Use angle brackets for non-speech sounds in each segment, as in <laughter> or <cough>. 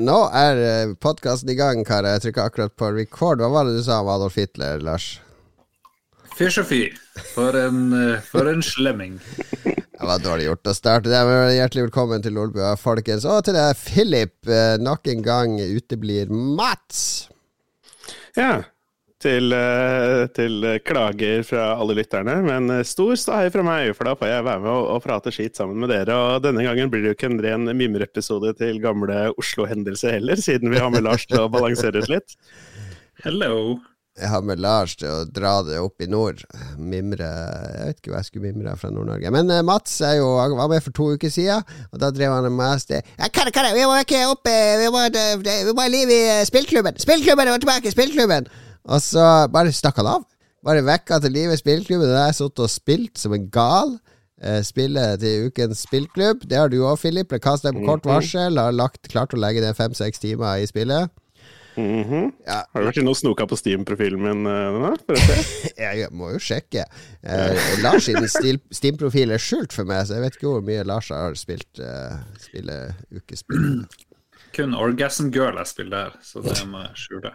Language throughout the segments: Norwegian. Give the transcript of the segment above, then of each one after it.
Nå er podkasten i gang, karer. Jeg trykker akkurat på record. Hva var det du sa om Adolf Hitler, Lars? Fysj og fy. For en, eh, for en slemming. Det var dårlig gjort å starte det. Men hjertelig velkommen til Lolbua, folkens. Og til deg, Philip. Eh, nok en gang uteblir Mats. Ja. Til, eh, til klager fra alle lytterne, men stor ståhei fra meg, for da får jeg være med og, og prate skit sammen med dere. Og denne gangen blir det jo ikke en ren mimreepisode til gamle Oslo-hendelser heller, siden vi har med Lars til å balansere oss litt. Hello. Jeg har med Lars til å dra det opp i nord. Mimre Jeg vet ikke hva jeg skulle mimre fra Nord-Norge. Men uh, Mats er jo, han var med for to uker siden, og da drev han kare, kare, vi må ikke opp Vi må, vi må ha liv i spillklubben! Spillklubben er tilbake! Spillklubben! Og så bare stakk han av. Bare vekka til livet i spillklubben. Der jeg satt og spilt som en gal. Spillet spille til ukens spillklubb. Det har du òg, Philip. Ble kasta på kort varsel. Har lagt, klart å legge ned fem-seks timer i spillet. Mm -hmm. ja. Har du vært inne og snoka på Steam-profilen min uh, <laughs> jeg må jo sjekke. Eh, Lars sin Steam-profil er skjult for meg, så jeg vet ikke hvor mye Lars har spilt eh, spille ukespill. Kun Orgasm Girl jeg spiller der, så det må jeg skjule.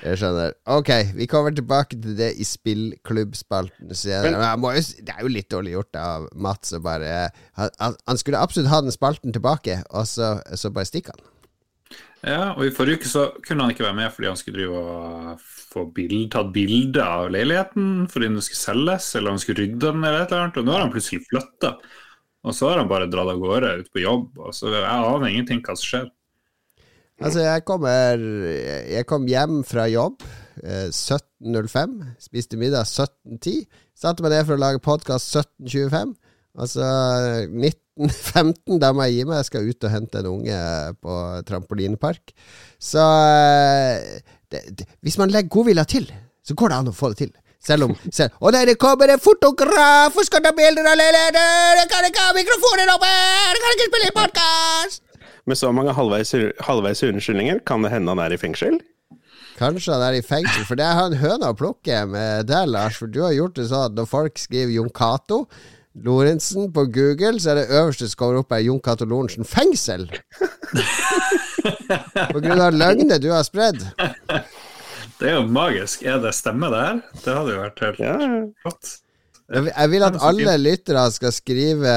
Jeg skjønner. Ok, vi kommer tilbake til det i spillklubbspalten. det er jo litt dårlig gjort av Mats å bare han, han, skulle absolutt ha den spalten tilbake, og så, så bare stikker han. Ja, og i forrige uke så kunne han ikke være med fordi han skulle drive og få bild, tatt bilde av leiligheten fordi den skulle selges, eller han skulle rydde den, eller et eller annet. Og nå har han plutselig flytta. Og så har han bare dratt av gårde ut på jobb. Og så Jeg aner ingenting hva som skjer. Altså, jeg kommer Jeg kom hjem fra jobb eh, 17.05. Spiste middag 17.10. Satte meg ned for å lage podkast 17.25. Altså 1915, da må jeg gi meg. Jeg skal ut og hente en unge på trampolinepark. Så eh, det, det, hvis man legger godvilja til, så går det an å få det til. Selv om selv, Og der kommer en fotograf og skal ta bilder av leiligheten! Kan ikke ha mikrofonen oppe! Kan ikke spille podkast! Med så mange halvveis, halvveis unnskyldninger, kan det hende han er i fengsel? Kanskje han er i fengsel, for det er en høne å plukke med deg, Lars. For du har gjort det sånn at når folk skriver Jon Cato Lorentzen på Google, så er det øverste som kommer opp, er Jon Cato Lorentzen fengsel! på grunn av løgnene du har spredd. Det er jo magisk. Er det stemme, det her? Det hadde jo vært helt ja. Jeg vil at alle lyttere skal skrive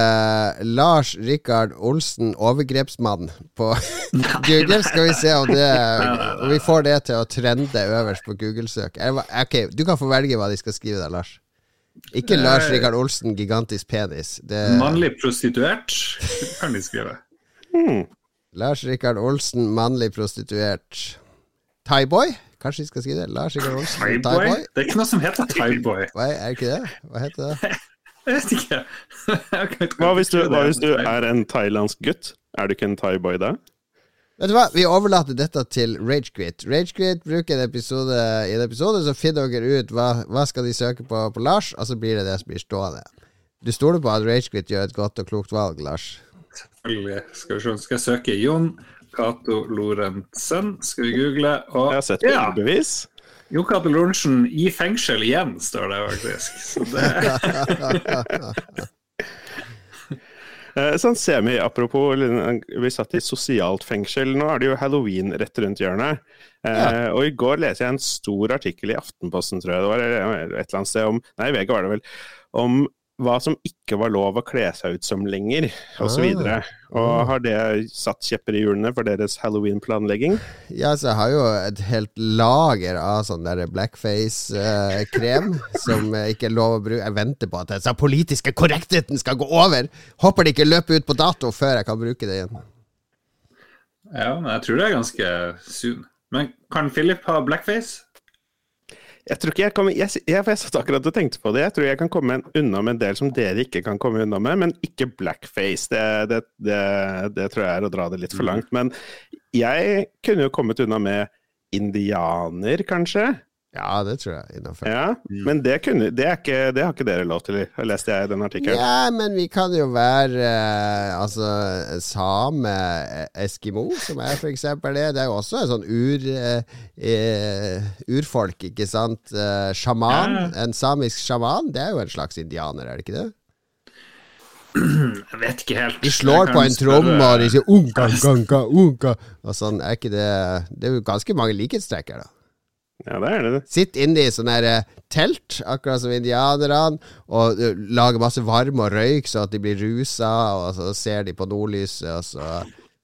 Lars Rikard Olsen, overgrepsmann, på <laughs> <laughs> Google. Skal vi se om, det, <laughs> om vi får det til å trende øverst på Google-søk. Ok, Du kan få velge hva de skal skrive der, Lars. Ikke Lars Rikard Olsen, gigantisk penis. Det... Mannlig prostituert, kan de skrive. Mm. Lars Rikard Olsen, mannlig prostituert. Thaiboy? Kanskje vi skal si det? Lars Rikard Olsen, Thaiboy? Thai det er ikke noe som heter Thaiboy. Nei, er, det ikke det? Hva heter det? <laughs> Jeg vet <laughs> ikke. hva, hvis du, hva hvis du er en thailandsk gutt? Er du ikke en thaiboy da? Vet du hva, Vi overlater dette til Ragequit. Ragequit bruker en episode i en episode, så finner dere ut hva, hva skal de søke på på Lars, og så blir det det som blir stående. Du stoler på at Ragequit gjør et godt og klokt valg, Lars? Selvfølgelig. Skal vi se, skal jeg søke Jon Cato Lorentzen, skal vi google, og Jeg har sett ja. bevis. Jo Cato Lorentzen i fengsel igjen, står det faktisk. Så det <laughs> Eh, sånn semi, apropos, vi satt i sosialt fengsel. Nå er det jo halloween rett rundt hjørnet. Eh, ja. Og i går leste jeg en stor artikkel i Aftenposten, tror jeg det var, eller et eller annet sted om Nei, VG var det vel. Om hva som ikke var lov å kle seg ut som lenger, osv. Og, så ah. og har det satt kjepper i hjulene for deres halloween-planlegging? Ja, så jeg har jo et helt lager av sånn der blackface-krem eh, <laughs> som ikke er lov å bruke. Jeg venter på at den politiske korrektheten skal gå over. Håper det ikke løper ut på dato før jeg kan bruke det igjen. Ja, men jeg tror det er ganske soon. Men kan Philip ha blackface? Jeg tror ikke jeg kommer jeg, jeg, jeg satt akkurat og tenkte på det. Jeg tror jeg kan komme unna med en del som dere ikke kan komme unna med, men ikke blackface. Det, det, det, det tror jeg er å dra det litt for langt. Men jeg kunne jo kommet unna med indianer, kanskje. Ja, det tror jeg Innenfor. Ja, mm. Men det, kunne, det, ikke, det, har ikke dere lov til, leste jeg i den artikkelen. Ja, men vi kan jo være eh, altså same eskimo, som er for eksempel det. Det er jo også en sånn ur, eh, urfolk, ikke sant. Eh, sjaman. Ja. En samisk sjaman, det er jo en slags indianer, er det ikke det? Jeg vet ikke helt. De slår på en tromme, og de sier unka, unka, unka, Og sånn, er ikke det Det er jo ganske mange likhetstrekk her, da. Ja, det er det. Sitt inne i sånne her, eh, telt, akkurat som indianerne, og lage lager masse varme og røyk så at de blir rusa, og så ser de på nordlyset, og så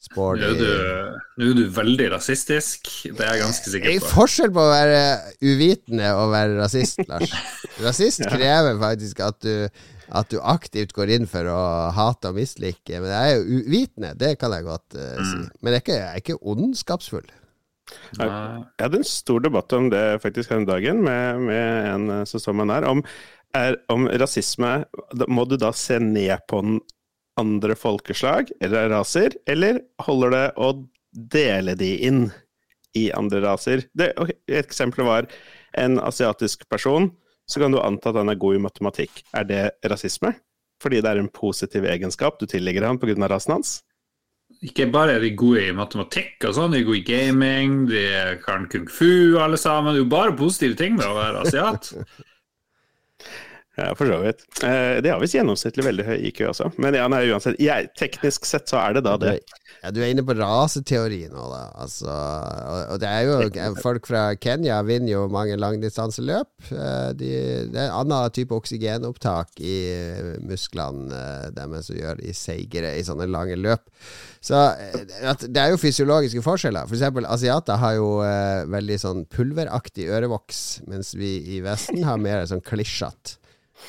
spår Nå er de du, nå er du veldig rasistisk. Det er jeg ganske sikker på. Det er forskjell på å være uvitende og å være rasist, Lars. <laughs> Rasist Ja. krever faktisk at du, at du aktivt går inn for å hate og mislike. Men jeg er jo uvitende, det kan jeg godt uh, si. Men jeg er ikke, jeg er ikke ondskapsfull. Jeg hadde en stor debatt om det faktisk her om dagen med, med en eh, som står meg nær, om, er, om rasisme Må du da se ned på den andre folkeslag eller raser, eller holder det å dele de inn i andre raser? Det, okay, et eksempel var en asiatisk person, så kan du anta at han er god i matematikk. Er det rasisme? Fordi det er en positiv egenskap du tillegger ham pga. rasen hans? Ikke bare er de gode i matematikk og sånn, de er gode i gaming, de kan kung fu alle sammen. Det er jo bare positive ting med å være asiat. <laughs> Ja, for så vidt. Eh, de har visst gjennomsnittlig veldig høy IQ også. Men ja, nei, uansett. Jeg, teknisk sett så er det da det. Ja, du er inne på raseteori nå, da. Altså, og, og det er jo Folk fra Kenya vinner jo mange langdistanseløp. Eh, De, det er en annen type oksygenopptak i eh, musklene eh, deres som gjør de seigere i sånne lange løp. Så det er jo fysiologiske forskjeller. For eksempel asiater har jo eh, veldig sånn pulveraktig ørevoks, mens vi i Vesten har mer sånn klisjete.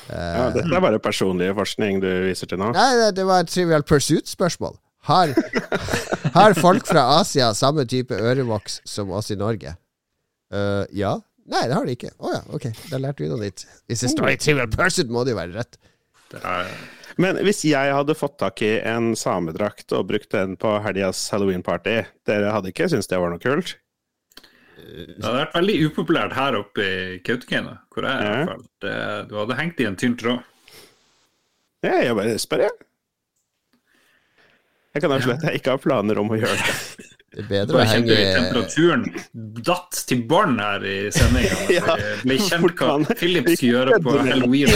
Ja, dette er bare personlig forskning du viser til nå. Nei, det, det var et Trivial Pursuit-spørsmål. Har, har folk fra Asia samme type ørevoks som oss i Norge? Uh, ja. Nei, det har de ikke. Å ja, ok. Da lærte vi noe nytt. Hvis det står i Trivial <laughs> Person, må det jo være rett. Men hvis jeg hadde fått tak i en samedrakt og brukt den på helgas halloween-party, dere hadde ikke syntes det var noe kult? det hadde vært veldig upopulært her oppe i Kautokeino, hvor jeg er. Ja. Du hadde hengt i en tynn tråd. Ja, jeg bare spør, jeg. Jeg kan avsløre at jeg ikke har planer om å gjøre det. Det er bedre å henge temperaturen datt til bånn her i sendinga. <laughs> Ja, ble kjent hva. Philip skulle gjøre på halloween.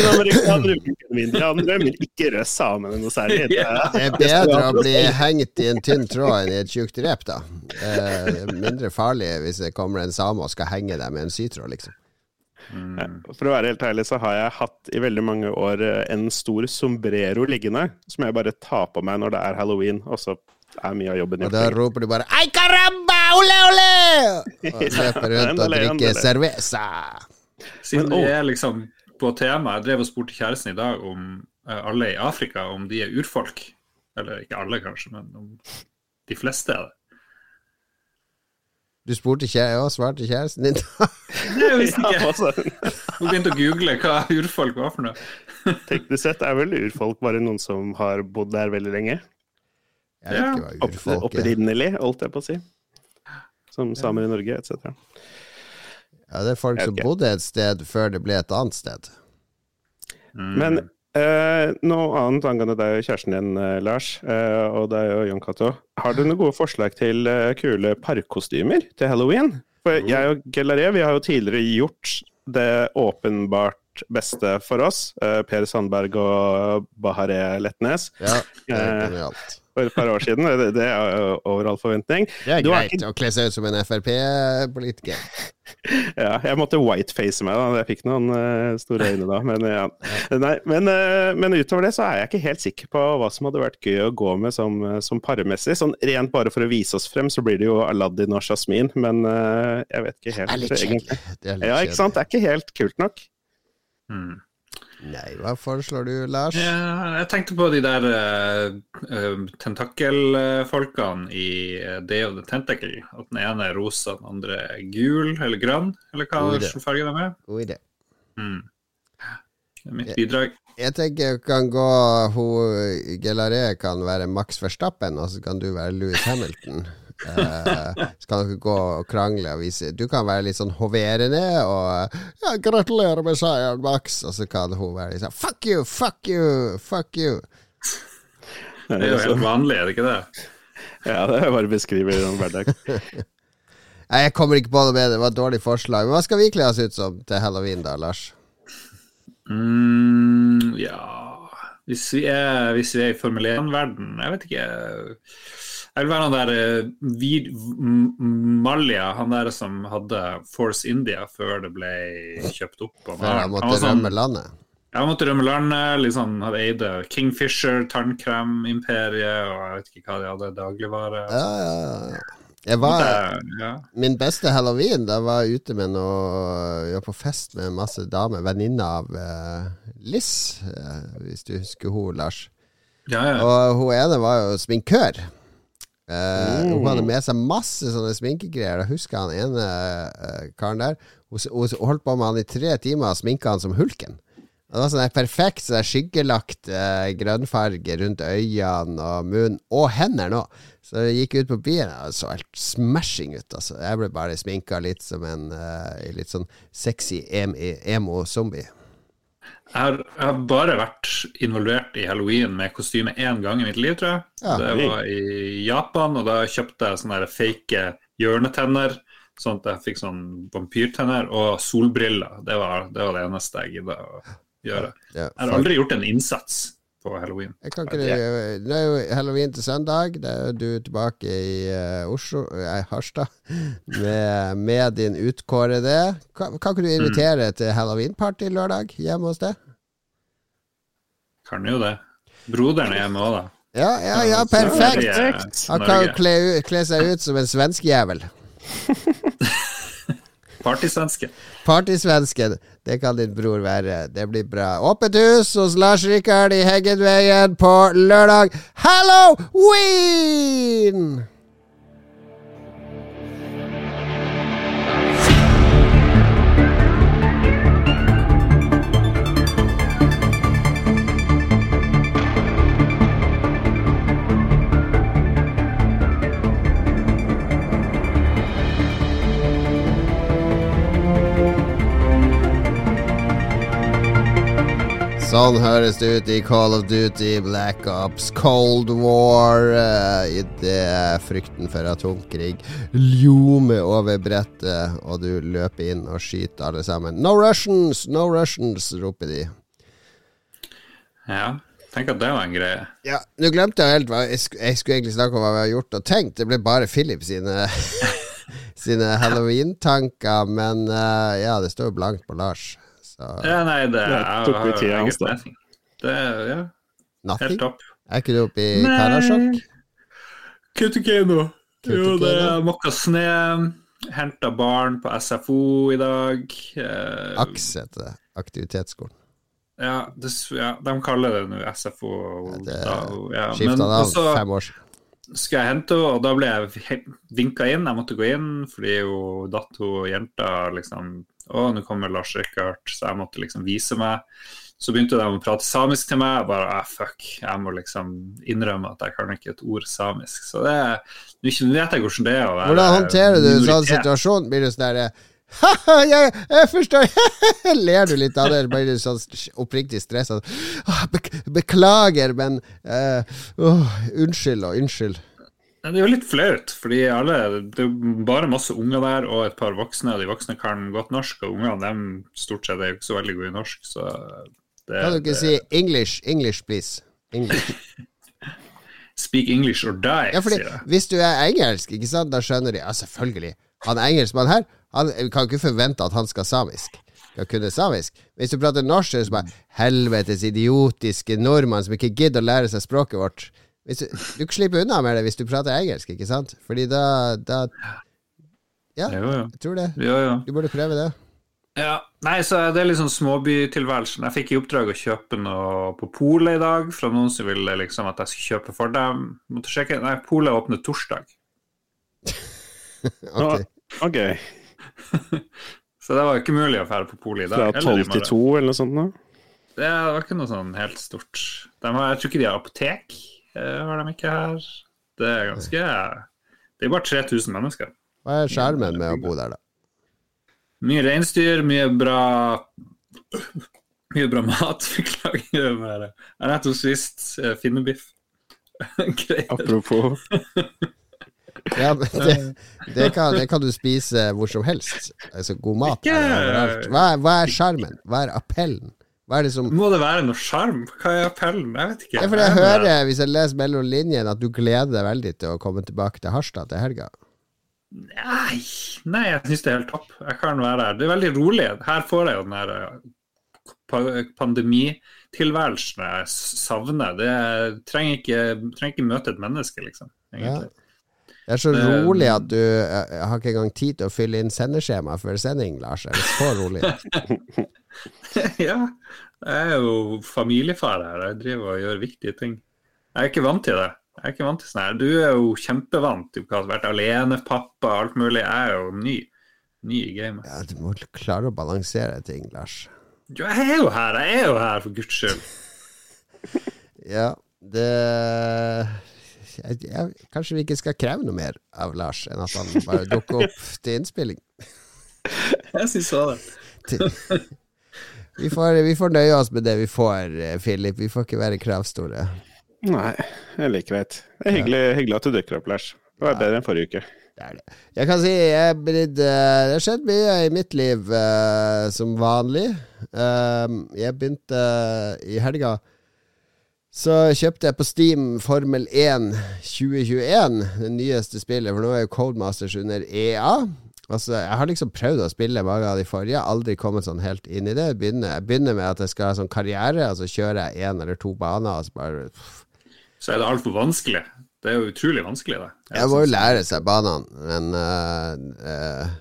Indianere, men ikke rød samene noe særlig. <laughs> Det er bedre å bli hengt i en tynn tråd enn i et tjukt rep, da. Eh, mindre farlig hvis det kommer en same og skal henge deg med en sytråd, liksom. Ja, For å være helt ærlig så har jeg hatt i veldig mange år eh, en stor sombrero liggende, som jeg bare tar på meg når det er halloween, og så er mye av jobben Og da roper du bare 'Ay caramba! Ole, ole!' og <laughs> løper rundt og drikker cerveza. Siden Men, vi er liksom på tema, jeg drev og spurte kjæresten i dag om eh, alle i Afrika, om de er urfolk. Eller ikke alle, kanskje, men om de fleste er det. Du spurte kjæ ja, svarte kjæresten din. <laughs> Jeg visste Ja, ikke. altså, Hun begynte å google hva urfolk var for noe. <laughs> teknisk sett er vel urfolk bare noen som har bodd der veldig lenge. Jeg vet ikke hva Opp, urfolk er. opprinnelig, holdt jeg på å si. Som samer i Norge, etc. Ja, det er folk som bodde et sted før det ble et annet sted. Mm. Men eh, noe annet angående deg og kjæresten din, eh, Lars, eh, og deg og Jon Cato. Har du noen gode forslag til eh, kule parkkostymer til halloween? For jeg og Gellaré, vi har jo tidligere gjort det åpenbart beste for oss. Eh, per Sandberg og Bahareh Letnes Ja, det er Eh, genialt. For et par år siden. Det, det er over all forventning. Det er greit å kle seg ut som en Frp-politiker. <laughs> Ja, jeg måtte whiteface meg da. Jeg fikk noen uh, store øyne da. Men, ja. <laughs> Nei, men, uh, men utover det så er jeg ikke helt sikker på hva som hadde vært gøy å gå med som, eh, som parmessig. Sånn rent bare for å vise oss frem, så blir det jo Aladdin og Jasmin. Men uh, jeg vet ikke Det helt. er litt kjedelig. Det er litt Ja, ikke sant. Det er ikke helt kult nok. Mm. Nei, hva foreslår du, Lars? Ja, jeg tenkte på de der uh, tentakelfolkene i uh, Day of the Tentacle. At den ene er rosa, den andre er gul eller grønn, eller hva slags farge de er. God idé. Mm. Det er mitt bidrag. Jeg tenker kan gå hun Gelaré kan være Max Verstappen, og så kan du være Louis Hamilton. Eh, så dere gå og krangle og vise Du kan være litt sånn hoverende og ja, 'Gratulerer med seieren, Max', og så kan hun være litt sånn 'Fuck you, fuck you, fuck you'. Det er jo helt vanlig, er det ikke det? Ja, det er bare beskriver en hverdag. <laughs> Nei, Jeg kommer ikke på noe med det, det var et dårlig forslag. Men hva skal vi kle oss ut som til halloween, da, Lars? Mm, ja Hvis vi er, hvis vi er i Formel 1-verden Jeg vet ikke. Jeg vil være han der eh, Vid Malja, han der som hadde Force India før det ble kjøpt opp. Før han måtte sånn- rømme landet. Ja, han måtte rømme landet. Liksom, hadde eide Kingfisher, tannkremimperiet og jeg vet ikke hva de hadde, dagligvare. Ja, ja, ja. Jeg var, Det- ja. min beste halloween, da var jeg ute med noe Jeg var på fest med masse damer. Venninne av eh, Liss, eh, hvis du husker hun, Lars. Ja, ja. Og hun ene var jo sminkør. Eh, Mm. Hun hadde med seg masse sånne sminkegreier. Da husker han ene uh, karen der. Hun, hun holdt på med han i tre timer og sminka han som Hulken. Det var sånn perfekt sånn skyggelagt uh, grønnfarge rundt øynene og munnen, og hendene òg. Så jeg gikk ut på byen, og det så helt smashing ut. Altså. Jeg ble bare sminka litt som en litt sånn sexy em emo-zombie. Jeg har, jeg har bare vært involvert i halloween med kostyme én gang i mitt liv, tror jeg. Ja. det var i Japan, og da kjøpte jeg sånne fake hjørnetenner. Sånn at jeg fikk sånn vampyrtenner og solbriller. Det var det, var det eneste jeg gidda å gjøre. Ja, Jeg har aldri gjort en innsats på halloween. Jeg kan ikke det, er jo halloween til søndag. Det er jo du tilbake i eh, Oslo, nei, Harstad, med, med din utkårede. Kan, kan ikke du invitere til halloweenparty lørdag hjemme hos deg? Kan jo det. Broderen er hjemme òg, da. Ja, ja, ja, er perfekt! Han kan jo kle, kle seg ut som en svenskejævel. <laughs> Partysvensken. Partysvensken, det kan din bror være. Det blir bra. Åpent hus hos Lars Rikard i Heggenveien på lørdag. Halloween! Sånn høres det ut i Call of Duty, Black Ops, Cold War. Uh, Idet frykten for atomkrig ljomer over brettet, og du løper inn og skyter alle sammen. No Russians! No Russians! roper de. Ja, tenk at det var en greie. Ja, Nå glemte jeg helt hva jeg, sk jeg skulle egentlig snakke om hva vi har gjort og tenkt. Det ble bare Philip sine <laughs> Sine halloween-tanker. Men uh, ja, det står jo blankt på Lars. Så Ja, nei, det Det tok vi tida hans, da. Det er ja, helt topp. Er ikke du oppe i Karasjok? Kautokeino. Jo, det er mokka snø. Henta barn på SFO i dag. Eh, AKS heter det. Aktivitetsskolen. ja, det, ja, de kaller det nå SFO. Ja, det ja. Skifta navn også fem år siden. skal jeg hente henne, og da ble jeg vinka inn. Jeg måtte gå inn fordi hun datt hun jenta liksom Å, nå kommer Lars Rikard, så jeg måtte liksom vise meg. Så begynte de å prate samisk til meg. Jeg bare ah, fuck, jeg må liksom innrømme at jeg kan ikke et ord samisk. Så det er Nå vet jeg hvordan det er å være Hvordan håndterer du en sånn situasjon? Blir du sånn derre jeg, jeg forstår <laughs> Ler du litt av det? Blir du sånn oppriktig stressa? Bek beklager, men uh, åh, Unnskyld og unnskyld. Ja, Det er jo litt flaut, fordi alle, det er bare masse unger der og et par voksne. og De voksne kan godt norsk, og ungene dem stort sett er jo ikke så veldig gode i norsk. så det, Kan du ikke det, si English, English, please? English. <laughs> Speak English or die, Ja, fordi sier jeg. Hvis du er engelsk, ikke sant, da skjønner de Ja, selvfølgelig. Han engelskmannen her, han kan ikke forvente at han skal samisk. Skal kunne samisk. Hvis du prater norsk, så er det bare Helvetes idiotiske nordmann som ikke gidder å lære seg språket vårt. Hvis du, du slipper unna med det hvis du prater engelsk, ikke sant? Fordi da, da Ja, Jo, jo. jeg tror det. jo, jo. Du burde prøve det. Ja, nei, så Det er liksom småbytilværelsen. Jeg fikk i oppdrag å kjøpe noe på polet i dag fra noen som ville liksom at jeg skulle kjøpe for dem. Måtte sjekke. Nei, polet åpner torsdag. <laughs> Ok. okay. <laughs> Så det var ikke mulig å dra på polet i dag. Fra tolv til morgen. to, eller noe sånt? Da? Det var ikke noe sånn helt stort. De har, jeg tror ikke de har apotek, har de ikke her. Det er ganske Det er bare 3000 mennesker. Hva er skjermen med å bo der, da? Mye reinsdyr, mye bra Mye bra mat. <laughs> Beklager. Jeg har nettopp spist eh, finnebiff. <laughs> Apropos. <laughs> Ja, men det, det, kan, det kan du spise hvor som helst. Altså God mat. Hva er, hva er skjermen? Hva er appellen? Hva er det som Må det være noe sjarm? Hva er appellen? Jeg vet ikke. Ja, jeg Er hører, hvis jeg leser mellom linjene, at du gleder deg veldig til å komme tilbake til Harstad til helga. Nei, nei jeg syns det er helt topp. Jeg kan være her. Det er veldig rolig. Her får jeg jo den der eh, pandemitilværelsen jeg savner. Det jeg trenger ikke, trenger ikke møte et menneske, liksom. Egentlig. Det er så rolig at du jeg, har ikke engang tid til å fylle inn sendeskjema før sending, Lars. Er så rolig? <laughs> Ja. Jeg er jo familiefar her. Jeg driver og gjør viktige ting. Jeg er ikke vant til det. Jeg er ikke vant til sånn her. Du er jo kjempevant. Du har vært alenepappa og alt mulig. Jeg er jo ny. Ny i gamet. Ja, du må klare å balansere ting, Lars. Jo, jeg er jo her. Jeg er jo her, for guds skyld. <laughs> Ja, det jeg, jeg, Kanskje vi ikke skal kreve noe mer av Lars enn at han bare dukker opp <laughs> til innspilling. Jeg syns det. Vi får, vi får nøye oss med det vi får, eh, Philip. Vi får ikke være kravstore. Nei, det er like greit. Det er hyggelig, hyggelig at du dukker opp, Lars. Det var bedre enn forrige uke. Det er det. Jeg kan si jeg blitt eh, Det har skjedd mye i mitt liv uh, som vanlig. Uh, jeg begynte i helga Så kjøpte jeg på Steam Formel 1 2021, det nyeste spillet, for nå er jo Codemasters under EA. Altså, Jeg har liksom prøvd å spille mange av de forrige, aldri kommet sånn helt inn i det. Jeg begynner, jeg begynner med at jeg skal ha sånn karriere, og så kjører jeg én eller to baner, og så bare Så er det altfor vanskelig. Det er jo utrolig vanskelig, det. Jeg må jo lære seg banene, men uh, uh,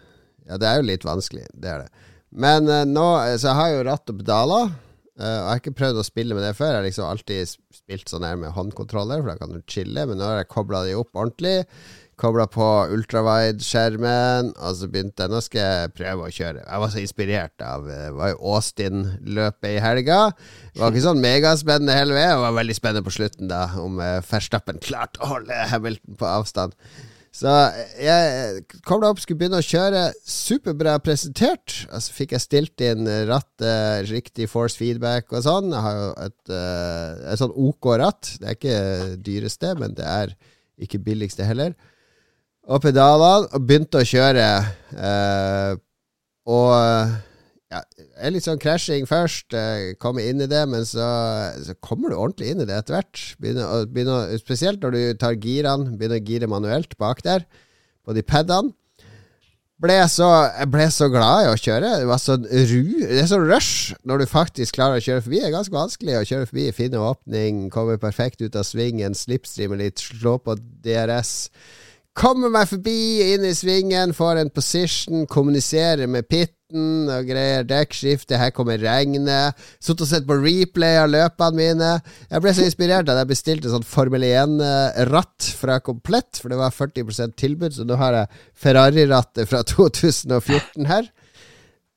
Ja, det er jo litt vanskelig, det er det. Men uh, nå Så jeg har jo ratt og pedaler, jeg har ikke prøvd å spille med det før. Jeg har liksom alltid spilt sånn her med håndkontroller, for da kan du chille, men nå har jeg kobla de opp ordentlig. Kobla på ultrawide-skjermen, og så begynte jeg Nå skal jeg prøve å kjøre. Jeg var så inspirert av Det var jo Austin-løpet i helga. Det var ikke sånn megaspennende hele veien. Det var veldig spennende på slutten, da, om uh, Verstappen klarte å holde Hamilton på avstand. Så jeg kobla opp, skulle begynne å kjøre. Superbra presentert. Altså fikk jeg stilt inn rattet, riktig force feedback og sånn. Jeg har jo et, uh, et sånn OK ratt. Det er ikke dyreste, men det er ikke billigste heller. Og pedalene, og begynte å kjøre. Eh, og ja, litt sånn crashing først, eh, komme inn i det, men så, så kommer du ordentlig inn i det etter hvert. Begynner, begynner, spesielt når du tar girene, begynner å gire manuelt bak der, på de padene. Ble så, jeg ble så glad i å kjøre. Det var sånn ru Det er sånn rush når du faktisk klarer å kjøre forbi. Det er ganske vanskelig å kjøre forbi, finne åpning, komme perfekt ut av svingen, slipstreame litt, slå på DRS. Kommer meg forbi, inn i svingen, får en position, kommuniserer med pitten og greier. Dekkskifte, her kommer regnet. Sittet og sett på replay av løpene mine. Jeg ble så inspirert at jeg bestilte sånn Formel 1-ratt fra Komplett, for det var 40% tilbud, så nå har jeg Ferrari-rattet fra <laughs> 2014 her.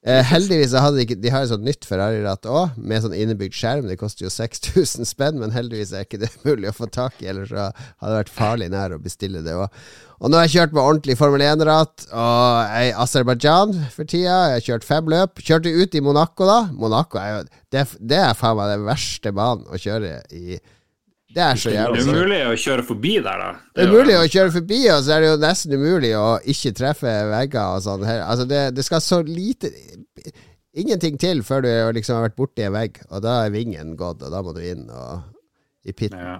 Eh, heldigvis hadde de ikke De har et sånt nytt Ferrari-ratt òg, med sånn innebygd skjerm. Det koster jo 6000 spenn, men heldigvis er ikke det <laughs> mulig å få tak i, ellers hadde det vært farlig nær å bestille det òg. Og nå har jeg kjørt med ordentlig Formel 1-ratt, og i Aserbajdsjan for tida. Jeg har kjørt fem løp. Kjørte ut i Monaco, da. Monaco er jo Det, det er faen meg den verste banen å kjøre i. Det er så Det er mulig å kjøre forbi der, da. det er jo- mulig å kjøre forbi, og så er det jo nesten umulig å ikke treffe vegger og sånn. Altså det, det skal så lite Ingenting til før du liksom har vært borti en vegg, og da er vingen gått, og da må du inn og i pitten. Ja.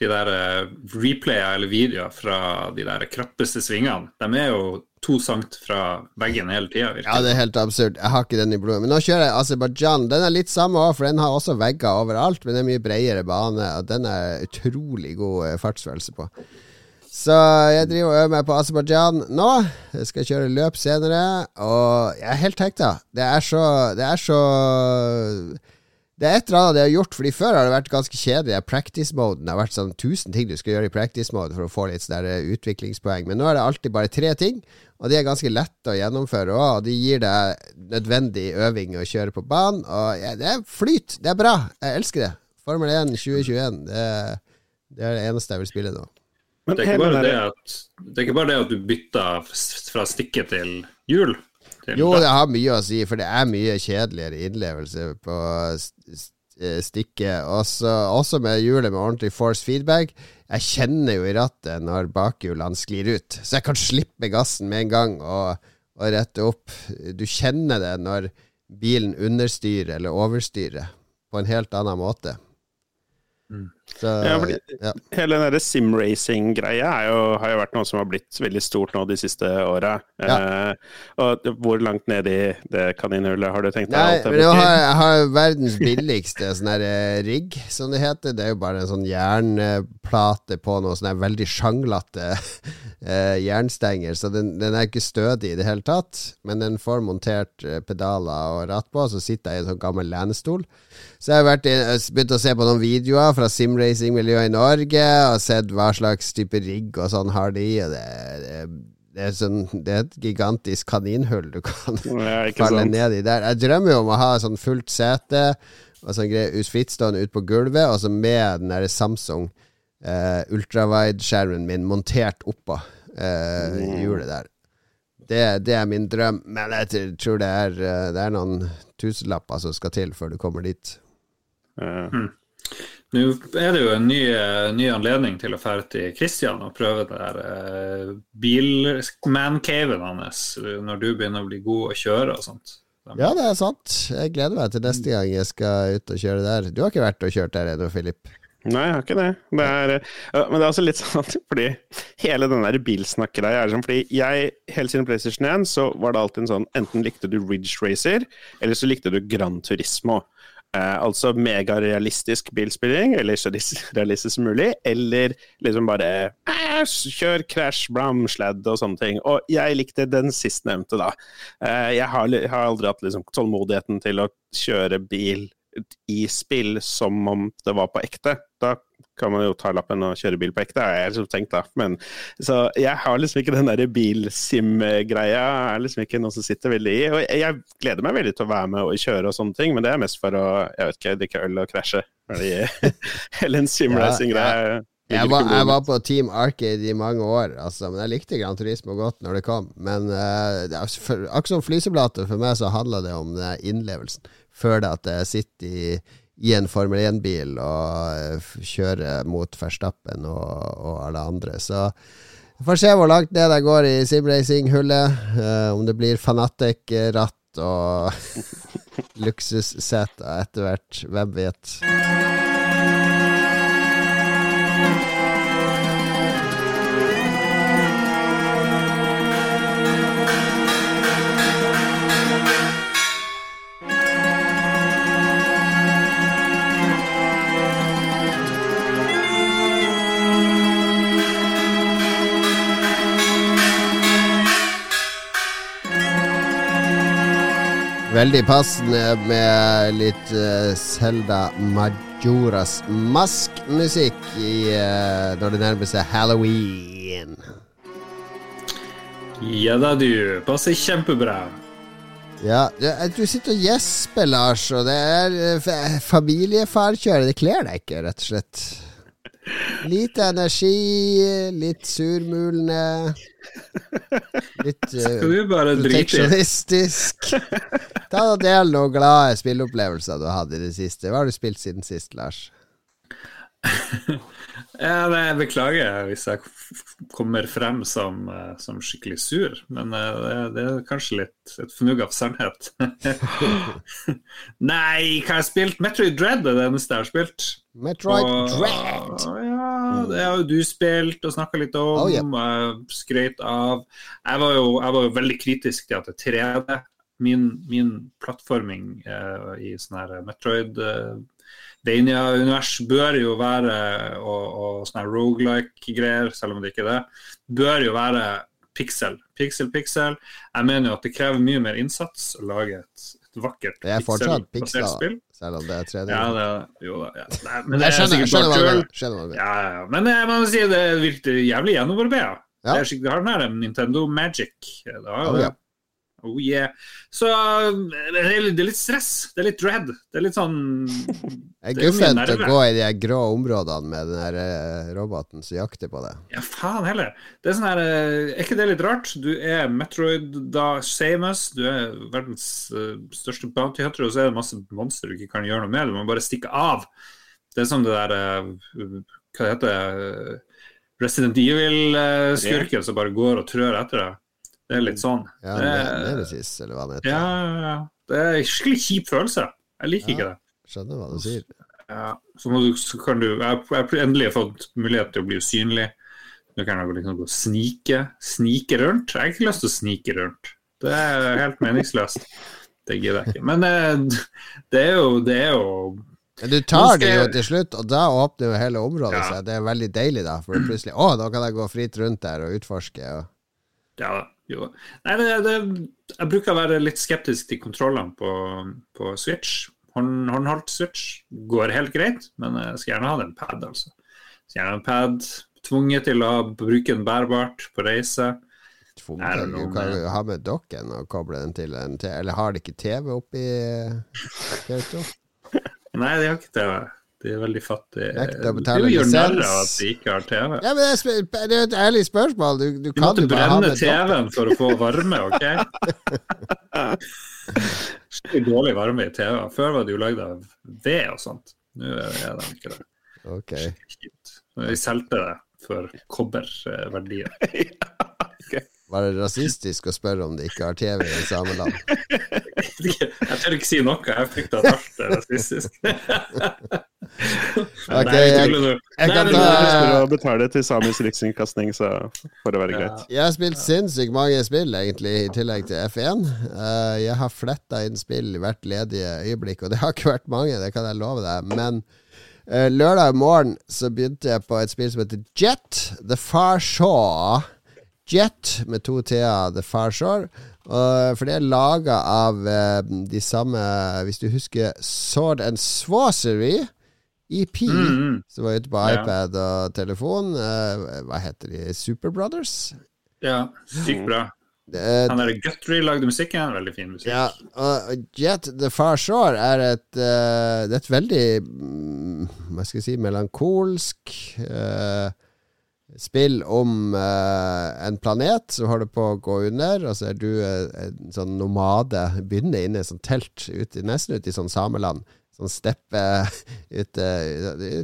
De der uh, replayer eller videoer fra de der krappeste svingene, de er jo to sankt fra veggen hele tida. Ja, det er helt absurd. Jeg har ikke den i blodet. Men nå kjører jeg Aserbajdsjan. Den er litt samme òg, for den har også vegger overalt, men det er mye bredere bane, og den er utrolig god eh, fartsfølelse på. Så jeg driver og øver meg på Aserbajdsjan nå. Jeg skal kjøre løp senere, og jeg er helt hekta. Det er så Det er så det er et eller annet de har gjort, fordi før har det vært ganske kjedelig. Practice-moden Det har vært sånn tusen ting du skal gjøre i practice-mode for å få litt sånne utviklingspoeng. Men nå er det alltid bare tre ting, og de er ganske lette å gjennomføre òg. Og de gir deg nødvendig øving å kjøre på banen. Og ja, det er flyt. Det er bra. Jeg elsker det. Formel 1 2021. Det, det er det eneste jeg vil spille nå. Men Det er, ikke bare det, at, det er ikke bare det at du bytter fra stikke til hjul. Jo, det har mye å si, for det er mye kjedeligere innlevelse på st- st- stikket. Også, også med hjulet med ordentlig force feedback. Jeg kjenner jo i rattet når bakhjulene sklir ut, så jeg kan slippe gassen med en gang og, og rette opp. Du kjenner det når bilen understyrer eller overstyrer på en helt annen måte. Så, Ja, ja. Hele den simracing-greia har jo vært noe som har blitt veldig stort nå de siste åra. Eh, og hvor langt ned i det kaninhullet har du tenkt deg? Nei, men jeg har, jeg har verdens billigste sånn eh, rigg, som det heter. Det er jo bare en sånn jernplate på noe sånn veldig sjanglete <laughs> eh, jernstenger, så den, den er ikke stødig i det hele tatt. Men den får montert eh, pedaler og ratt på, og så sitter jeg i en sånn gammel lenestol. Så jeg har vært begynt å se på noen videoer fra simracing-miljøet i Norge, og sett hva slags type rigg og sånn har de, og det, det, det, er sånn, det er et gigantisk kaninhull du kan Ja, <laughs> falle sant? ned i der. Jeg drømmer jo om å ha sånn fullt sete og sånn greie ut- frittstående ut på gulvet, og så med den der Samsung eh, ultrawide-skjermen min montert oppå eh, hjulet der. Det, det er min drøm, men jeg tror det er, eh, det er noen tusenlapper som skal til før du kommer dit. Eh, Nå er det jo en ny, eh, ny anledning til å dra til Kristian og prøve det der uh, bilmancaven hans når du begynner å bli god å kjøre og sånt. Ja, det er sant. Jeg gleder meg til neste gang jeg skal ut og kjøre der. Du har ikke vært og kjørt der ennå, Filip? Nei, jeg har ikke det. det er, eh, men det er også litt sånn at fordi hele den der bilsnakkgreia er sånn fordi jeg, helt siden PlayStation 1, så var det alltid en sånn Enten likte du Ridge Racer, eller så likte du Gran Turismo. Eh, altså megarealistisk bilspilling, eller så <laughs> realistisk som mulig, eller liksom bare kjør crash, blam, sled og sånne ting. Og jeg likte den sistnevnte, da. Eh, jeg, har, har aldri hatt liksom tålmodigheten til å kjøre bil i spill som om det var på ekte. Da kan man jo ta lappen og kjøre bil på ekte, har jeg liksom tenkt da. Men, så jeg har liksom ikke den der bilsim-greia, er liksom ikke noe som sitter veldig i. Og jeg, gleder meg veldig til å være med og kjøre og sånne ting, men det er mest for å jeg vet ikke, drikke øl og krasje. <laughs> Eller en simracing-greie. Jeg var, jeg var på Team Arcade i mange år, altså, men jeg likte Gran Turismo godt når det kom. Men uh, for, akkurat som flyseblater, for meg så handler det om den innlevelsen. Før det at jeg sitter i, i en Formel 1-bil og kjøre mot Verstappen og, og alle andre. Så vi får se hvor langt ned jeg går i simracing-hullet. Uh, om det blir Fanatic-ratt og <laughs> luksusseter etter hvert. Hvem vet. Veldig passende med litt Selda Majoras Mask-musikk i, eh, når det nærmer seg halloween. Ja da, du. Passer kjempebra. Ja, du sitter og gjesper, Lars, og det er eh, fa- familiefarkjøre. Det kler deg ikke, rett og slett. Lite energi, litt surmulende. Litt <laughs> uh, proteksjonistisk. Ta og Del noen glade spilleopplevelser du har hatt i det siste. Hva har du spilt siden sist, Lars? <laughs> Ja, jeg beklager hvis jeg kommer frem som, eh, som skikkelig sur, men eh, det, det er kanskje litt et fnugg av sannhet. <laughs> nei, hva har jeg spilt? Metroid Dread er det eneste jeg har spilt. Metroid Og- Dread. Ja, det har jo du spilt og snakka litt om. Oh, yeah. og Skrøt av. Jeg var, jo, jeg var jo veldig kritisk til at det er 3D. Min, min plattforming eh, i sånn her Metroid eh, Dania-univers bør jo være, og, og sånne her roguelike-greier, selv om det ikke er det, bør jo være pixel. Pixel, pixel. Jeg mener jo at det krever mye mer innsats å lage et, et vakkert er pixelbasert pixler, spill. selv om det er 3D. Ja, det, jo da. Ja. Nei, men det jeg er skjønner, sikkert bare tull. Ja, ja, ja. Men jeg må si det virker jævlig gjennomarbeida. Ja. Det er Det har den her Nintendo Magic. Det har jo det. Oh yeah. Så det er, litt, det er litt stress. Det er litt dread. Det er litt sånn <laughs> Det er Det guffent å gå i de grå områdene med den der eh, roboten som jakter på deg. Ja, faen heller. Det er sånn her eh, Er ikke det litt rart? Du er Metroid da Samus. Du er verdens eh, største bounty hunter, og så er det masse monstre du ikke kan gjøre noe med. Du må bare stikke av. Det er som det der eh, Hva heter det? Resident Evil-skurken som bare går og trør etter deg. Det er litt sånn. Ja, det, Nemesis, eller hva det heter. ja, ja, ja. det er en skikkelig kjip følelse. Jeg liker ikke det. Skjønner hva du sier. Ja, så, må du, så kan du Jeg har endelig fått mulighet til å bli usynlig. Nå kan jeg liksom gå og snike, snike rundt. Jeg har ikke lyst til å snike rundt. Det er helt <laughs> meningsløst. Det gidder jeg ikke. Men eh, det er jo, det er jo Men du tar det jo til slutt, og da åpner jo hele området Ja. seg. Det er veldig deilig, da. For plutselig Å, da kan jeg gå fritt rundt der og utforske. Og... Ja da. Jo. Nei, det, det, jeg bruker å være litt skeptisk til kontrollene på, på Switch. Hånd, håndholdt Switch går helt greit, men jeg skal gjerne ha en pad, altså. Skal gjerne ha en pad. Tvunget til å bruke den bærbart på reise. Tvunget. Du kan jo ha med dokken og koble den til en TV. Eller har de ikke TV oppi TV2? Nei, de har ikke TV. De er veldig fattige. Nekter å Du betale gjør narr av at de ikke har TV. Ja, men det er, det er et ærlig spørsmål. Du, du Du kan måtte brenne. TV-en for å få varme, <laughs> OK? Skikkelig dårlig varme i TV. Før var det jo lagd av ved og sånt. Nå er det ikke det. Ok. Vi solgte det for kobberverdier. <laughs> Var det rasistisk å spørre om de ikke har TV i sameland? Jeg tør ikke si noe, jeg frykter at alt er rasistisk. <laughs> Ok, Nei, vi jeg- jeg kan ta- å betale til samisk rikskringkasting, så får det være greit. Jeg har spilt sinnssykt mange spill, egentlig, i tillegg til F1. Eh, jeg har fletta inn spill i hvert ledige øyeblikk, og det har ikke vært mange, det kan jeg love deg. Men eh, lørdag morgen så begynte jeg på et spill som heter Jet The Far Shore. Jet med to t-er, The Far Shore. Uh, for det er laga av uh, de samme Hvis du husker Sword and Swazery. EP, Mm, som var ute på Ja. iPad og telefon. Uh, hva heter de? Super Brothers? ja, sykt bra. Han der Guthrie lagde musikken, veldig fin musikk. ja, og Jet The Far Shore er et, eh, det er et veldig mm, Hva skal jeg si melankolsk spill om eh, en planet som holder på å gå under, og så er du eh, en sånn nomade. Begynner inne i et sånt telt, ut, nesten ute i sånn sameland. Sånn steppe <laughs> ute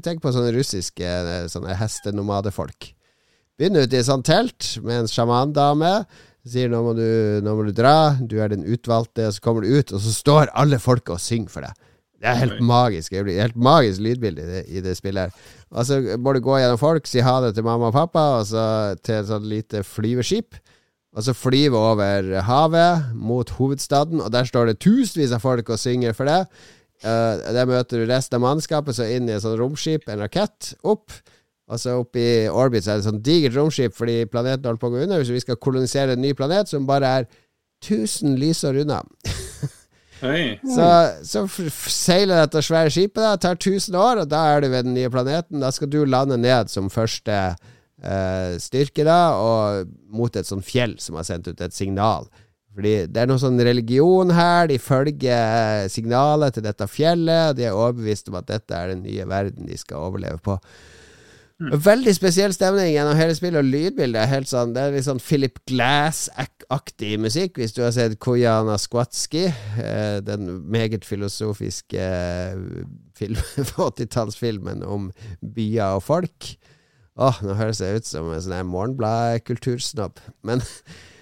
Tenk på sånne russiske eh, sånne hestenomadefolk. Begynner ute i et sånt telt med en sjamandame. Sier nå må, du, nå må du dra, du er den utvalgte. Og så kommer du ut, og så står alle folka og synger for deg. Det er helt magisk. Det blir helt magisk lydbilde i det, i det spillet. her Og så må du gå gjennom folk, si ha det til mamma og pappa, og så til et sånt lite flyveskip. Og så flyve over havet mot hovedstaden, og der står det tusenvis av folk og synger for deg. Uh, der møter du resten av mannskapet, så inn i et sånt romskip, en rakett, opp. Og så oppe i orbit så er det et sånt digert romskip fordi planeten holder på å gå under. Så vi skal kolonisere en ny planet som bare er 1000 lysår unna. <laughs> Så, så seiler dette svære skipet, da, tar 1000 år, og da er du ved den nye planeten. Da skal du lande ned som første eh, styrke, da, og mot et sånt fjell som har sendt ut et signal. Fordi det er noe sånn religion her, de følger signalet til dette fjellet, de er overbevist om at dette er den nye verden de skal overleve på. Veldig spesiell stemning gjennom hele spillet, og lydbildet er helt sånn Det er litt sånn Philip Glass-aktig musikk, hvis du har sett Kojana Skvatski, eh, den meget filosofiske eh, film, <laughs> 80-tallsfilmen om byer og folk. Åh, nå høres jeg ut som en sånn Morgenblad-kultursnobb. Men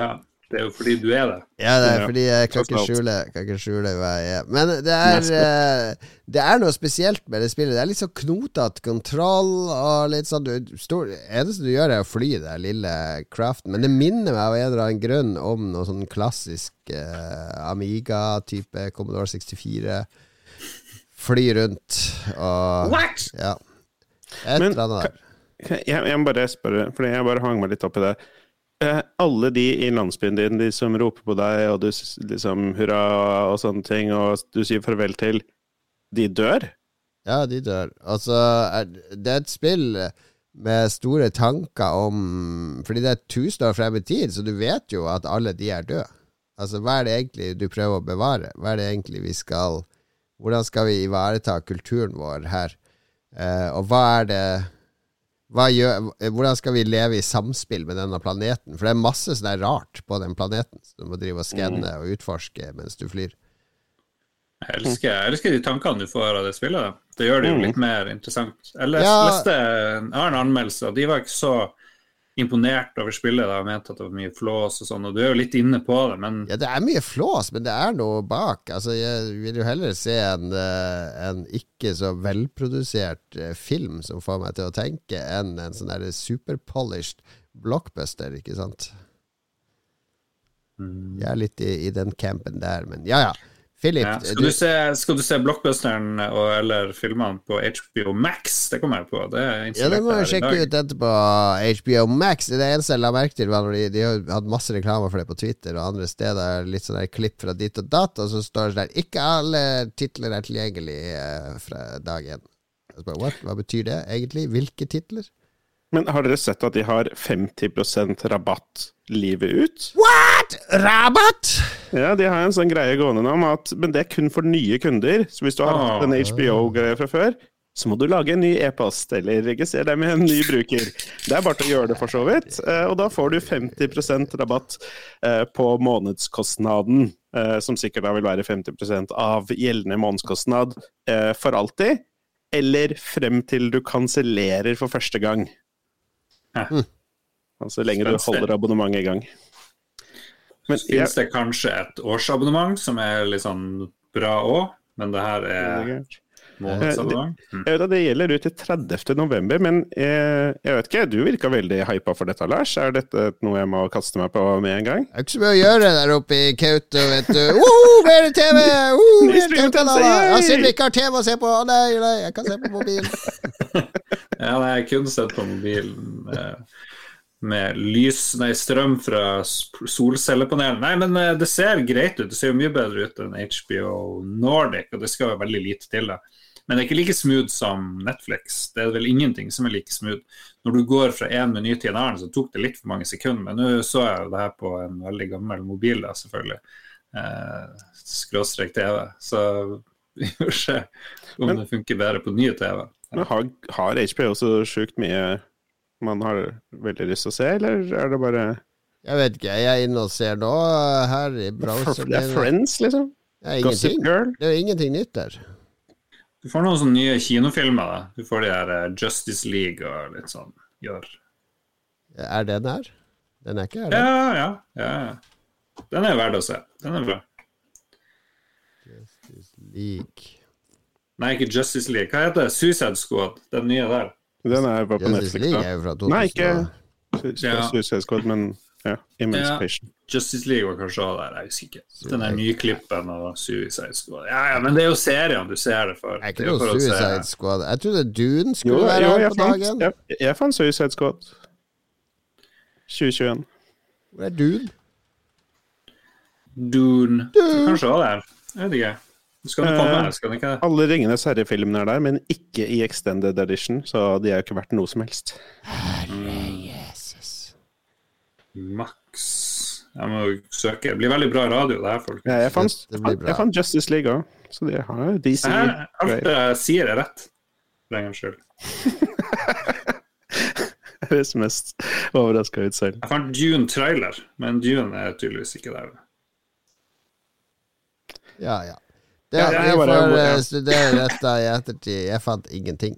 Ja, det er jo fordi du er det. ja, det er fordi jeg kan ikke skjule, kan ikke skjule hva jeg er. Men det er, eh, det er noe spesielt med det spillet. Det er litt sånn knotete kontroll og litt sånn du, stor, eneste du gjør, er å fly det lille craften. Men det minner meg av en eller annen grunn om noe sånn klassisk eh, Amiga-type Commodore 64. Fly rundt og What?! Ja. Et Men eller annet der. Jeg, jeg må bare spørre, fordi jeg bare hang meg litt opp i det. Eh, alle de i landsbyen din, de som roper på deg, og du liksom hurra og sånne ting, og du sier farvel til, de dør? Ja, de dør. Altså, det er et spill med store tanker om Fordi det er tusen år frem i tid, så du vet jo at alle de er døde. Altså, hva er det egentlig du prøver å bevare? Hva er det egentlig vi skal Hvordan skal vi ivareta kulturen vår her? Eh, og hva er det gjør, Hvordan skal vi leve i samspill med denne planeten? For det er masse sånn er rart på den planeten som du må drive og skanne og utforske mens du flyr. Jeg elsker, jeg elsker de tankene du får av det spillet. Det gjør det jo Mm. litt mer interessant. Jeg leste, Ja. leste Jeg har anmeldelse, og de var ikke så imponert over spillet da, og mente at det var mye flås og sånn, og du er jo litt inne på det, men Ja, det er mye flås, men det er noe bak. Altså, jeg vil jo heller se en, eh, en ikke så velprodusert eh, film som får meg til å tenke, enn en sånn der superpolished blockbuster, ikke sant? Mm. Jeg er litt i, i den campen der, men ja ja. Philip, ja. skal, du, du se, skal du se blockbusteren og, eller filmene på HBO Max? Det kommer jeg på. Det ja, det må jeg sjekke ut etterpå. HBO Max. Det eneste jeg la merke til, var når de, de har hatt masse reklame for det på Twitter og andre steder. Litt sånn klipp fra ditt og datt, og så står det der Ikke alle titler er tilgjengelig eh, fra dag én. Hva betyr det egentlig? Hvilke titler? Men har dere sett at de har 50% rabatt livet ut? What?! Rabatt?! Ja, de har en sånn greie gående nå om at Men det er kun for nye kunder. Så hvis du har hatt en HBO-greie fra før, så må du lage en ny e-post eller registrere deg med en ny bruker. Det er bare til å gjøre det, for så vidt. Eh, Og da får du 50% rabatt eh, på månedskostnaden, eh, som sikkert da vil være 50% av gjeldende månedskostnad for alltid. Eller frem til du kansellerer for første gang. Ja. Altså så lenge du holder abonnementet i gang. Men Så finnes det kanskje et årsabonnement som er litt sånn bra òg, men det her er jeg, månedsabonnement. Mm. vet at det gjelder ut til 30. november, men jeg, jeg vet ikke, du virka veldig hypa for dette, Lars. Er dette noe jeg må kaste meg på med en gang? Det er ikke så mye å gjøre der oppe i Kautokeino, vet du. Uh, mer TV! Ny mer TV-kanaler! Vi ikke har TV å se på. Å nei, nei, jeg kan se på mobilen. <laughs> Ja, nei, jeg kunne sett på mobilen eh, med lys, nei, strøm fra solcellepanelen. Nei, men eh, det ser greit ut. Det ser jo mye bedre ut enn HBO Nordic, og det skal jo veldig lite til. da. Men det er ikke like smooth som Netflix. Det er vel ingenting som er like smooth. Når du går fra én meny til en annen, så tok det litt for mange sekunder. Men nå så jeg jo det her på en veldig gammel mobil, da, selvfølgelig. Eh, skråstrek TV. Så <laughs> vi får se om Men- det funker bedre på nye TV. Men har, har HBO så sjukt mye man har veldig lyst til å se, eller er det bare Jeg vet ikke, jeg er inne og ser nå uh, her i browseren. Det er Friends, liksom? Det er Gossip. Girl? Det er jo ingenting nytt der. Du får noen sånne nye kinofilmer. da. Du får de her eh, Justice League og litt sånn. Gjør. Er den her? Den er ikke her. Ja, ja, ja. Den er verdt å se. Den er bra. Justice League. Nei, ikke Justice League. Hva heter det? Suicide Squad. Den nye der. Den er bare på Justice Netflix, League da. er jo fra 2000. Nei, ikke. Suicide Squad, men ja, Emancipation. Justice League var kanskje også der, jeg husker ikke. Den der nyklippen og Suicide Squad. Ja, ja, men det er jo serien du ser det for. Det er ikke Det jo noe for se- Suicide Squad. Jeg trodde Dune skulle jo, være her på fant, dagen. jeg, jeg fant Suicide Squad. 2021. Hvor er Dune? Dune. Dune. Kanskje det der. Jeg vet ikke. Skal den komme? Eh, Skal den ikke det? Alle Ringenes herre-filmene er der, men ikke i extended edition, så de er jo ikke verdt noe som helst. Herre Jesus. Max Jeg må søke. Det blir veldig bra radio, det her, folk. Ja, jeg, fant, Det jeg fant Justice League òg, så de har jo DC. Alt greier. jeg sier, er rett. For en gangs skyld. <laughs> Høres mest overraska ut selv. Jeg fant Dune-trailer, men Dune er tydeligvis ikke der. Ja, ja. Det, Ja, vi jeg bare- får ja. eh, studere dette i ettertid. Jeg fant ingenting.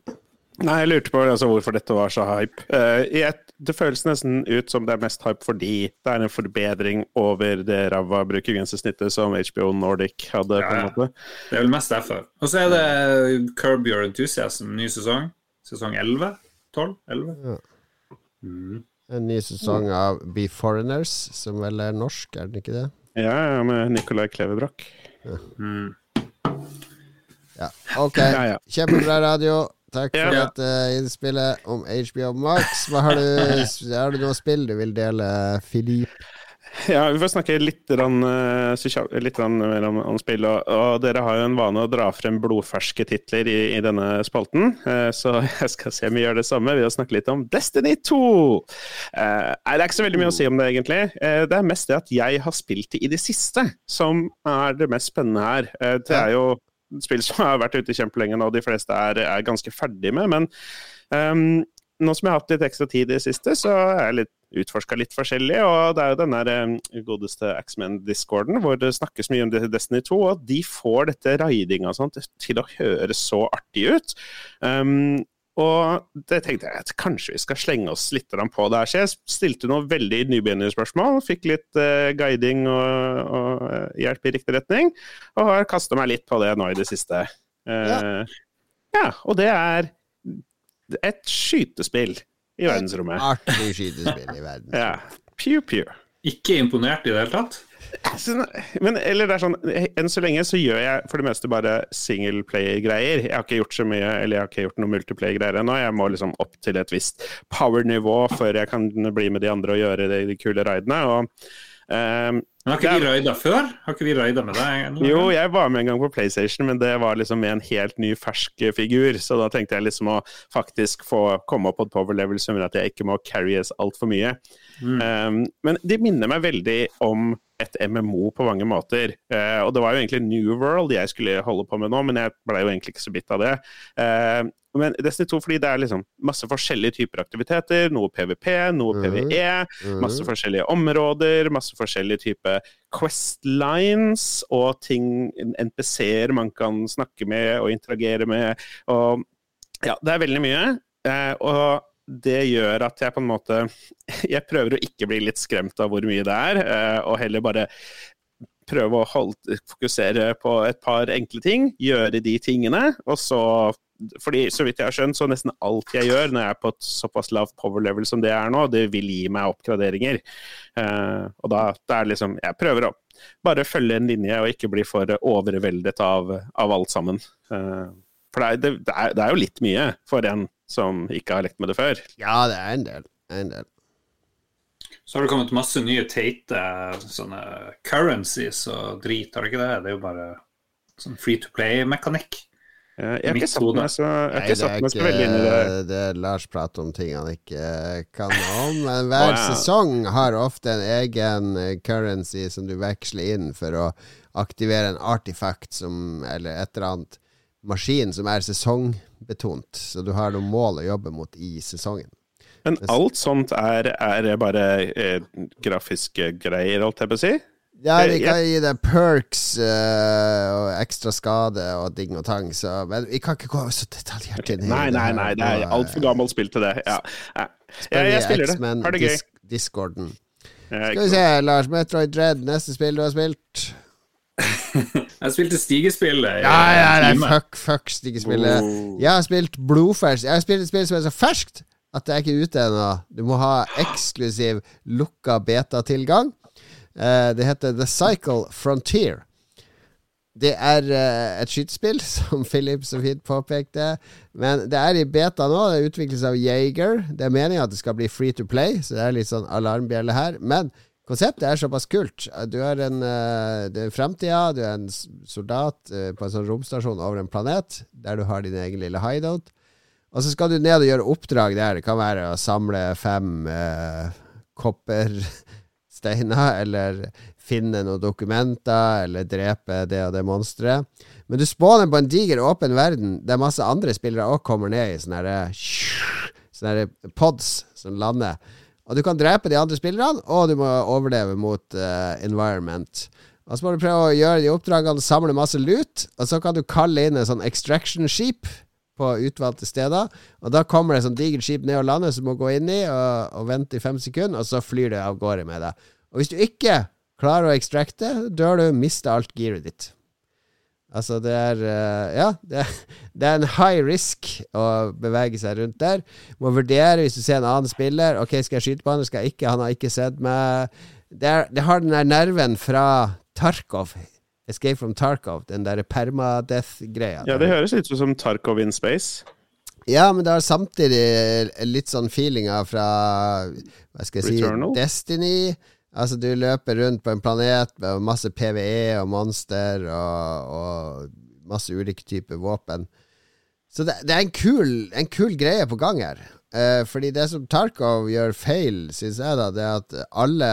Nei, jeg lurte på altså, hvorfor dette var så hype. Uh, i et, det føles nesten ut som det er mest hype fordi det er en forbedring over det ræva brukergrensesnittet som HBO Nordic hadde. Ja, på en måte. Det er vel mest derfor. Og så er det Curb Your Enthusiasm, ny sesong. Sesong 11? 12? 11? Mm. En ny sesong av Be Foreigners, som vel er norsk, er den ikke det? Ja, ja, med Nicolai Klevebrok. Mm. Ja. Ok, Ja, ja. kjempebra radio. Takk for Ja. dette innspillet om HBO Max. Hva har, du, <laughs> har du noe spill du vil dele, Filip? Ja, vi får snakke litt, grann, eh, litt rann mer om, om spill. Og, og dere har jo en vane å dra frem blodferske titler i, i denne spalten, eh, så <laughs> jeg skal se om vi gjør det samme ved å snakke litt om Destiny 2. Eh, det er ikke så veldig mye å si om det, egentlig. Eh, det er mest det at jeg har spilt det i det siste, som er det mest spennende her. Eh, det er jo spill som har vært ute kjempelenge nå, de fleste er, er ganske ferdig med, men um, nå som jeg har hatt litt ekstra tid i det siste, så er jeg litt utforska litt forskjellig. Og det er jo den der eh, godeste Axman-discorden hvor det snakkes mye om Destiny 2, og de får dette raidinga til å høres så artig ut. Um, og det tenkte jeg at kanskje vi skal slenge oss litt på der. Så jeg stilte noen veldig nybegynnerspørsmål, fikk litt uh, guiding og, og uh, hjelp i riktig retning, og har kasta meg litt på det nå i det siste. Uh, ja. ja. og det er et skytespill i verdensrommet. Et artig skytespill i verdensrommet. <laughs> ja. Pew, pew. Ikke imponert i det hele tatt? Men eller det er sånn, Enn så lenge så gjør jeg for det meste bare singleplayer-greier. Jeg har ikke gjort så mye, eller jeg har ikke gjort noe multiplayer-greier ennå. Jeg må liksom opp til et visst power-nivå før jeg kan bli med de andre og gjøre de, de kule raidene. og Um, men Har ikke vi raida før? Har ikke vi raida med deg? Jo, jeg var med en gang på PlayStation, men det var liksom med en helt ny, fersk figur. Så da tenkte jeg liksom å faktisk få komme opp på et power level som gjør at jeg ikke må carries altfor mye. Mm. Um, men de minner meg veldig om et MMO på mange måter. Eh, og det var jo egentlig New World jeg skulle holde på med nå, men jeg ble jo egentlig ikke så bitt av det. Eh, men Destiny 2 fordi det er liksom masse forskjellige typer aktiviteter. Noe PVP, noe mm. PVE. Mm. Masse forskjellige områder, masse forskjellige typer questlines og ting, NPC-er man kan snakke med og interagere med. Og ja, det er veldig mye. Eh, og det gjør at jeg på en måte Jeg prøver å ikke bli litt skremt av hvor mye det er, eh, og heller bare prøve å holde, fokusere på et par enkle ting, gjøre de tingene, og så fordi så vidt jeg har skjønt, så nesten alt jeg gjør når jeg er på et såpass lavt power level som det er nå, det vil gi meg oppgraderinger. Uh, og da det er liksom Jeg prøver å bare følge en linje og ikke bli for overveldet av, av alt sammen. Uh, for det er, det, er, det er, jo litt mye for en som ikke har lekt med det før. Ja, det er en del. En del. Så har det kommet masse nye teite sånne currencies og drit, har det ikke det? Det er jo bare sånn free to play-mekanikk. Jeg har ikke satt meg så, Nei, satt meg så veldig inn i det. Det er Lars prater om ting han ikke kan om. Men hver oh, ja. sesong har ofte en egen currency som du veksler inn for å aktivere en artifact som, eller et eller annet maskin som er sesongbetont. Så du har noen mål å jobbe mot i sesongen. Men alt sånt er, er bare er, grafiske greier, holdt jeg på å si? Ja, vi kan gi deg perks uh, og ekstra skade og ding og tang, så Men vi kan ikke gå så detaljert inn i Nei, nei, nei, det er altfor gammelt spill til det. Ja. ja. Jeg, jeg spiller det. Har det gøy. Discorden. Skal vi se, Lars. Metroid Dread, neste spill du har spilt? <laughs> jeg spilte stigespillet. Ja, ja, nei, fuck, fuck stigespillet. Oh. Jeg har spilt blodferskt. Jeg har spilt et spill som er så ferskt at det er ikke ute ennå. Du må ha eksklusiv lukka beta-tilgang. Uh, det heter The Cycle Frontier. Det er uh, et skytespill, <laughs> som Philip så fint påpekte. Men det er i beta nå. Det utvikles av Jager. Det er meninga at det skal bli free to play, så det er litt sånn alarmbjelle her. Men konseptet er såpass kult. Du er en uh, Det er. Du er en soldat uh, på en sånn romstasjon over en planet, der du har din egen lille hideout. Og så skal du ned og gjøre oppdrag der. Det kan være å samle fem uh, koppersteiner, <laughs> eller finne noen dokumenter, eller drepe det og det monsteret. Men du spåner på en diger, åpen verden der masse andre spillere òg kommer ned i sånne, <laughs> sånne pods som lander. Og du kan drepe de andre spillerne, og du må overleve mot uh, environment. Og så må du prøve å gjøre de oppdragene, samle masse lut, og så kan du kalle inn en sånn extraction-skip på utvalgte steder. Og da kommer det et sånt digert skip ned og lander som du må gå inn i og, og, vente i fem sekunder, og så flyr det av gårde med deg. Og hvis du ikke klarer å extracte, dør du, mister alt gearet ditt. Altså, det er uh, Ja, det, <laughs> det, er en high risk å bevege seg rundt der. Må vurdere hvis du ser en annen spiller. Ok, skal jeg skyte på han, skal jeg ikke? Han har ikke sett meg. Det, er, det har den der nerven fra Tarkov. Escape from Tarkov, den der permadeath-greia. Ja, det høres ut som Tarkov in space. Ja, men det har samtidig litt sånn feelinga fra Hva skal jeg Returnal? si Destiny. Altså, du løper rundt på en planet med masse PVE og monster og, og masse ulike typer våpen. Så det, det er en kul, en kul, greie på gang her. Eh, fordi det som Tarkov gjør feil, syns jeg, da, det er at alle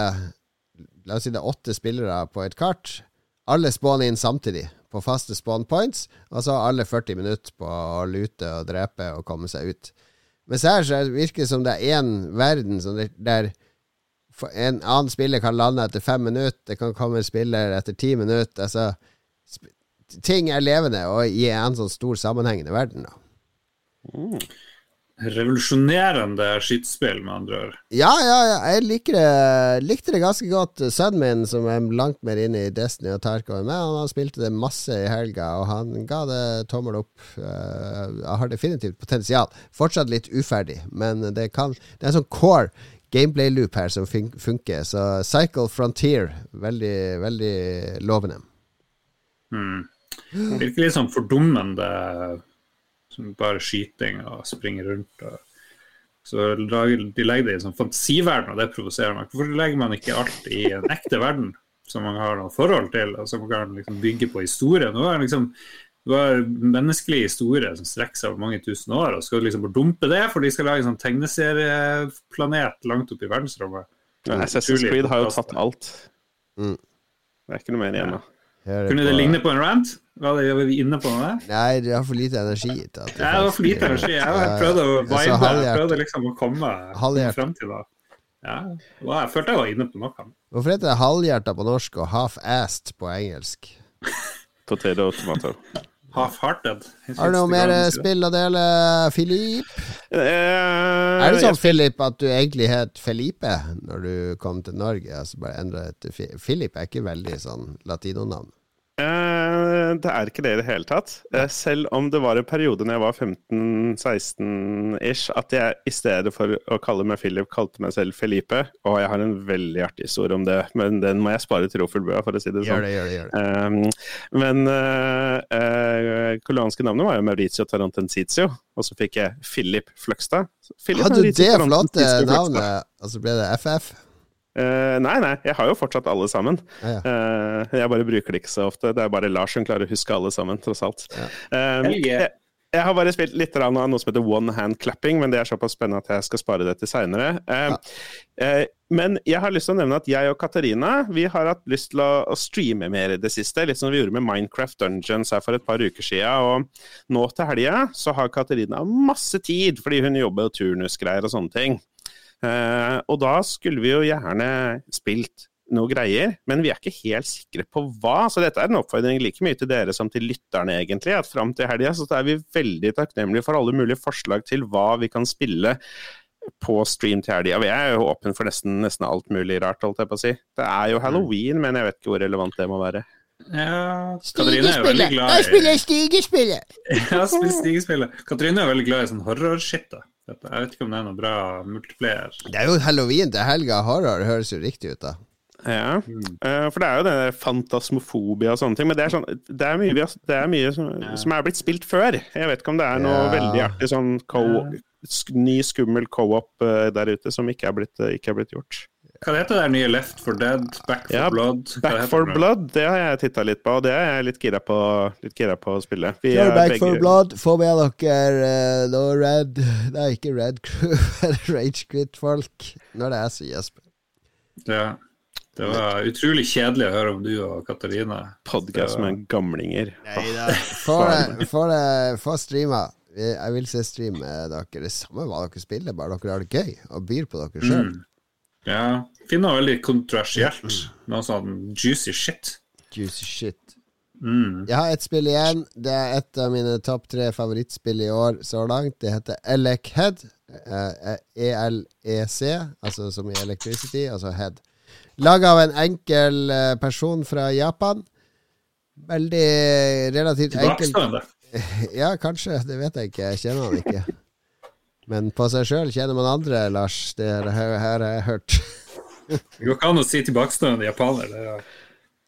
La oss si det er åtte spillere på et kart. Alle spawner inn samtidig på faste spawn points, og så har alle 40 minutter på å lute og drepe og komme seg ut. Mens her så virker det som det er én verden der, der en annen spiller kan lande etter fem minutter, det kan komme en spiller etter ti minutter. Altså, ting er levende og i en sånn stor sammenhengende verden. Mm. revolusjonerende skytespill, med andre ord. Ja, ja, ja, jeg liker det, likte det ganske godt. Sønnen min, som er langt mer inne i Destiny og Tarkov enn meg, han spilte det masse i helga, og han ga det tommel opp. Uh, har definitivt potensial. Fortsatt litt uferdig, men det kan Det er en sånn core gameplay-loop her som fun funker, så Cycle Frontier, veldig, veldig lovende. Mm. Virker litt sånn fordummende som bare skyting og springer rundt. Og, så de legger det i en sånn fantasiverden, og det provoserer meg. Hvorfor legger man ikke alt i en ekte verden som man har noe forhold til, og som man kan liksom bygge på historie? Nå er liksom du har menneskelig historie som strekker seg over mange tusen år, og skal du liksom bare dumpe det for de skal lage en sånn tegneserieplanet langt oppe i verdensrommet? Assassin's Creed har jo tatt alt. Mm. Det er ikke noe mer igjen nå. Kunne det ligne på en rant? Var, det, var vi inne på noe? Nei, du har for lite energi. Til at det var for lite energi. Jeg prøvde å vibe, jeg prøvde liksom å komme, frem til det. Ja, jeg følte jeg var inne på noe. Hvorfor heter det halvhjerta på norsk og half-assed på engelsk? Potato tomato. Half-hearted. Har du noe mer spill å dele, Filip? Uh, er det sånn, Filip, at du egentlig het Felipe når du kom til Norge? Altså bare endra til Filip er ikke veldig sånn latinonavn? Uh, det er ikke det i det hele tatt. Eh, selv om det var en periode når jeg var 15-16-ish, at jeg i stedet for å kalle meg Philip, kalte meg selv Felipe. Og jeg har en veldig artig historie om det, men den må jeg spare til Rofuglbua, for å si det sånn. Gjør det, gjør det, gjør det. Eh, men eh, koreanske navnet var jo Mauricio Tarantensizio, og så fikk jeg Philip Fløgstad. Hadde du det flotte navnet, og så ble det FF? Uh, nei, nei, jeg har jo fortsatt alle sammen. Ja, ja. Uh, jeg bare bruker det ikke så ofte. Det er bare Lars som klarer å huske alle sammen, tross alt. Ja. Uh, jeg, jeg, har bare spilt litt av noe som heter one hand clapping, men det er såpass spennende at jeg skal spare det til seinere. men jeg har lyst til å nevne at jeg og Katarina vi har hatt lyst til å, å streame mer i det siste. Litt som vi gjorde med Minecraft Dungeons her for et par uker siden. Og nå til helga så har Katarina masse tid, fordi hun jobber og turnusgreier og sånne ting. Uh, og da skulle vi jo gjerne spilt noe greier, men vi er ikke helt sikre på hva. Så dette er en oppfordring like mye til dere som til lytterne, egentlig. At fram til helga så er vi veldig takknemlige for alle mulige forslag til hva vi kan spille på stream til helga. Vi er jo åpne for nesten, nesten, alt mulig rart, holdt jeg på å si. Det er jo halloween, men jeg vet ikke hvor relevant det må være. Ja, Katrine er veldig glad i stigespillet! <laughs> ja, spiller stigespillet. Katrine er veldig glad i sånn horrorshit. da dette. Jeg vet ikke om det er noe bra multiplayer. Det er jo halloween til helga. Horror høres jo riktig ut, da. Ja, mm. uh, for det er jo denne fantasmofobia og sånne ting. Men det er, sånn, det er mye, det er mye som, ja. som, er blitt spilt før. Jeg vet ikke om det er noe ja. veldig artig sånn co ny, skummel co-op uh, der ute som ikke er blitt, uh, ikke er blitt gjort. Hva heter det nye Left for Dead? Back for ja, Blood? Back for det? Blood, det har jeg titta litt på, og det er jeg litt gira på, litt gira på å spille. Vi Back begge... for Blood, få med dere uh, noe Red Nei, ikke Red Crew, <laughs> Rage Quit-folk. Når det er så, Jesper. Ja. Det var utrolig kjedelig å høre om du og Katarina. Podkast med gamlinger. Nei da. Få streama. Jeg vil se stream med dere. Det samme hva dere spiller, bare dere har det gøy og byr på dere sjøl. Mm. Ja. Finn er veldig kontroversielt. Noe sånn juicy shit. Juicy shit. Mm. Jeg har et spill igjen. Det er et av mine topp tre favorittspill i år så langt. Det heter Elec Head. E-L-E-C, altså som i Electricity, altså Head. Laga av en enkel eh, person fra Japan. Veldig relativt enkel <laughs> Ja, kanskje. Det vet jeg ikke. Jeg kjenner han ikke. Men på seg sjøl kjenner man andre, Lars. Det her har jeg hørt. <laughs> det går ikke an å si tilbakestående japaner. Det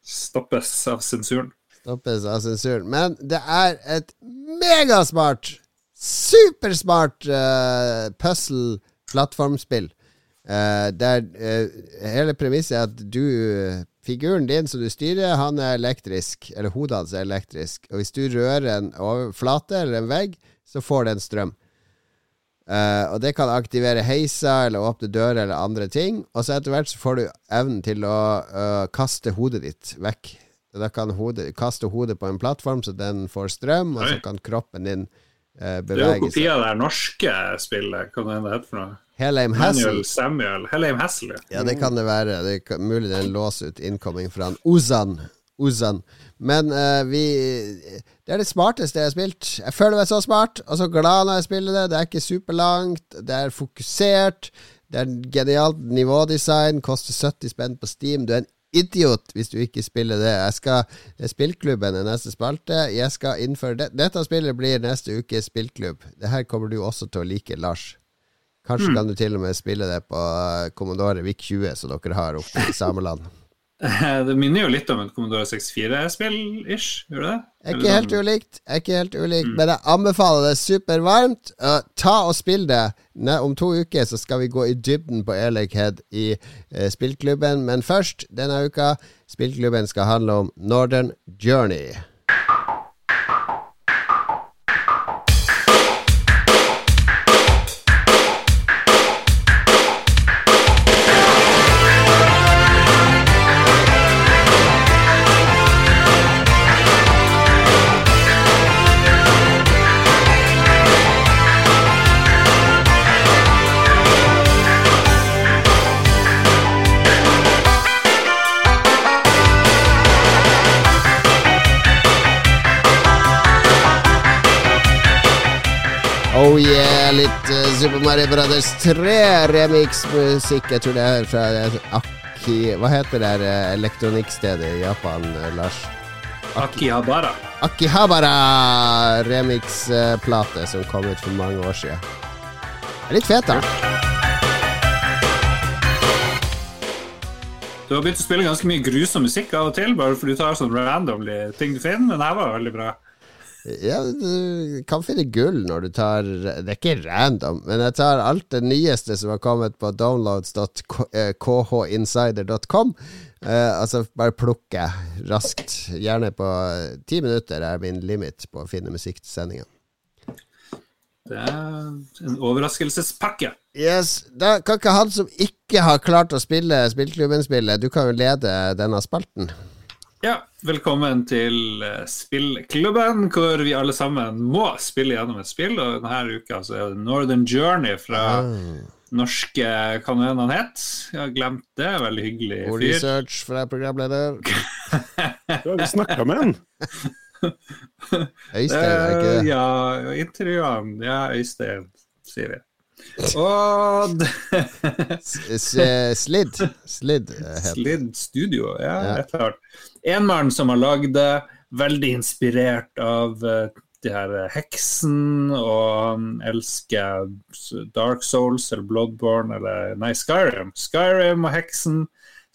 stoppes av sensuren. Stoppes av sensuren. Men det er et megasmart, supersmart uh, puzzle-plattformspill. Uh, der uh, hele premisset er at du Figuren din som du styrer, han er elektrisk. Eller hodet hans er elektrisk. Og hvis du rører en overflate eller en vegg, så får den strøm. Uh, og det kan aktivere heiser eller åpne dører eller andre ting. Og så etter hvert så får du evnen til å uh, kaste hodet ditt vekk. Så Da kan hodet, kaste hodet på en plattform så den får strøm, og så kan kroppen din uh, bevege seg. Det er jo kopi av det norske spillet. Hva det heter for noe? Helheim Hassel. Samuel. Helheim Hassel, ja. ja, det kan det være. Det er mulig det er en lås ut incoming fra en Ozan. Men uh, vi Det er det smarteste jeg har spilt. Jeg føler meg så smart og så glad når jeg spiller det. Det er ikke superlangt, det er fokusert. Det er genialt nivådesign, koster 70 spenn på Steam. Du er en idiot hvis du ikke spiller det. Jeg skal, Spillklubben er neste spalte. Jeg skal innføre det. Dette spillet blir neste ukes spillklubb. Det her kommer du også til å like, Lars. Kanskje mm. kan du til og med spille det på Commodore VIC 20, som dere har oppe i Sameland. <laughs> Det minner jo litt om et Commodore 64-spill-ish, gjør det det? Er ikke helt ulikt, er ikke helt ulikt, mm. men jeg anbefaler det supervarmt. Uh, ta og spill det. Ne, om to uker så skal vi gå i dybden på Airleghead i uh, spillklubben, men først denne uka, spillklubben skal handle om Northern Journey. Oh yeah, litt uh, Super Mario Brothers 3 remix-musikk. Jeg tror det er fra Aki Hva heter det uh, elektronikkstedet i Japan, uh, Lars? Akihabara. Akihabara remix-plate som kom ut for mange år siden. Det er litt fet, da. Du har begynt å spille ganske mye grusom musikk av og til, bare fordi du tar sånn randomly ting du finner, men det her var veldig bra. Ja, du kan finne gull når du tar Det er ikke random, men jeg tar alt det nyeste som har kommet på downloads.khinsider.com. Eh, altså bare plukke raskt. Gjerne på ti minutter er min limit på å finne musikk til sendinga. Det er en overraskelsespakke. Yes, Da kan ikke han som ikke har klart å spille Spillklubben-spillet, du kan jo lede denne spalten. Ja, velkommen til eh, spillklubben, hvor vi alle sammen må spille gjennom et spill. Og denne uka så er det Northern Journey fra ah. norske Hva nå han het? Jeg har glemt det. Veldig hyggelig fyr. Research fra programleder. du har jo snakka med han. Øystein, er ikke det? Eh, ja, intervjua han. Ja, Øystein, sier vi. Og Slid. Slid, Slid Studio, ja, ja. helt klart. En mann som har lagd det, veldig inspirert av uh, de her heksen, og han elsker Dark Souls eller Bloodborne eller Nei, Skyrim. Skyrim og heksen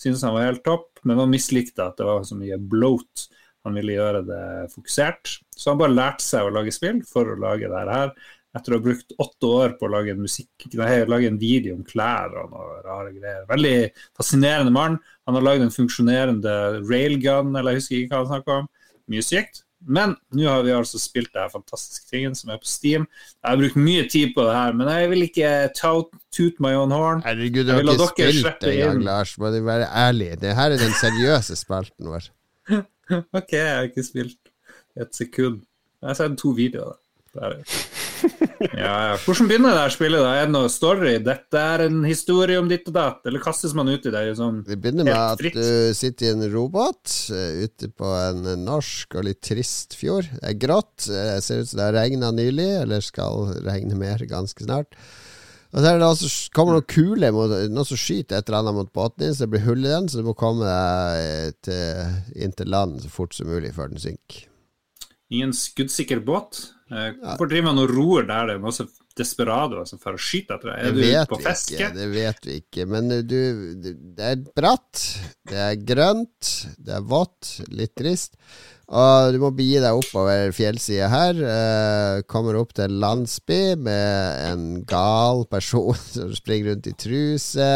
syntes han var helt topp, men han mislikte at det var så mye bloat. Han ville gjøre det fokusert. Så han bare lærte seg å lage spill for å lage det her etter å ha brukt åtte år på å lage en, musikk, nei, lage en video om klær og noe rare greier. Veldig fascinerende mann. Han har lagd en funksjonerende railgun, eller jeg husker ikke hva han snakker om. Mye sykt. Men nå har vi altså spilt det her fantastiske tingen som er på Steam. Jeg har brukt mye tid på det her, men jeg vil ikke toot my own horn. Herregud, du har ikke spilt det engang, Lars. Må du være ærlig. Det her er den seriøse spalten vår. <laughs> ok, jeg har ikke spilt et sekund. Jeg har sett to videoer. Det det ja, ja. Hvordan begynner det her spillet? da? Er det noe story? Dette er en historie om ditt og datt? Eller kastes man ut i det? Sånn det begynner med at du sitter i en robåt uh, ute på en norsk og litt trist fjord. Det er grått. Det ser ut som det har regna nylig, eller skal regne mer ganske snart. Og så, det også, kommer noen kule noen som skyter et eller annet mot båten din, så det blir hull i den, så du må komme deg til, inn til land så fort som mulig før den synker. Ingen skuddsikker båt? Eh, hvorfor driver man og roer der det er masse desperadoer som får skyte etter deg? Er du på fiske? Ikke, det vet vi ikke, men du, det er bratt, det er grønt, det er vått, litt trist. Og du må begi deg oppover fjellsida her. Eh, kommer opp til en landsby med en gal person <laughs> som springer rundt i truse.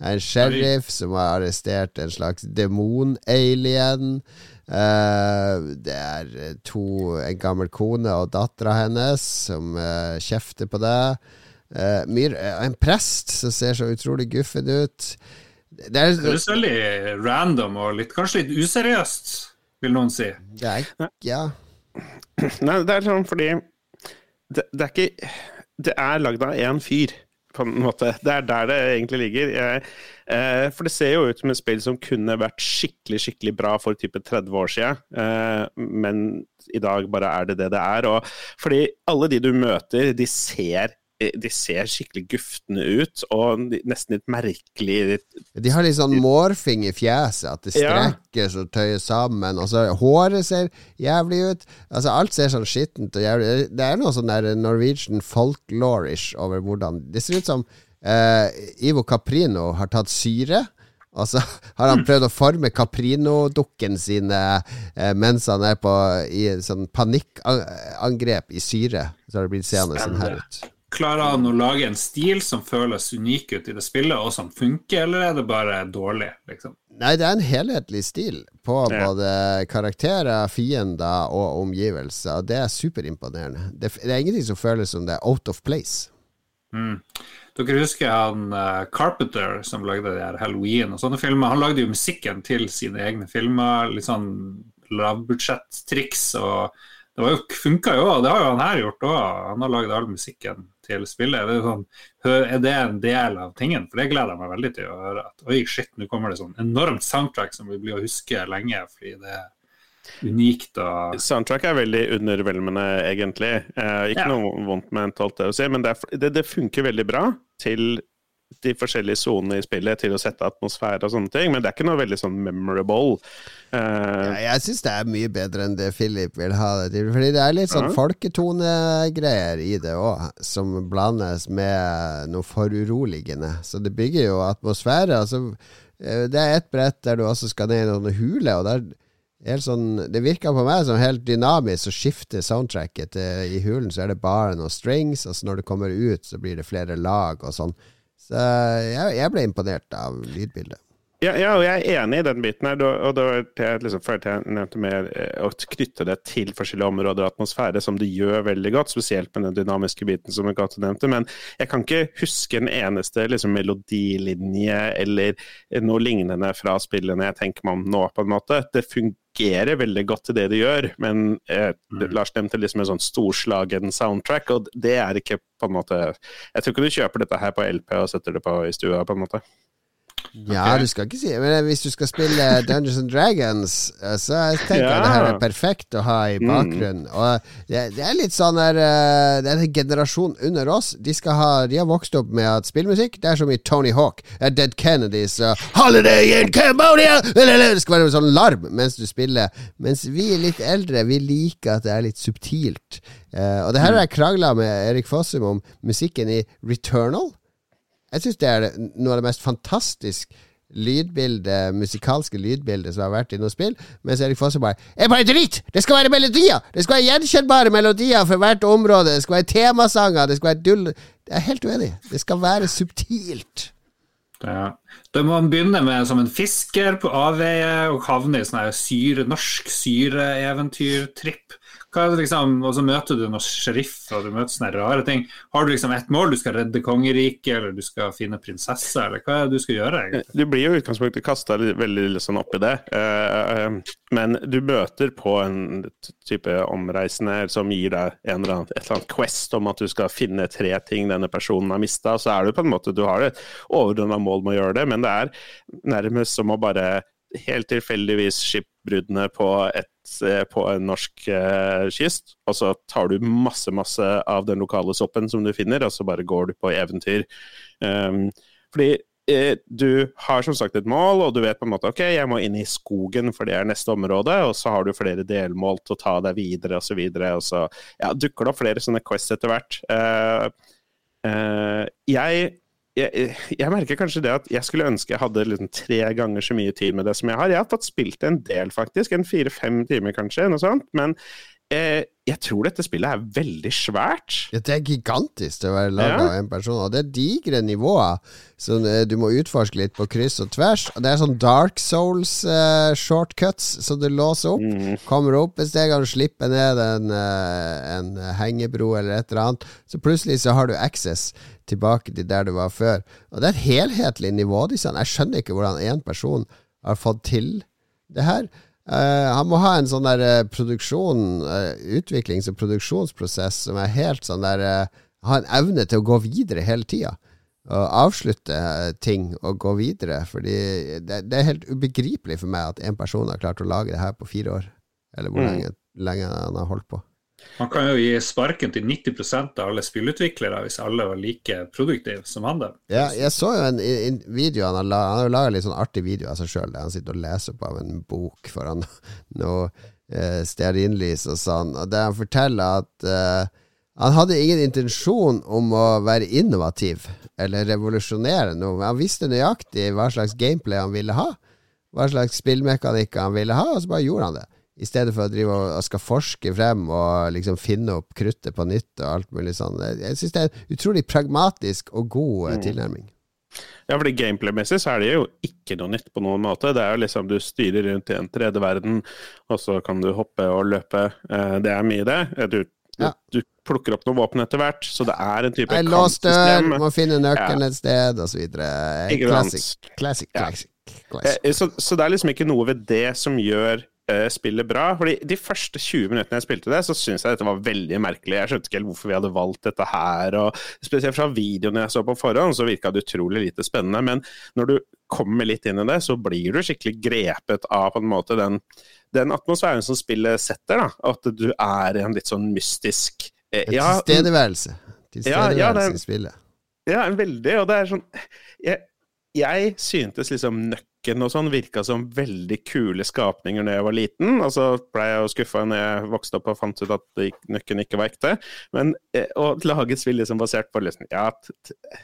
En sheriff som har arrestert en slags demon-alien. Uh, det er to, en gammel kone og dattera hennes som uh, kjefter på deg. Uh, en prest som ser så utrolig guffen ut. Det er høres veldig random og litt, kanskje litt useriøst, vil noen si. Det er, ja. Nei, det er sånn fordi Det, det er ikke Det er lagd av én fyr på en måte. Det er der det egentlig ligger. Eh, for det ser jo ut som et spill som kunne vært skikkelig skikkelig bra for type 30 år siden, eh, men i dag bare er det det det er. Og fordi alle de du møter, de ser de ser skikkelig guftende ut, og nesten litt merkelig De har litt sånn morfing i fjeset, at det strekkes og tøyes sammen. Og så Håret ser jævlig ut. Altså Alt ser sånn skittent og jævlig Det er noe sånn der Norwegian folklorish over hvordan Det ser ut som eh, Ivo Caprino har tatt syre. Og så <laughs> har han prøvd å forme Caprino-dukken sine eh, mens han er på i sånn panikkangrep i syre. Så har det blitt seende sånn her ut. Klarer han å lage en stil som føles unik ut i det spillet, og som funker, eller er det bare dårlig? liksom? Nei, det er en helhetlig stil på ja. både karakterer, fiender og omgivelser. Det er superimponerende. Det, det, er ingenting som føles som det er out of place. Mm. Dere husker han uh, Carpenter som lagde de her Halloween og sånne filmer? Han lagde jo musikken til sine egne filmer. Litt sånn lavbudsjettriks. og det jo, funka jo, det har jo han her gjort òg. Han har lagd all musikken til spillet. Er det, sånn, er det, en del av tingen? For det gleder jeg meg veldig til å høre. At oi, shit, nå kommer det sånn enormt soundtrack som vi blir å huske lenge. fordi det er unikt og Soundtrack er veldig undervelmende, egentlig. Eh, ikke ja. noe vondt med alt det å si, men det, er, det, det funker veldig bra til de forskjellige sonene i spillet til å sette atmosfære og sånne ting, men det er ikke noe veldig sånn memorable. Uh, ja, jeg syns det er mye bedre enn det Philip vil ha det til, fordi det er litt sånn uh -huh. folketonegreier i det òg, som blandes med noe foruroligende. Så det bygger jo atmosfære. Altså, eh, det er et brett der du også skal ned i noen hule, og der sånn, det virker på meg som helt dynamisk å skifte soundtracket. I hulen så er det bare noen strings, og så når det kommer ut, så blir det flere lag og sånn. Så jeg, jeg ble imponert av lydbildet. Ja, ja, og jeg er enig i den biten. her, og da jeg liksom, følte jeg nevnte mer eh, å knytte det til forskjellige områder og atmosfære, som det gjør veldig godt, spesielt med den dynamiske biten som Gato nevnte. Men jeg kan ikke huske en eneste liksom, melodilinje eller noe lignende fra spillene jeg tenker meg om nå, på en måte. Det fungerer veldig godt til det de gjør, men eh, mm. Lars nevnte liksom en sånn storslagen soundtrack, og det er ikke på en måte Jeg tror ikke du kjøper dette her på LP og setter det på i stua, på en måte. Ja, okay. du skal ikke si Men hvis du skal spille Dungeons and Dragons, Så så tenker jeg ja. det her er perfekt å ha i mm. bakgrunnen. Mm. Og det, det, er litt sånn der uh, Det er en generasjon under oss. De, ha, de har vokst opp med at spillmusikk Det er som i Tony Hawk, Dead Kennedys og Holiday in Cambodia! Det skal være en sånn larm mens du spiller. Mens vi er litt eldre, vi liker at det er litt subtilt. Uh, og det her har jeg krangla med Erik Fossum om musikken i Returnal. Jeg syns det er noe av det mest fantastiske lydbildet, musikalske lydbildet som har vært i noe spill. Mens Erik Fosse bare er bare dritt! Det skal være melodier! Det skal være gjenkjennbare melodier for hvert område. Det skal være temasanger. Det skal være dull Jeg er helt uenig. Det skal være subtilt. Da må man begynne med som en fisker på avveie og havne i sånn syre, norsk syreeventyrtripp. Liksom, Og så møter du noen sheriffer og du møter sånne rare ting. Har du liksom ett mål? Du skal redde kongeriket, eller du skal finne prinsesse, eller hva er det du skal gjøre? egentlig? Du blir jo i utgangspunktet kasta veldig sånn opp i det, uh, men du møter på en type omreisende som gir deg en eller annen, et eller annet quest om at du skal finne tre ting denne personen har mista. Så er du på en måte, du har et overordna mål med å gjøre det, men det er nærmest som å bare helt tilfeldigvis skipbruddene på, et, på en norsk eh, kyst, og så tar du masse, masse av den lokale soppen som du finner, og så bare går du på eventyr. Um, fordi eh, du har som sagt et mål, og du vet på en måte ok, jeg må inn i skogen, for det er neste område, og så har du flere delmål til å ta deg videre, og så videre, og så ja, dukker det opp flere sånne quests etter hvert. Uh, uh, jeg jeg, jeg, merker kanskje det at jeg skulle ønske jeg hadde liksom tre ganger så mye tid med det som jeg har. Jeg har fått spilt en del, faktisk. En fire-fem timer, kanskje. noe sånt, Men eh, jeg tror dette spillet er veldig svært. Ja, det er gigantisk til å være laga ja. av én person. Og det er digre nivåer Så eh, du må utforske litt på kryss og tvers. Og det er sånn Dark Souls-shortcuts uh, som du låser opp. Mm. Kommer opp et steg og slipper ned en, uh, en hengebro eller et eller annet. Så plutselig så har du access tilbake til der du var før. Og det er et helhetlig nivå. Jeg skjønner ikke hvordan én person har fått til det her. Uh, han må ha en sånn der uh, produksjon, uh, utviklings- og produksjonsprosess som er helt sånn der Ha en evne til å gå videre hele tida. Og avslutte ting og gå videre. Fordi det, det, er helt ubegripelig for meg at en person har klart å lage det her på fire år. Eller hvor mm. lenge, lenge han har holdt på. Man kan jo gi sparken til 90% av alle spillutviklere hvis alle var like produktive som han. der. Ja, jeg så jo en, en video Han har, laga, han har laga litt sånn artig video av seg sjøl, der han sitter og leser på av en bok foran <laughs> noe eh, stearinlys og sånn, og der han forteller at eh, han hadde ingen intensjon om å være innovativ eller revolusjonere noe, men han visste nøyaktig hva slags gameplay han ville ha, hva slags spillmekanikker han ville ha, og så bare gjorde han det. I stedet for å drive og skal forske frem og liksom finne opp kruttet på nytt og alt mulig sånn. Jeg syns det er en utrolig pragmatisk og god eh, mm. tilnærming. Ja, fordi gameplay-messig så er det jo ikke noe nytt på noen måte. Det er jo liksom du styrer rundt i en 3D-verden, og så kan du hoppe og løpe. Eh, det er mye, det. Eh, du, ja. du, plukker opp noen våpen etter hvert, så det er en type kampsystem. Låst dør, må finne nøkkelen ja. et sted, osv. Classic. Classic, classic. classic. Så, så det er liksom ikke noe ved det som gjør uh, spillet bra. Fordi De første 20 minuttene jeg spilte det, så syntes jeg dette var veldig merkelig. Jeg skjønte ikke helt hvorfor vi hadde valgt dette her. og Spesielt fra videoene jeg så på forhånd, så virka det utrolig lite spennende. Men når du kommer litt inn i det, så blir du skikkelig grepet av på en måte den, den atmosfæren som spillet setter. da, At du er en litt sånn mystisk eh, ja, Tilstedeværelse. Tilstedeværelse ja, ja, i spillet. Ja, veldig. Og det er sånn Jeg, jeg syntes liksom nøkkelen Nøkken og sånn virka som veldig kule skapninger når jeg var liten. Og så ble jeg jo skuffa når jeg vokste opp og fant ut at Nøkken ikke var ekte. Men, og et spill liksom basert på liksom, ja,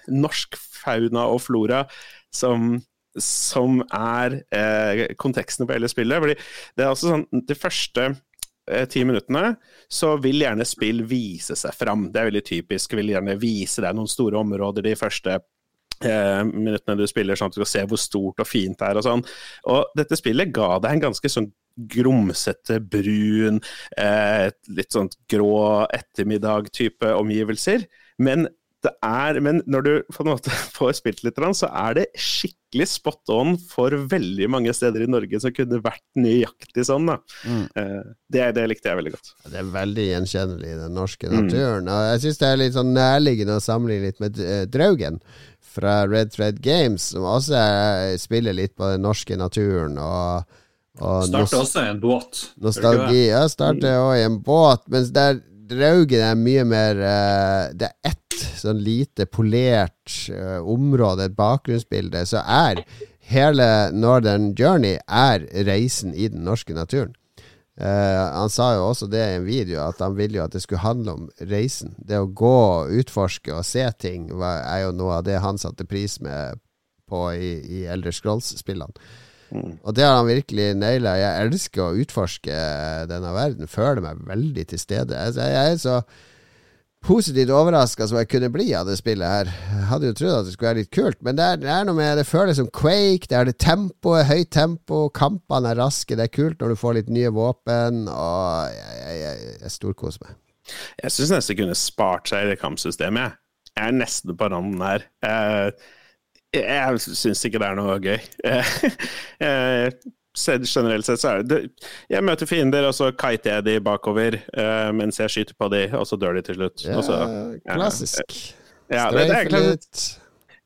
norsk fauna og flora som som er eh, konteksten på hele spillet. fordi det er altså sånn, De første eh, ti minuttene så vil gjerne spill vise seg fram. Det er veldig typisk. Vil gjerne vise deg noen store områder de første eh, minuttene du spiller, sånn at du skal se hvor stort og fint det er og sånn. Og dette spillet ga deg en ganske sånn grumsete, brun, eh, litt sånn grå ettermiddag-type omgivelser. Men det er, men når du på en måte <laughs> får spilt litt, så er det skikkelig spot on for veldig mange steder i Norge som kunne vært nøyaktig sånn. da. Mm. Eh, det, det, likte jeg veldig godt. Det er veldig gjenkjennelig i den norske naturen. Mm. Og jeg syns det er litt sånn nærliggende å sammenligne litt med eh, Draugen fra Red Thread Games, som også er, spiller litt på den norske naturen. og, og Starter også i en båt. Nostalgi. Ja, starter òg i en båt, mens der Draugen er mye mer uh, Det er ett sånn lite polert uh, område, et bakgrunnsbilde, så er hele Northern Journey er reisen i den norske naturen. Uh, han sa jo også det i en video, at han ville jo at det skulle handle om reisen. Det å gå, og utforske og se ting var, er jo noe av det han satte pris med på i, i Elder Scrolls-spillene. Mm. Og det har han virkelig naila. Jeg elsker å utforske denne verden. Føler meg veldig til stede. Jeg, jeg er så positivt overraska som jeg kunne bli av det spillet her. Jeg hadde jo trodd at det skulle være litt kult, men det er, det er noe med Det føles som Quake. Det er det tempoet, høyt tempo, kampene er raske. Det er kult når du får litt nye våpen, og jeg, jeg, jeg, jeg storkoser meg. Jeg syns nesten kunne spart seg det kampsystemet. Jeg er nesten på randen her. Jeg, jeg syns ikke det er noe gøy. <laughs> Generelt sett så er det Jeg møter fiender, og så kiter jeg de bakover uh, mens jeg skyter på de, og så dør de til slutt. Ja, så, ja, klassisk. Ja, det, det, er litt.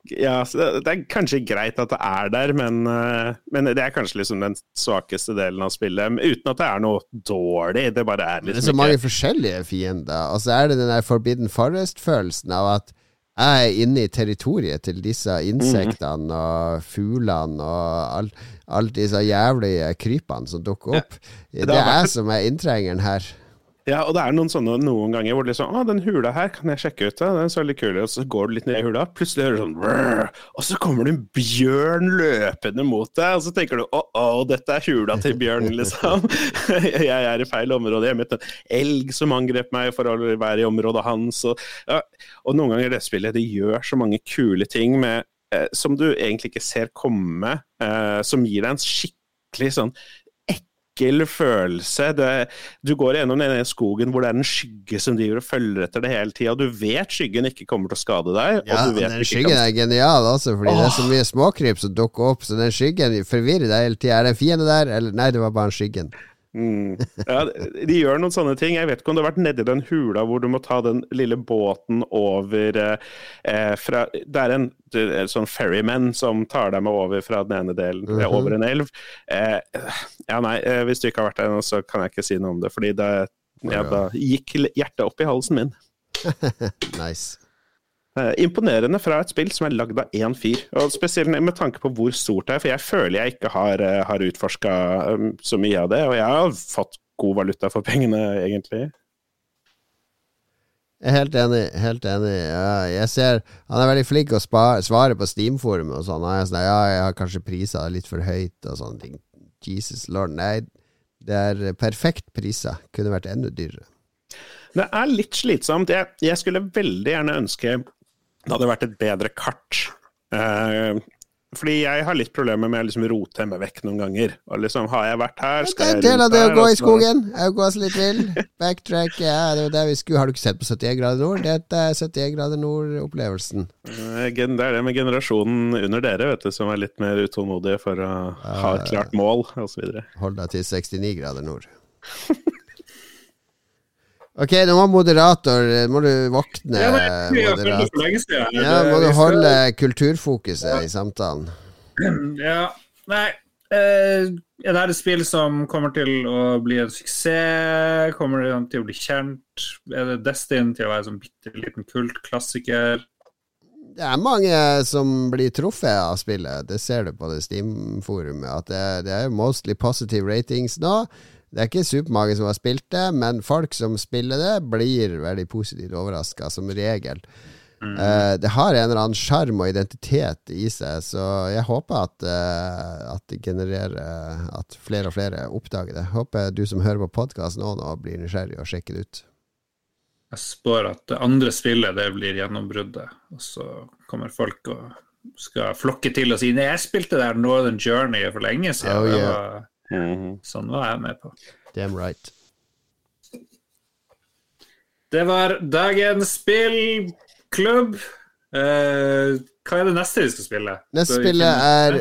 Ja, det er kanskje greit at det er der, men, uh, men, det er kanskje liksom den svakeste delen av spillet. Uten at det er noe dårlig. Det bare er liksom Det er så mange forskjellige fiender. Og så er det den der Forbidden Forest-følelsen av at jeg er inne i territoriet til disse insektene og fuglene og alle alle disse jævlige krypene som dukker opp. Det, er jeg som er inntrengeren her. Ja, og det er noen sånne noen ganger hvor det sånn Å, den hula her kan jeg sjekke ut, den så veldig kul. Og så går du litt ned i hula, plutselig hører du sånn Brrr! Og så kommer det en bjørn løpende mot deg, og så tenker du å, å, dette er hula til bjørnen, liksom. <laughs> jeg er i feil område. Jeg møtte en elg som angrep meg for å være i området hans. Og, ja. og noen ganger i det spillet, det gjør så mange kule ting med eh, som du egentlig ikke ser komme, eh, som gir deg en skikkelig sånn ekkel følelse. Det, du går gjennom denne skogen hvor det er en skygge som driver og følger etter det hele tida. Du vet skyggen ikke kommer til å skade deg. Ja, den skyggen kan... er genial også, fordi Åh. det er så mye småkryp som dukker opp. Så den skyggen forvirrer deg hele tida. Er det en fiende der, eller nei, det var bare en skyggen. Mm. Ja, de gjør noen sånne ting. Jeg vet ikke om du har vært nedi den hula hvor du må ta den lille båten over eh, fra Det er en, sånn ferryman som tar deg med over fra den ene delen mm -hmm. over en elv. Eh, ja, nei, eh, hvis du ikke har vært der nå, så kan jeg ikke si noe om det, fordi det ja, da gikk hjertet opp i halsen min. <laughs> nice. Eh, imponerende fra et spill som er lagd av én fyr, og spesielt med tanke på hvor stort det er. For jeg føler jeg ikke har, eh, har utforska um, så mye av det, og jeg har fått god valuta for pengene, egentlig. Jeg er helt enig. helt enig Jeg ser Han er veldig flink å svare på Steam-forumet og sånn. Sånn ja, jeg har kanskje prisa litt for høyt og sånne ting. Jesus lord. Nei, det er perfekt priser. Kunne vært enda dyrere. Det er litt slitsomt. Jeg, jeg skulle veldig gjerne ønske det hadde vært et bedre kart. Eh, fordi jeg har litt problemer med å liksom rote meg vekk noen ganger. Og liksom, Har jeg vært her, skal jeg rundt her. Det er en del av det å gå i skogen. Å gå oss litt vill. Backtrack. Ja, det var der vi skulle. Har du ikke sett på 71 grader nord? Dette er 71 grader nord-opplevelsen. Eh, det er det med generasjonen under dere, vet du, som er litt mer utålmodige for å ha et klart mål, osv. Hold deg til 69 grader nord. Ok, nå må moderator Må du våkne, ja, moderator. Ja, må du holde kulturfokuset i samtalen. Ja, nei eh, Er det et spill som kommer til å bli en suksess? Kommer det til å bli kjent? Er det Destin til å være en sånn bitte liten kultklassiker? Det er mange som blir truffet av spillet. Det ser du på det Steam-forumet. At det, det er mostly positive ratings nå. Det er ikke supermage som har spilt det, men folk som spiller det, blir veldig positivt overraska, som regel. Mm. Uh, det har en eller annen sjarm og identitet i seg, så jeg håper at, uh, at det genererer At flere og flere oppdager det. Håper du som hører på podkasten nå, nå blir nysgjerrig og sjekker det ut. Jeg spår at det andre spillet det blir gjennombruddet, og så kommer folk og skal flokke til og si Nei, jeg spilte der Northern Journey for lenge siden. Oh, yeah. Mm. Sånn var jeg med på. Damn right. Det var dagens spillklubb. Uh, hva er det neste vi skal spille? Neste spillet er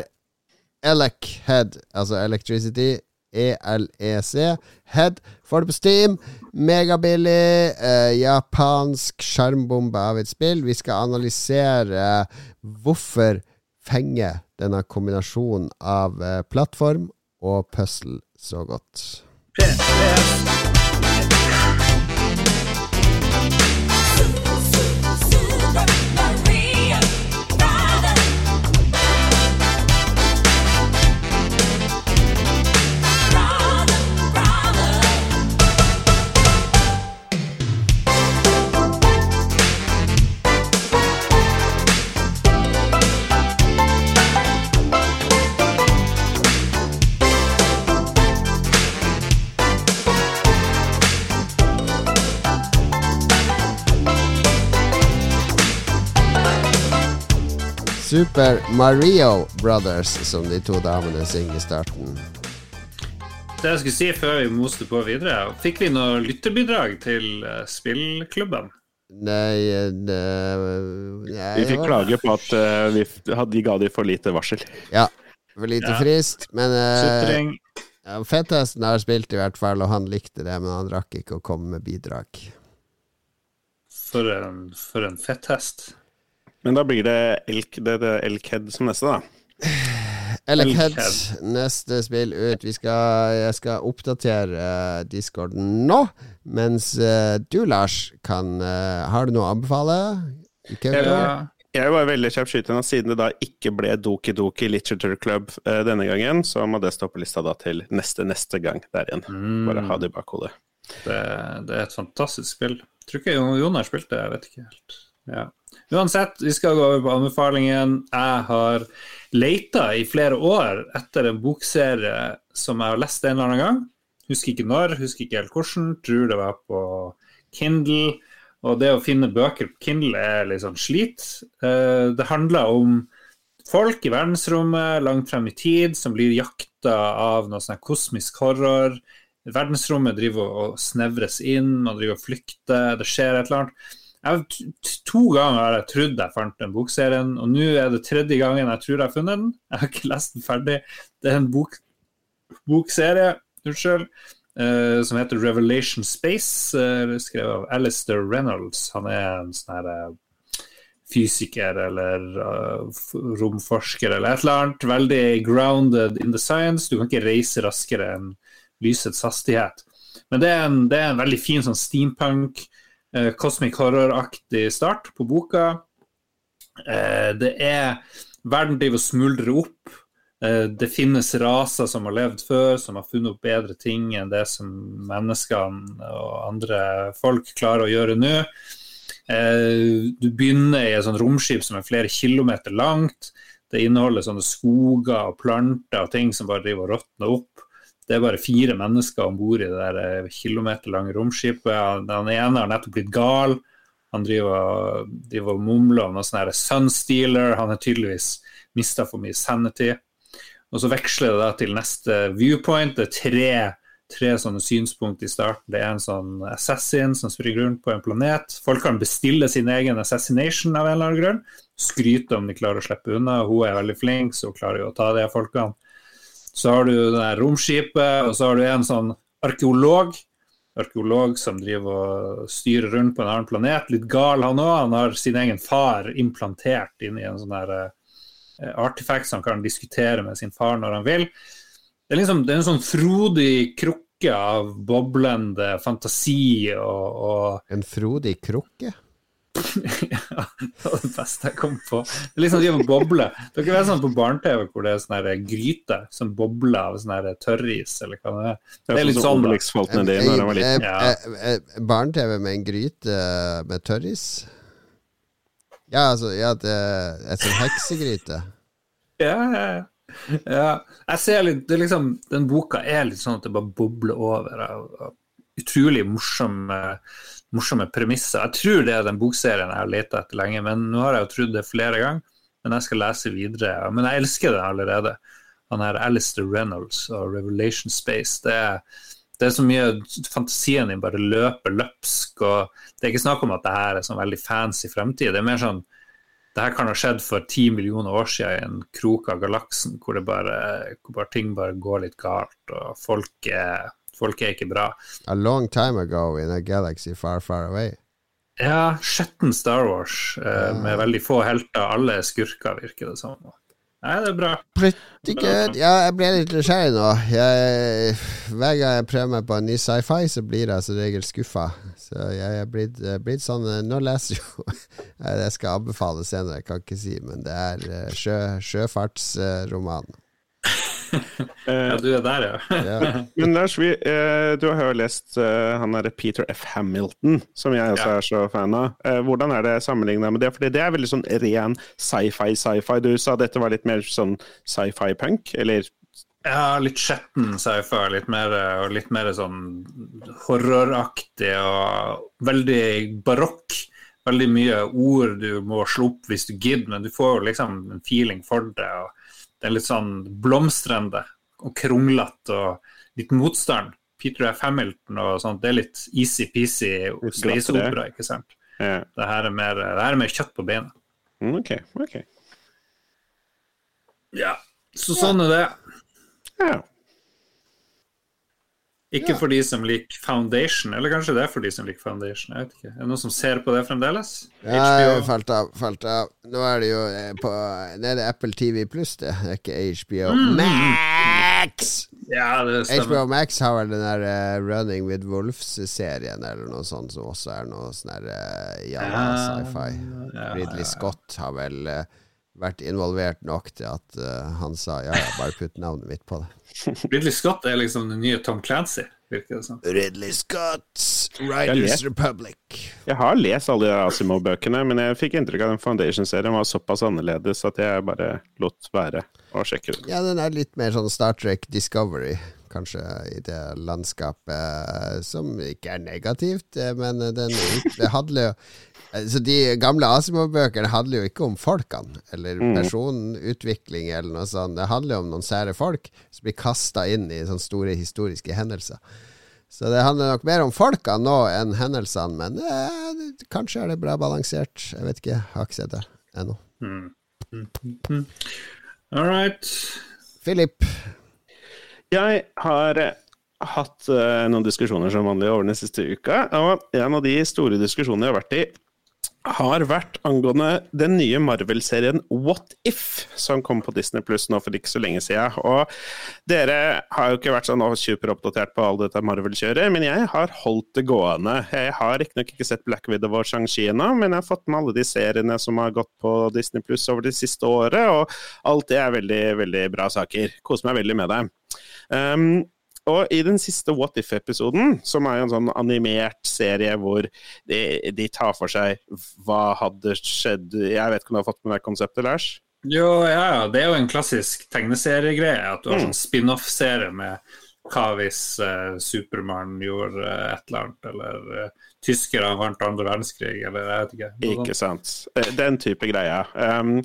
Elec Head, altså Electricity. ELEC. Head. Får det på Steam. Megabillig. Eh, japansk skjermbombe av et spill. Vi skal analysere eh, hvorfor fenger denne kombinasjonen av eh, plattform og puzzle så godt. Super Mario Brothers, som de to damene synger i starten. Det jeg skulle si før vi moste på videre, fikk vi noe lytterbidrag til uh, spillklubben? Nei, nei nei Vi fikk klage på at uh, vi hadde, ga de for lite varsel. Ja, for lite ja. frist. Men uh, ja, Fettesten har spilt i hvert fall, og han likte det, men han rakk ikke å komme med bidrag. For en, for en fetthest. Men da blir det Elk, det, det Elkhead som neste, da. <sighs> Elkhead, neste spill ut. Skal, jeg skal oppdatere uh, discorden nå, mens uh, du, Lars, kan uh, Har du noe å anbefale? Ja. Jeg var veldig kjapt skytende, siden det da ikke ble Doki Doki Literature Club eh, denne gangen, så må det stå på lista da til neste neste gang der igjen. Mm. Bare ha det i bakhodet. Det, det, er et fantastisk spill. Jeg tror ikke Jon har spilt det, jeg vet ikke helt. Ja. Uansett, vi skal gå over på anbefalingen. Jeg har leita i flere år etter en bokserie som jeg har lest en eller annen gang. Husker ikke når, husker ikke helt hvordan. Tror det var på Kindle. Og det å finne bøker på Kindle er litt sånn slit. Eh, det handler om folk i verdensrommet langt frem i tid som blir jakta av noe sånn kosmisk horror. Verdensrommet driver og snevres inn, man driver og flykter, det skjer et eller annet. Jeg, to ganger har jeg trodd jeg fant den bokserien, og nå er det tredje gangen jeg tror jeg har funnet den. Jeg har ikke lest den ferdig. Det er en bok, bokserie, unnskyld. uh, som heter Revelation Space, uh, skrevet av Alistair Reynolds. Han er en sånn her uh, fysiker eller romforsker eller et eller annet. Veldig grounded in the science. Du kan ikke reise raskere enn lysets hastighet. Men det er en, det er en veldig fin sånn steampunk, cosmic horror-aktig start på boka. det er Verden driver og smuldrer opp. Eh, det finnes raser som har levd før, som har funnet opp bedre ting enn det som menneskene og andre folk klarer å gjøre nå. Eh, du begynner i et sånt romskip som er flere kilometer langt. Det inneholder sånne skoger og planter og ting som bare driver og råtner opp. Det er bare fire mennesker om bord i det der eh, kilometerlange romskipet. Den ene har nettopp blitt gal. Han driver, driver og mumler om noe sånn Sunstealer. Han har tydeligvis mista for mye sanity. Og så veksler det da til neste viewpoint. Det er tre, tre sånne synspunkt i starten. Det er en sånn assassin som springer rundt på en planet. Folk kan bestille sin egen assassination av en eller annen grunn. Skryte om de klarer å slippe unna. Hun er veldig flink, så hun klarer jo å ta de folkene. Så har du det der romskipet, og så har du en sånn arkeolog. Arkeolog som driver og styrer rundt på en annen planet. Litt gal han òg. Han har sin egen far implantert inn i en sånn der Eh, som han kan diskutere med sin far når han vil. Det er, liksom, det er en sånn frodig krukke av boblende fantasi og, og En frodig krukke? <laughs> ja, det var det beste jeg kom på. Det er liksom de bobler. Det kan være sånn på barne-TV hvor det er sånn gryte som bobler av sånn tørris, eller hva det er. Det er litt sånn. Barne-TV med en gryte med tørris? Ja, altså ja, det et sånt heksegryte. ja, ja, ja. Jeg ser litt det liksom, Den boka er litt sånn at det bare bobler over av, utrolig morsomme, morsomme, premisser. Jeg tror det er den bokserien jeg har leta etter lenge, men nå har jeg jo trodd det flere ganger. Men jeg skal lese videre. Men jeg elsker det allerede. Han her Alistair Reynolds og Revelation Space. Det er det er så mye Fantasien din bare løper løpsk. og Det er ikke snakk om at det her er sånn veldig fancy fremtid. Det er mer sånn det her kan ha skjedd for ti millioner år siden i en krok av galaksen hvor, bare, hvor bare ting bare går litt galt, og folk er, folk er, ikke bra. A long time ago in a galaxy far, far away. Ja, skjetten Star Wars eh, med veldig få helter. Alle er skurker, virker det som. Nei, det er bra. Pretty good. Ja, jeg ble litt nysgjerrig nå. Jeg, hver gang jeg prøver meg på en ny sci-fi, så blir jeg som regel skuffa. Så jeg er blitt, blitt, sånn Nå leser jo <laughs> Jeg skal anbefale senere, jeg kan ikke si, men det er eh, sjø, sjøfartsroman. <laughs> ja, du er der, ja. ja. <laughs> Men Lars, vi, eh, du har jo lest eh, han derre Peter F. Hamilton, som jeg også ja. er så fan av. Eh, hvordan er det sammenligna med det? Fordi det er veldig sånn ren sci-fi-sci-fi. Du sa dette var litt mer sånn sci-fi-punk, eller? Ja, litt skjetten sci-fi. Litt mer, og litt mer sånn horroraktig og veldig barokk. Veldig mye ord du må slå opp hvis du gidder, men du får jo liksom en feeling for det. og det er litt sånn blomstrende og kronglete og litt motstand. Peter F. Hamilton og sånt, det er litt easy-peasy space-opera, ikke sant. Ja. Det, her er mer, det her er mer kjøtt på beina. Mm, ok, ok. Ja, så sånn er det. Ja. Ikke ja. for de som liker Foundation, eller kanskje det er for de som liker Foundation. Jeg vet ikke. Er det noen som ser på det fremdeles? Ja, falt av, falt av. Nå er det jo eh, på Det er det Apple TV pluss, det. Det er ikke HBO mm. Max! Ja, det stemmer. HBO Max har vel den der uh, Running with Wolves-serien eller noe sånt, som også er noe sånn der uh, ja, sci-fi. Ja, Ridley Scott har vel uh, vært involvert nok til at uh, han sa ja, ja, bare putt navnet mitt på det. <laughs> Ridley Scott er liksom den nye Tom Clancy, virker det som. Ridley Scott, Riders Republic. Jeg har lest alle Asimo-bøkene, men jeg fikk inntrykk av den Foundation-serien var såpass annerledes at jeg bare lot være å sjekke den. Ja, den er litt mer sånn Star Trek Discovery kanskje, i det landskapet, som ikke er negativt, eh, men den, det handler jo Eh, så De gamle Asimov-bøkene handler jo ikke om folkene, eller mm. personutvikling, eller noe sånt. Det handler jo om noen sære folk som blir kasta inn i sånne store historiske hendelser. Så det handler nok mer om folkene nå enn hendelsene, men eh, kanskje er det bra balansert. Jeg vet ikke, jeg har ikke sett det ennå. Mm. All right. Philip. Jeg har hatt uh, noen diskusjoner som vanlig over den siste uka. Og en av de store diskusjonene jeg har vært i, har vært angående den nye Marvel-serien What If, som kom på Disney Pluss nå for ikke så lenge siden. Og dere har jo ikke vært sånn superoppdatert på all dette Marvel-kjøret, men jeg har holdt det gående. Jeg har riktignok ikke sett Black Widow og Shang-Chi ennå, men jeg har fått med alle de seriene som har gått på Disney Pluss over det siste året, og alt det er veldig, veldig bra saker. Koser meg veldig med det. Um, og i den siste What If-episoden, som er en sånn animert serie hvor de, de, tar for seg hva hadde skjedd Jeg vet ikke om du har fått med deg konseptet, Lars? Jo, ja, det er jo en klassisk tegneseriegreie. At du har mm. sånn spin-off-serie med hva hvis uh, Supermann gjorde uh, et eller annet, eller uh, tyskere vant andre verdenskrig, eller jeg vet ikke. Ikke sant. Den type greier. Um,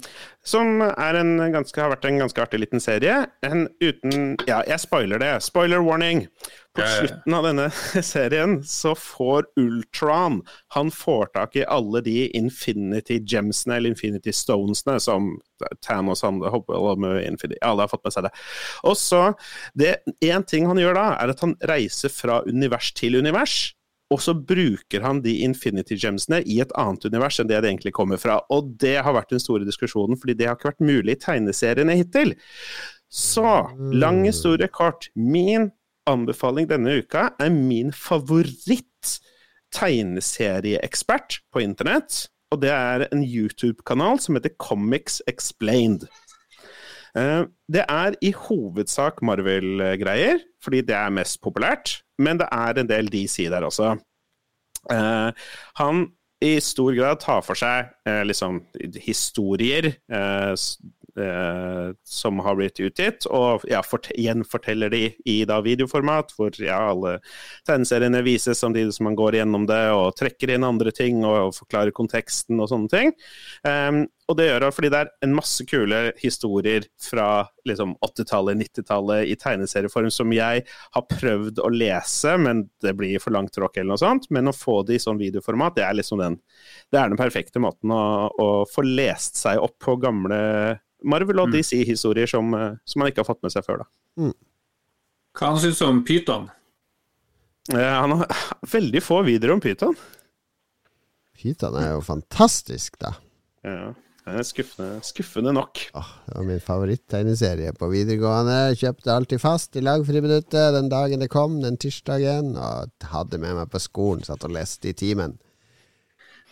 som en ganske, har vært en ganske artig liten serie. En uten Ja, jeg spoiler det. Spoiler warning! På slutten av denne <laughs> serien så får Ultron Han får tak i alle de Infinity Gemsene, eller Infinity Stonesene, som Thanos han hopper med Infinity Alle har fått med seg det. Og så Én ting han gjør da, er at han reiser fra univers til univers. Og så bruker han de Infinity Gemsene i et annet univers enn det det egentlig kommer fra. Og det har vært den store diskusjonen, fordi det har ikke vært mulig i tegneseriene hittil. Så, lang historie kort. Min anbefaling denne uka er min favoritt tegneserieekspert på internett. Og det er en YouTube-kanal som heter Comics Explained. Eh, det er i hovedsak Marvel-greier, fordi det er mest populært, men det er en del DC der også. Eh, han i stor grad tar for seg eh, liksom historier som har blitt utgitt, og ja, gjenforteller de i da videoformat, hvor ja, alle tegneseriene vises samtidig som man går gjennom det og trekker inn andre ting og, og forklarer konteksten og sånne ting. Um, og det gjør det fordi det er en masse kule historier fra liksom 80-tallet, 90-tallet i tegneserieform som jeg har prøvd å lese, men det blir for langt tråkk eller noe sånt. Men å få det i sånn videoformat, det er liksom den, det er den perfekte måten å, å få lest seg opp på gamle Marvel og mm. DC-historier som, eh, som, man ikke har fått med seg før. da. Mm. Hva han syns om Pyton? Eh, han har <laughs> veldig få videoer om Pyton. Pyton er jo fantastisk, da. Ja. Det er skuffende, skuffende nok. Åh, det var min favoritt-tegneserie på videregående. Kjøpte alltid fast i lagfriminuttet den dagen det kom, den tirsdagen. Og hadde med meg på skolen, satt og leste i timen.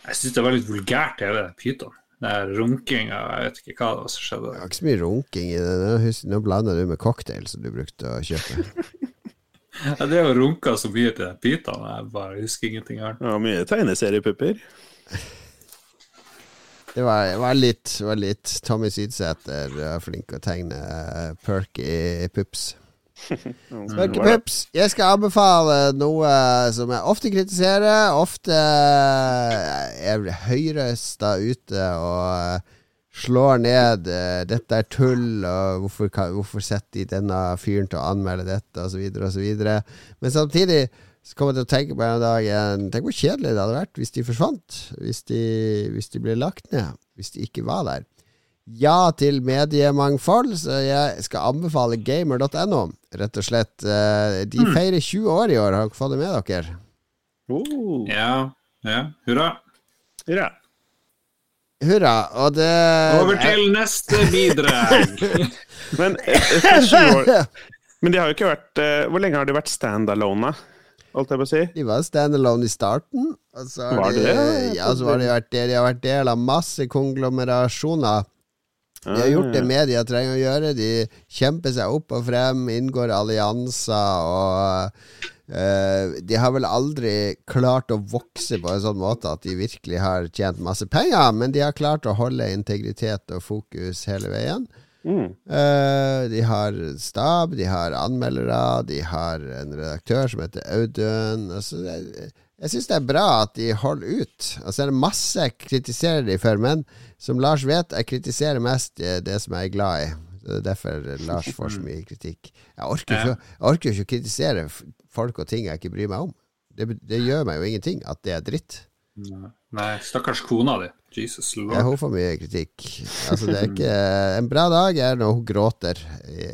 Jeg syns det var litt vulgært, hele Pyton den runkinga, jeg vet ikke hva det var som skjedde. Det var ikke så mye runking i det. Nå, blander du med cocktail som du brukte å kjøpe. <laughs> ja, det jo runka så mye til pytene, jeg bare husker ingenting annet. Ja, mye tegneseriepupper. Det var, var, litt, var litt Tommy Sydsæter flink å tegne perky pups. Spøkepups. Jeg skal anbefale noe som jeg ofte kritiserer. Ofte er høyrøsta ute og eh, slår ned uh, 'dette er tull', og 'hvorfor, hvorfor setter de denne fyren til å anmelde dette', osv., osv. Men samtidig så kommer jeg til å tenke på en dag Tenk hvor kjedelig det hadde vært hvis de forsvant. Hvis de, hvis de ble lagt ned. Hvis de ikke var der ja til mediemangfold, så jeg skal anbefale gamer.no, rett og slett. Eh, de hmm. feirer 20 år i år, har dere fått det med dere? Uh. Ja. ja. Hurra. Hurra. Hurra. Og det Over til er... neste bidrag. <laughs> men, eh, <laughs> men de har jo ikke vært Hvor lenge har de vært standalone? Holdt jeg på å si? De var standalone i starten. var det det? Ja, så har de vært, de har vært del av masse konglomerasjoner de har gjort det media trenger å gjøre. De kjemper seg opp og frem, inngår allianser og uh, De har vel aldri klart å vokse på en sånn måte at de virkelig har tjent masse penger, men de har klart å holde integritet og fokus hele veien. Mm. Uh, de har stab, de har anmeldere, de har en redaktør som heter Audun. Altså, jeg syns det er bra at de holder ut. Altså, det er masse jeg kritiserer de for, men som Lars vet, jeg kritiserer mest det som jeg er glad i. Det er derfor Lars får så mye kritikk. Jeg orker, ikke, orker ikke å kritisere folk og ting jeg ikke bryr meg om. Det, det gjør meg jo ingenting at det er dritt. Nei, stakkars kona di. Jesus lord. Ja, hun får mye kritikk. Altså, det er ikke En bra dag er når hun gråter i,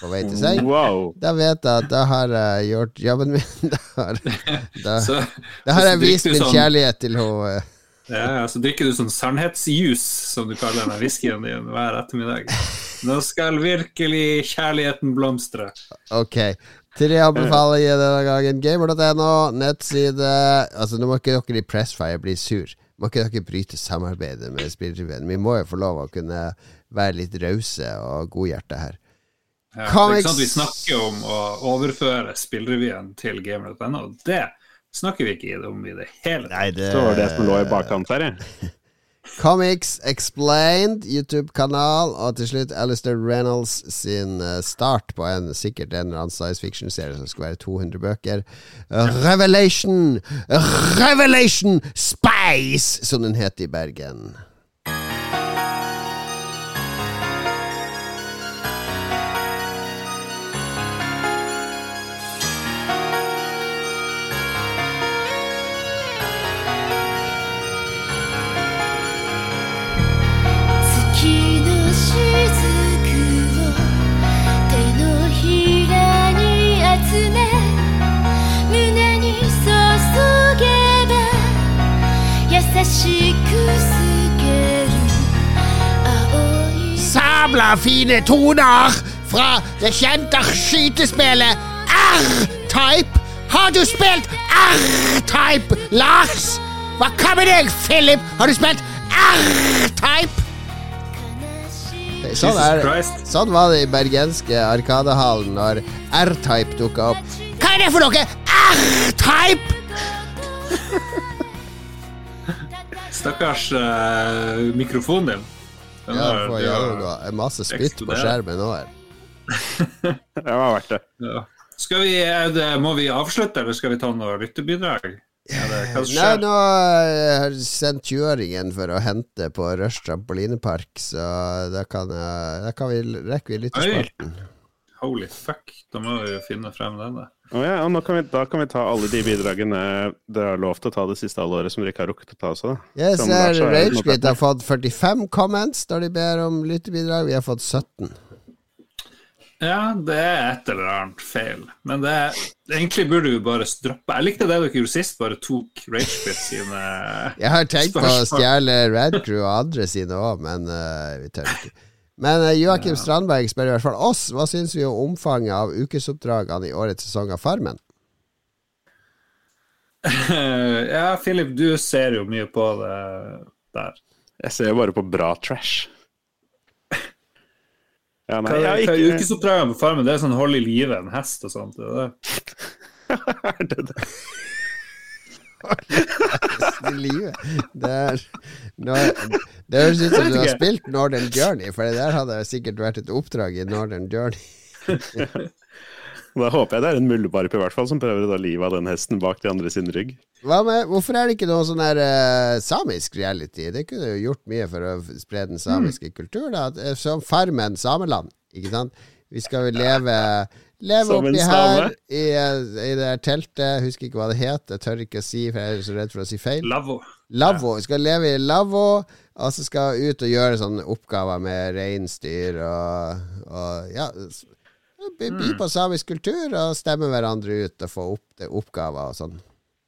på vei til seng. Wow. Da vet jeg at da har jeg gjort jobben min. <laughs> Da har, da, <laughs> Så, da har jeg vist min sånn- kjærlighet til henne. ja, ja, så drikker du sånn sannhetsjus, som du kaller den whiskyen din, hver ettermiddag. Nå skal virkelig kjærligheten blomstre. Ok. Tre anbefalinger denne gangen. Gamer.no, nettside Altså, nå må ikke dere i Pressfire bli sur. Må ikke dere bryte samarbeidet med Spillrevyen. Vi må jo få lov å kunne være litt rause og godhjerta her. Ja, det er ikke sant Vi snakker om å overføre spillrevyen til gamer.no. Det snakker vi ikke om i det hele tatt. Nei, det Det var det som lå i bakkant her, jeg. <laughs> Comics Explained, YouTube-kanal, og til slutt Alistair Reynolds sin eh, start på en sikkert en eller annen science fiction-serie som skulle være 200 bøker. Eh, Revelation! Revelation Space! Som den het i Bergen.「Sabla fine toner fra det kjente skytespillet R-Type. Har du spilt R-Type, Lars? Hva kan med deg, Philip? Har du spilt R-Type? Sånn, er, sånn var det i bergenske Arkadehallen når R-Type dukka opp. Hva er det for noe? R-Type! Stakkars uh, mikrofonen din. Den Ja, gjøre noe. Masse spytt på skjermen nå. <laughs> Det var verdt det. Ja. Skal vi, er det, må vi avslutte, eller skal vi ta noe lyttebidrag? Nei, nå har jeg sendt 20-åringen for å hente på Rush trampolinepark, så da kan, jeg, da kan vi rekke vi lytterspalten. Holy fuck, da må vi jo finne frem den. Da. Ja, og nå kan vi, da kan vi ta alle de bidragene dere har lovt å ta det siste halvåret som dere ikke har rukket å ta også, da. Yes, Som Ragequit har fått 45 comments når de ber om lyttebidrag. Vi har fått 17. Ja, det er et eller annet feil. Men det er, egentlig burde vi bare droppe Jeg likte det dere gjorde sist, bare tok Ragequit sine Jeg har tenkt på å Spørsmål. stjele Radcrew og andre sine òg, men uh, vi tør ikke. Men uh, Joakim Strandberg spør i hvert fall oss. Hva syns vi om omfanget av ukesoppdragene i årets sesong av Farmen? <laughs> Ja, Philip, du ser jo mye på det der. Jeg ser jo bare på bra trash. <laughs> Ja, nei, Hva, ikke ukesoppdragene på Farmen? Det er sånn hold i live en hest og sånt. Er det. Det <laughs> <laughs> det? I livet. Det er nå, Det høres ut som du har spilt Northern Journey, for det der hadde sikkert vært et oppdrag i Northern Journey. <laughs> Da håper jeg det er en muldvarp i hvert fall som prøver å ta livet av den hesten bak de andre sin rygg. Hva med, hvorfor er det ikke noe sånn der uh, samisk reality? Det kunne jo gjort mye for å spre den samiske kulturen. Da. Eh, Som Farmen sameland, ikke sant? Vi skal jo leve Leve Som oppi her i, i det her teltet. Husker ikke hva det het. Jeg tør ikke å si, for jeg er så redd for å si feil. Lavvo. Lavvo. Vi skal leve i lavvo, og så skal ut og gjøre sånne oppgaver med reinsdyr og, og ja by, by på samisk kultur og stemme hverandre ut og få opp oppgaver og sånn.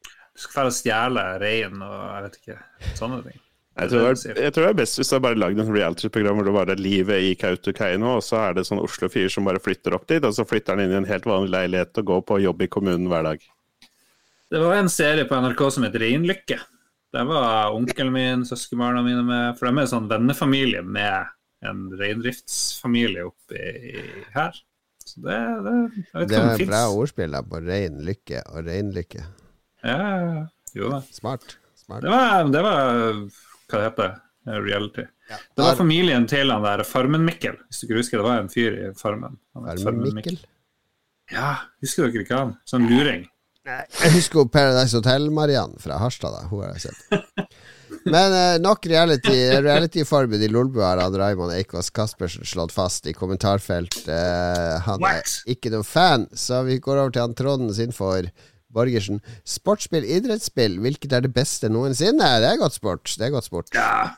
Du skal dra og stjele rein og jeg vet ikke. Sånne ting. Jeg tror, det er, jeg tror det er best hvis det er bare lagd en reality-program hvor det bare er livet i Kautokeino, og så er det sånn Oslo-fyr som bare flytter opp dit, og så flytter han inn i en helt vanlig leilighet og går på jobb i kommunen hver dag. Det var en serie på NRK som het Reinlykke. Der var onkelen min, søskenbarna mine med. For de er en sånn vennefamilie med en reindriftsfamilie oppi her. Så det, det Jeg vet Det er bra ordspill da, på rein lykke og reinlykke. Ja. jo da. Smart. Smart. Det var, det var Hva det heter reality. Reality. Det var familien til han der Farmen-Mikkel, hvis du ikke husker. Det var en fyr i Farmen. Farmen Mikkel. Ja, husker dere ikke han? Sånn luring. Jeg husker Paradise Hotel-Mariann fra Harstad. da Hun har jeg sett. <laughs> Men eh, nok reality. Reality-forbud i Lolbua har han Raymond Eikås Caspersen slått fast i kommentarfelt. Eh, han er What? ikke noen fan, så vi går over til han Trond sin for Borgersen. Sportsspill, idrettsspill, hvilket er det beste noensinne? Det er godt sport. Det er godt sport. Ja,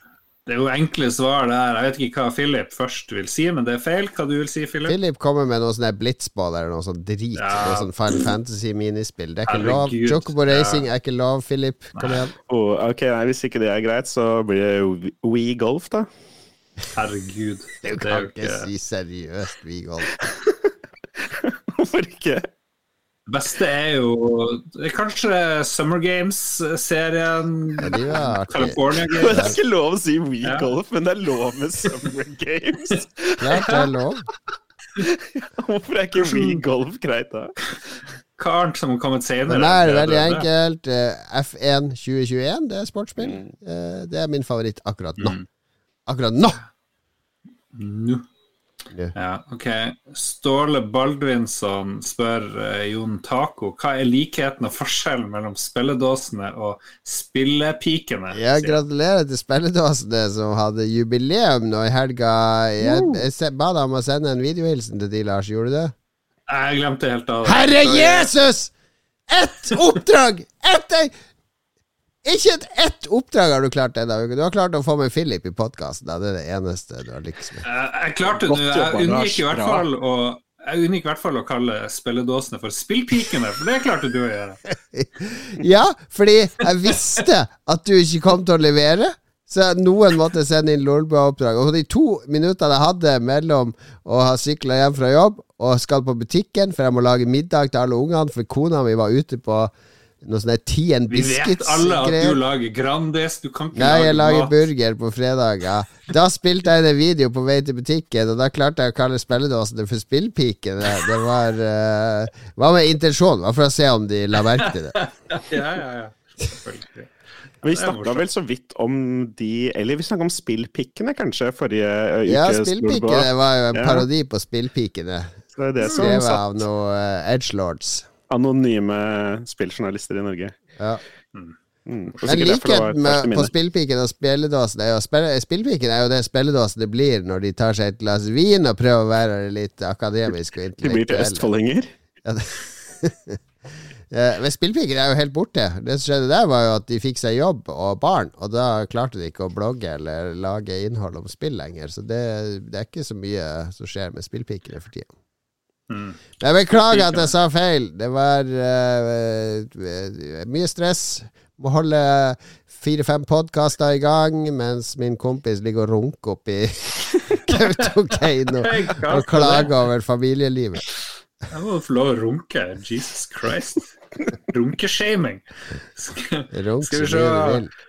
Det er jo enkle svar der. Jeg vet ikke hva Philip først vil si, men det er feil. Hva du vil si, Philip? Philip kommer med noe sånn blitzball eller noe sånn drit. Ja. Noe sånn Final Fantasy-minispill. Det er ikke lov. Jocobo Chocobo Racing er ikke lov, Philip. Kom igjen. Oh, ok, nei, Hvis ikke det er greit, så blir det Wii Golf, da. Herregud. Du Det er kan ikke ikke si seriøst, Vigol. <laughs> Hvorfor ikke? Beste er jo det er kanskje Summer Games-serien. Ja, de. California <laughs> Men det er ikke lov å si Wii Ja. Golf, men det er lov med Summer Games. <laughs> ja, det er lov. <laughs> Hvorfor er ikke Wii Golf greit, da? Hva annet som har kommet senere? Men det er veldig enkelt. Eh, F1 2021, det er sportsspill. Eh, Det er min favoritt akkurat nå. Mm. Akkurat nå! Nå. Ja, ok. Ståle Baldvinsson spør uh, Jon Taco hva er likheten og forskjellen mellom spilledåsene og spillepikene? Ja, gratulerer til spilledåsene som hadde jubileum nå i helga. Jeg, jeg ba deg om å sende en videohilsen til de, Lars. Gjorde du det? Jeg glemte helt av det. Herre Jesus! Ett oppdrag! Ett Ikke et ett oppdrag har du klart denne uka. Du har klart å få med Philip i podkasten. Det er det eneste du har lykkes med. Eh, Jeg klarte det. Jeg unngikk i hvert fall å jeg unngikk i hvert fall å kalle spilledåsene for spillpikene, for det klarte du å gjøre. <laughs> Ja, fordi jeg visste at du ikke kom til å levere. Så noen måtte sende inn Lolbua-oppdrag. Og de to minuttene jeg hadde mellom å ha sykla hjem fra jobb og skal på butikken, for jeg må lage middag til alle ungene, for kona mi var ute på noe sånn der Tien Vi vet alle at du lager Grandis, du kan ikke Nei, jeg lager mat. burger på fredag. Ja. Da spilte jeg inn en video på vei til butikken, og da klarte jeg å kalle spilledåsene for Spillpiken. Det, det var, uh, var med intensjon, var for å se om de la merke til det. <laughs> Ja, ja, ja. Vi snakka vel så vidt om de Eller vi snakka om spillpikkene, kanskje, forrige uke. Ja, spillpikkene var jo en parodi på Spillpikene. Det er det som Skrevet av noen uh, edgelords. Anonyme spilljournalister i Norge. Ja. Mm. Mm. Men likheten med, på spillpiken og spilledåsen er jo Spillpiken er jo det spilledåsen det blir når de tar seg et glass vin og prøver å være litt akademisk og De blir til østfoldinger. <laughs> Ja, Men spillpiken er jo helt borte. Det som skjedde der, var jo at de fikk seg jobb og barn, og da klarte de ikke å blogge eller lage innhold om spill lenger. Så det, det er ikke så mye som skjer med spillpikene for tida. Mm. Jeg beklager at jeg sa feil. Det var uh, mye stress. Må holde fire-fem podkaster i gang mens min kompis ligger og runker oppi Kautokeino <laughs> <laughs> og klager over familielivet. Jeg må få lov å runke. Jesus Christ. Runkeshaming. Skal, Skal vi se. mye du vil. Eh,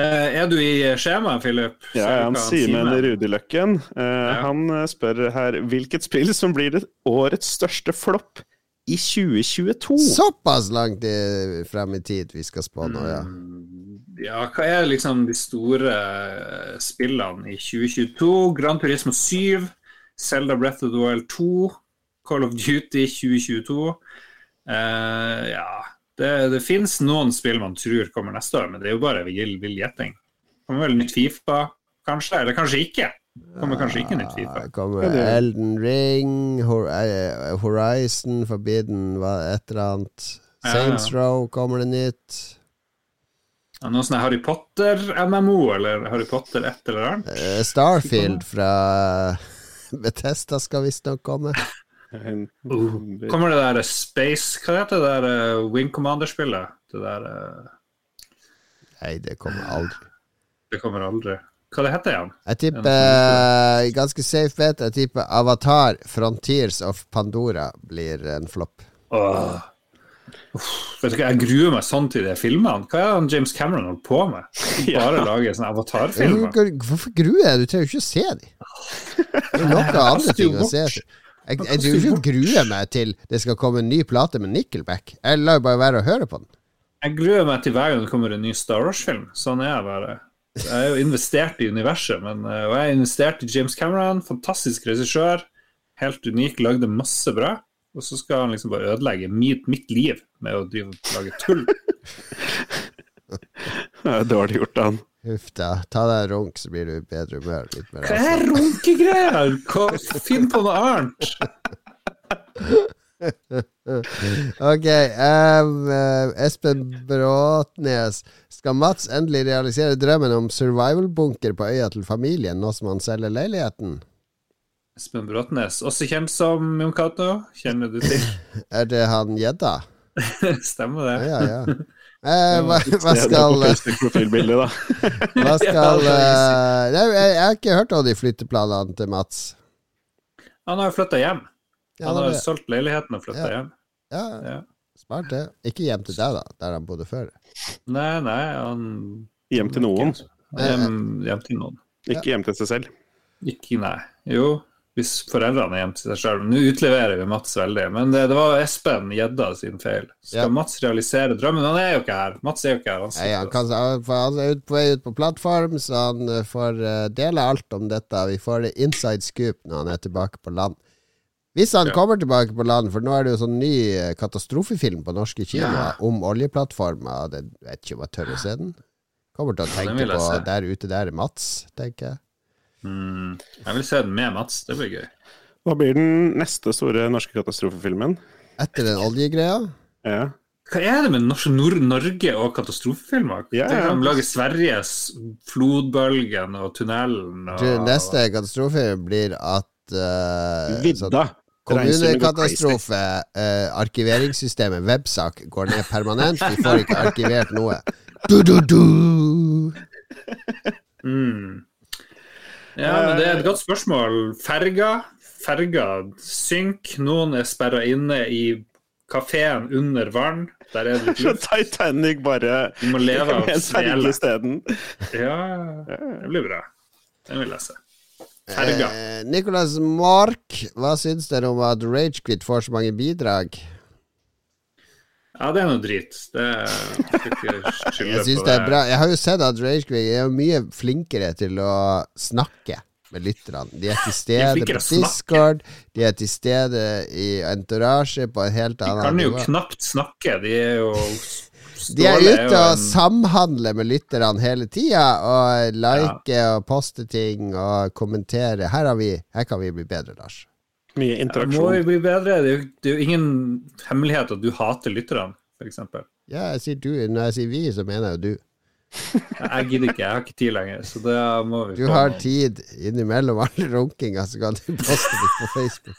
er du i skjemaet, Philip? Ja, Ser han Simen? Rudeløkken uh, Han eh, spør her hvilket spill som blir det årets største flopp i 2022. Såpass langt frem i tid vi skal spå nå, ja. Mm, Ja, hva er liksom de store eh, spillene i 2022? Gran Turismo 7, Zelda Breath of the Wild 2, Call of Duty 2022. Uh, ja, det, det fins noen spill man tror kommer neste år, men det er jo bare vill, vill gjetting. Kommer vel nytt Fifa, kanskje? Eller kanskje ikke? Kommer kanskje ikke nytt Fifa. Ja, kommer Elden Ring, eh, Horizon, Forbidden, hva, et eller annet. Saints. Row kommer det nytt. Ja, Noe sånn Harry Potter-MMO, eller Harry Potter et eller annet? Eh, Starfield fra <laughs> Bethesda skal visstnok komme. Uh, Kommer det der Space Hva heter det der eh, Wing Commander-spillet? Det der uh... Nei, det kommer aldri. Det kommer aldri. Hva det heter igjen? Jeg tipper eh, ganske safe bet. Jeg tipper Avatar Frontiers of Pandora blir en flopp. Åh. Uff, vet du hva, Jeg gruer meg sånn til de filmene. Hva er det James Cameron holder på med? Bare lager sånne avatarfilmer? Hvorfor, gruer jeg? Du trenger jo ikke å se dem. Det er noe <laughs> andre ting å se. Jeg, jeg jeg, jeg, å grue meg til det skal komme en ny plate med Nickelback. Jeg lar bare være å høre på den. Jeg gruer meg til hver gang det kommer en ny Star Wars-film. Sånn er jeg bare. Jeg er jo investert i universet, men, eh, og jeg er investert i James Cameron. Fantastisk regissør. Helt unik, lagde masse bra. Og så skal han liksom bare ødelegge mitt, mitt liv med å drive og lage tull. <laughs> Det er dårlig gjort av han. Huff da. Ta deg en runk, så blir du i bedre humør. Litt mer Hva er runkegreier? Finn på noe annet. <laughs> Ok, eh, Espen Bråtnes. Skal Mats endelig realisere drømmen om survival-bunker på øya til familien, nå som han selger leiligheten? Espen Bråtnes, også kjent som Jon Cato. Kjenner du til? <laughs> Er det han gjedda? <laughs> Stemmer det? Ja, ja, ja. Eh, hva, hva skal da. <laughs> Hva skal eh, jeg, jeg har ikke hørt om de flytteplanene til Mats. Han har jo flytta hjem. Han har solgt leiligheten og flytta Ja. hjem. ja, Ja. smart det. Ikke hjem til deg, da, der han bodde før. Nei, nei, han Hjem til noen, Hjem, hjem til noen. ikke hjem til seg selv. Ikke, nei. Jo, hvis foreldrene er hjemme til seg sjøl. Nå utleverer vi Mats veldig, men det, det var Espen Gjedda sin feil. Skal Ja. Mats realisere drømmen? Han er jo ikke her. Mats er jo ikke her. Han ja, han, kan, han er ut på vei ut på plattform, så han eh, får eh, dele alt om dette. Vi får det inside scoop når han er tilbake på land. Hvis han Ja. kommer tilbake på land, for nå er det jo sånn ny eh, katastrofefilm på norske kinoer om oljeplattformer. Jeg vet ikke om jeg tør å se den. Kommer til å tenke på der ute der er Mats, tenker jeg. Mm, jeg vil se den med Mats. Det blir gøy. Hva blir den neste store norske katastrofefilmen? Etter den oljegreia. Ja. Hva er det med Nor Nor Norge og katastrofefilmer? Ja, ja. de lager Sveriges Flodbølgen og Tunnelen og Du, neste katastrofe blir at uh, Vidda. Kommunekatastrofe. uh, arkiveringssystemet Websak går ned permanent. Vi får ikke arkivert noe. Du, du, du. Mm. Ja, men det er et godt spørsmål. Ferga. Ferga synk. Noen er sperra inne i kafeen under vann. Der er det <laughs> luft. Titanic bare Du må leve av med <laughs> en ferge isteden. Ja, det blir bra. Den vil jeg se. Ferga. Eh, Nicolas Mork, hva syns dere om at Ragequit får så mange bidrag? Ja, det er noe drit. Det skal <laughs> Jeg syns det er bra. Jeg har jo sett at Ragequit er mye flinkere til å snakke med lytterne. De er til <laughs> er stede på. Discord, de er til stede i entourage på en helt De kan jo nivå. knapt snakke. De er jo <laughs> De er ute og samhandler med lytterne hele tida, og like og poste ting og kommentere. Her, har vi, her kan vi bli bedre, Lars. Mye Ja, Må jo bli bedre. Det er jo, det er jo ingen hemmelighet at du hater lytterne, f.eks. Ja, jeg sier du. Når jeg sier vi, så mener jeg jo du. Jeg gidder ikke, jeg har ikke tid lenger. Så det må vi Du har tid innimellom all runkinga, så kan du <laughs> poste det på Facebook.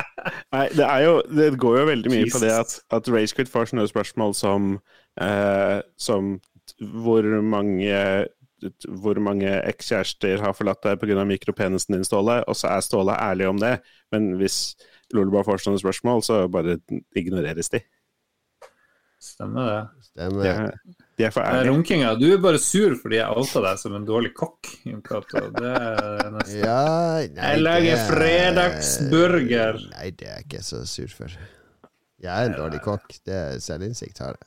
<laughs> Nei, det, er jo, det går jo veldig mye på det at, Jesus. at Ragequit får sånne spørsmål som, eh, som hvor mange t- hvor mange ekskjærester har forlatt deg pga. mikropenisen din, Ståle, og så er Ståle ærlig om det. Men hvis Lolebua får sånne spørsmål, så bare ignoreres de. Stemmer det. De Stemmer. er, de er for Eh, ærlige. Runkinga, du er bare sur fordi jeg outa deg som en dårlig kokk. Det er nesten Ja, nei, Jeg lager det er- fredagsburger. Nei, det er jeg ikke så sur for. Jeg er en dårlig kokk. Det er selvinnsikt har jeg.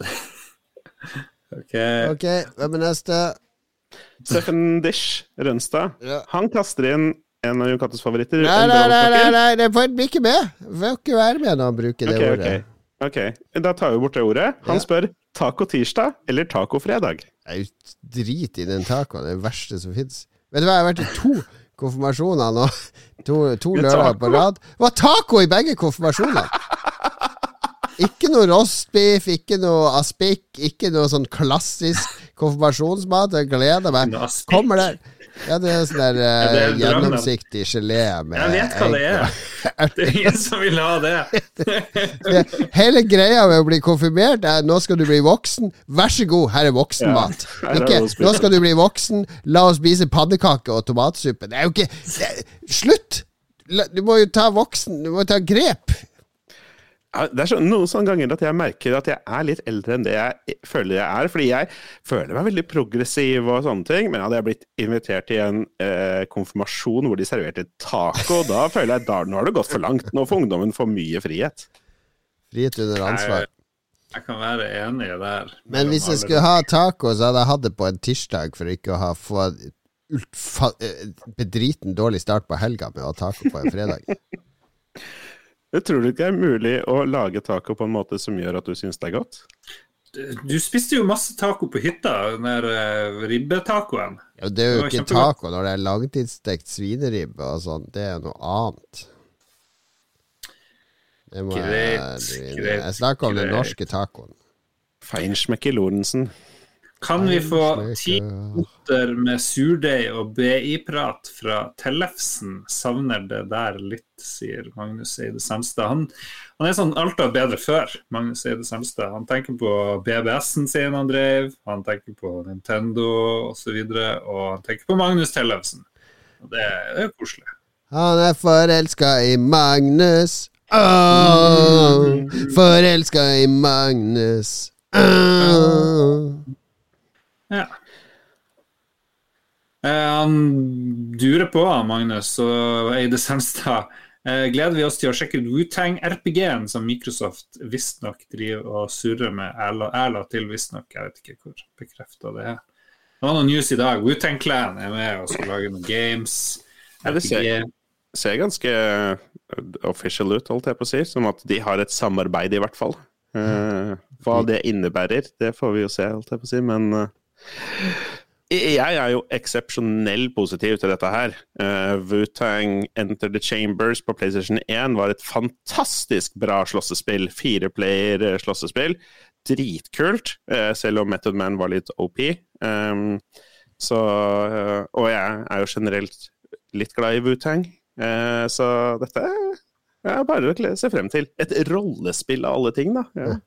<laughs> Ok. Ok, hvem er neste? Steffen Dish Rønstad, Ja. han kaster inn en av Jon Catos favoritter. Nei, nei, nei, nei, nei, det får bli ikke med. Får ikke være med når han bruker det okay, ordet. ok. Ok, Da tar vi bort det ordet. Han Ja. spør taco tirsdag eller taco fredag. Jeg drit i den tacoen. Det er verste som fins. Vet du hva, jeg har vært i to konfirmasjoner nå. To, to lørdager på rad. Det var taco i begge konfirmasjonene! Ikke noe rostbiff, ikke noe aspik, ikke noe sånn klassisk konfirmasjonsmat. Jeg gleder meg. Kommer der. Ja, det er sånn der uh, Ja, er gjennomsiktig gelé med Jeg vet hva det er. Det er ingen som vil ha det. <laughs> Hele greia med å bli konfirmert er nå skal du bli voksen. Vær så god, her er voksenmat. Ja, er Ikke, nå skal du bli voksen, la oss spise pannekake og tomatsuppe. Det er jo ikke det, Slutt! La- Du må jo ta voksen Du må ta grep. Det er så, noen sånne ganger at jeg merker at jeg er litt eldre enn det jeg føler jeg er. Fordi jeg føler meg veldig progressiv og sånne ting, men hadde jeg blitt invitert til en eh, konfirmasjon hvor de serverte taco, da føler jeg at nå har det gått for langt. Nå får ungdommen for mye frihet. Frihet under ansvar. Jeg kan være enig der. Men hvis jeg skulle ha taco, så hadde jeg hatt det på en tirsdag for ikke å ha få ultfa- eh, bedriten dårlig start på helga med å ha taco på en fredag. <laughs> Jeg tror du ikke det er mulig å lage taco på en måte som gjør at du syns det er godt? Du spiste jo masse taco på hytta, den der uh, ribbetacoen. Ja, det er jo Det ikke kjempegodt. taco når det er langtidsstekt svineribbe og sånn. Det er noe annet. Det må Greit, jeg, greit, jeg snakker om den norske tacoen. Feinschmecker Lorentzen. Kan vi få ti minutter med surdeig og BI-prat fra Tellefsen? Savner det der litt, sier Magnus Eide Sandstad. Han, han er sånn alt var bedre før, Magnus Eide Sandstad. Han tenker på BBS-en sin han drev, han tenker på Nintendo osv., og, så videre, og han tenker på Magnus Tellefsen. Og det er jo koselig. Han er forelska i Magnus. Oh, forelska i Magnus. Åh. Ja. Eh, han durer på, Magnus og Eide Senstad. Uh, gleder vi oss til å sjekke ut Wutang RPG-en som Microsoft visstnok driver og surrer med. Erla, Erla til visstnok, jeg vet ikke hvor bekrefta det er. Det var noe news i dag. Wutang Clan er med og skal lage noen games. Ja, det ser- Ser ganske uh, official ut, holdt jeg på å si. Som at de har et samarbeid, i hvert fall. Uh, hva det innebærer, det får vi jo se, holdt jeg på å si. Men eh, jeg er jo eksepsjonell positiv til dette her. Uh, Wu-Tang Enter the Chambers på PlayStation 1 var et fantastisk bra slåssespill. Fireplayer eh. Dritkult, uh, selv om Method Man var litt OP. Um, så, uh, og jeg er jo generelt litt glad i Wu-Tang. Eh, så dette er bare å se frem til. Et rollespill av alle ting, da. Ja.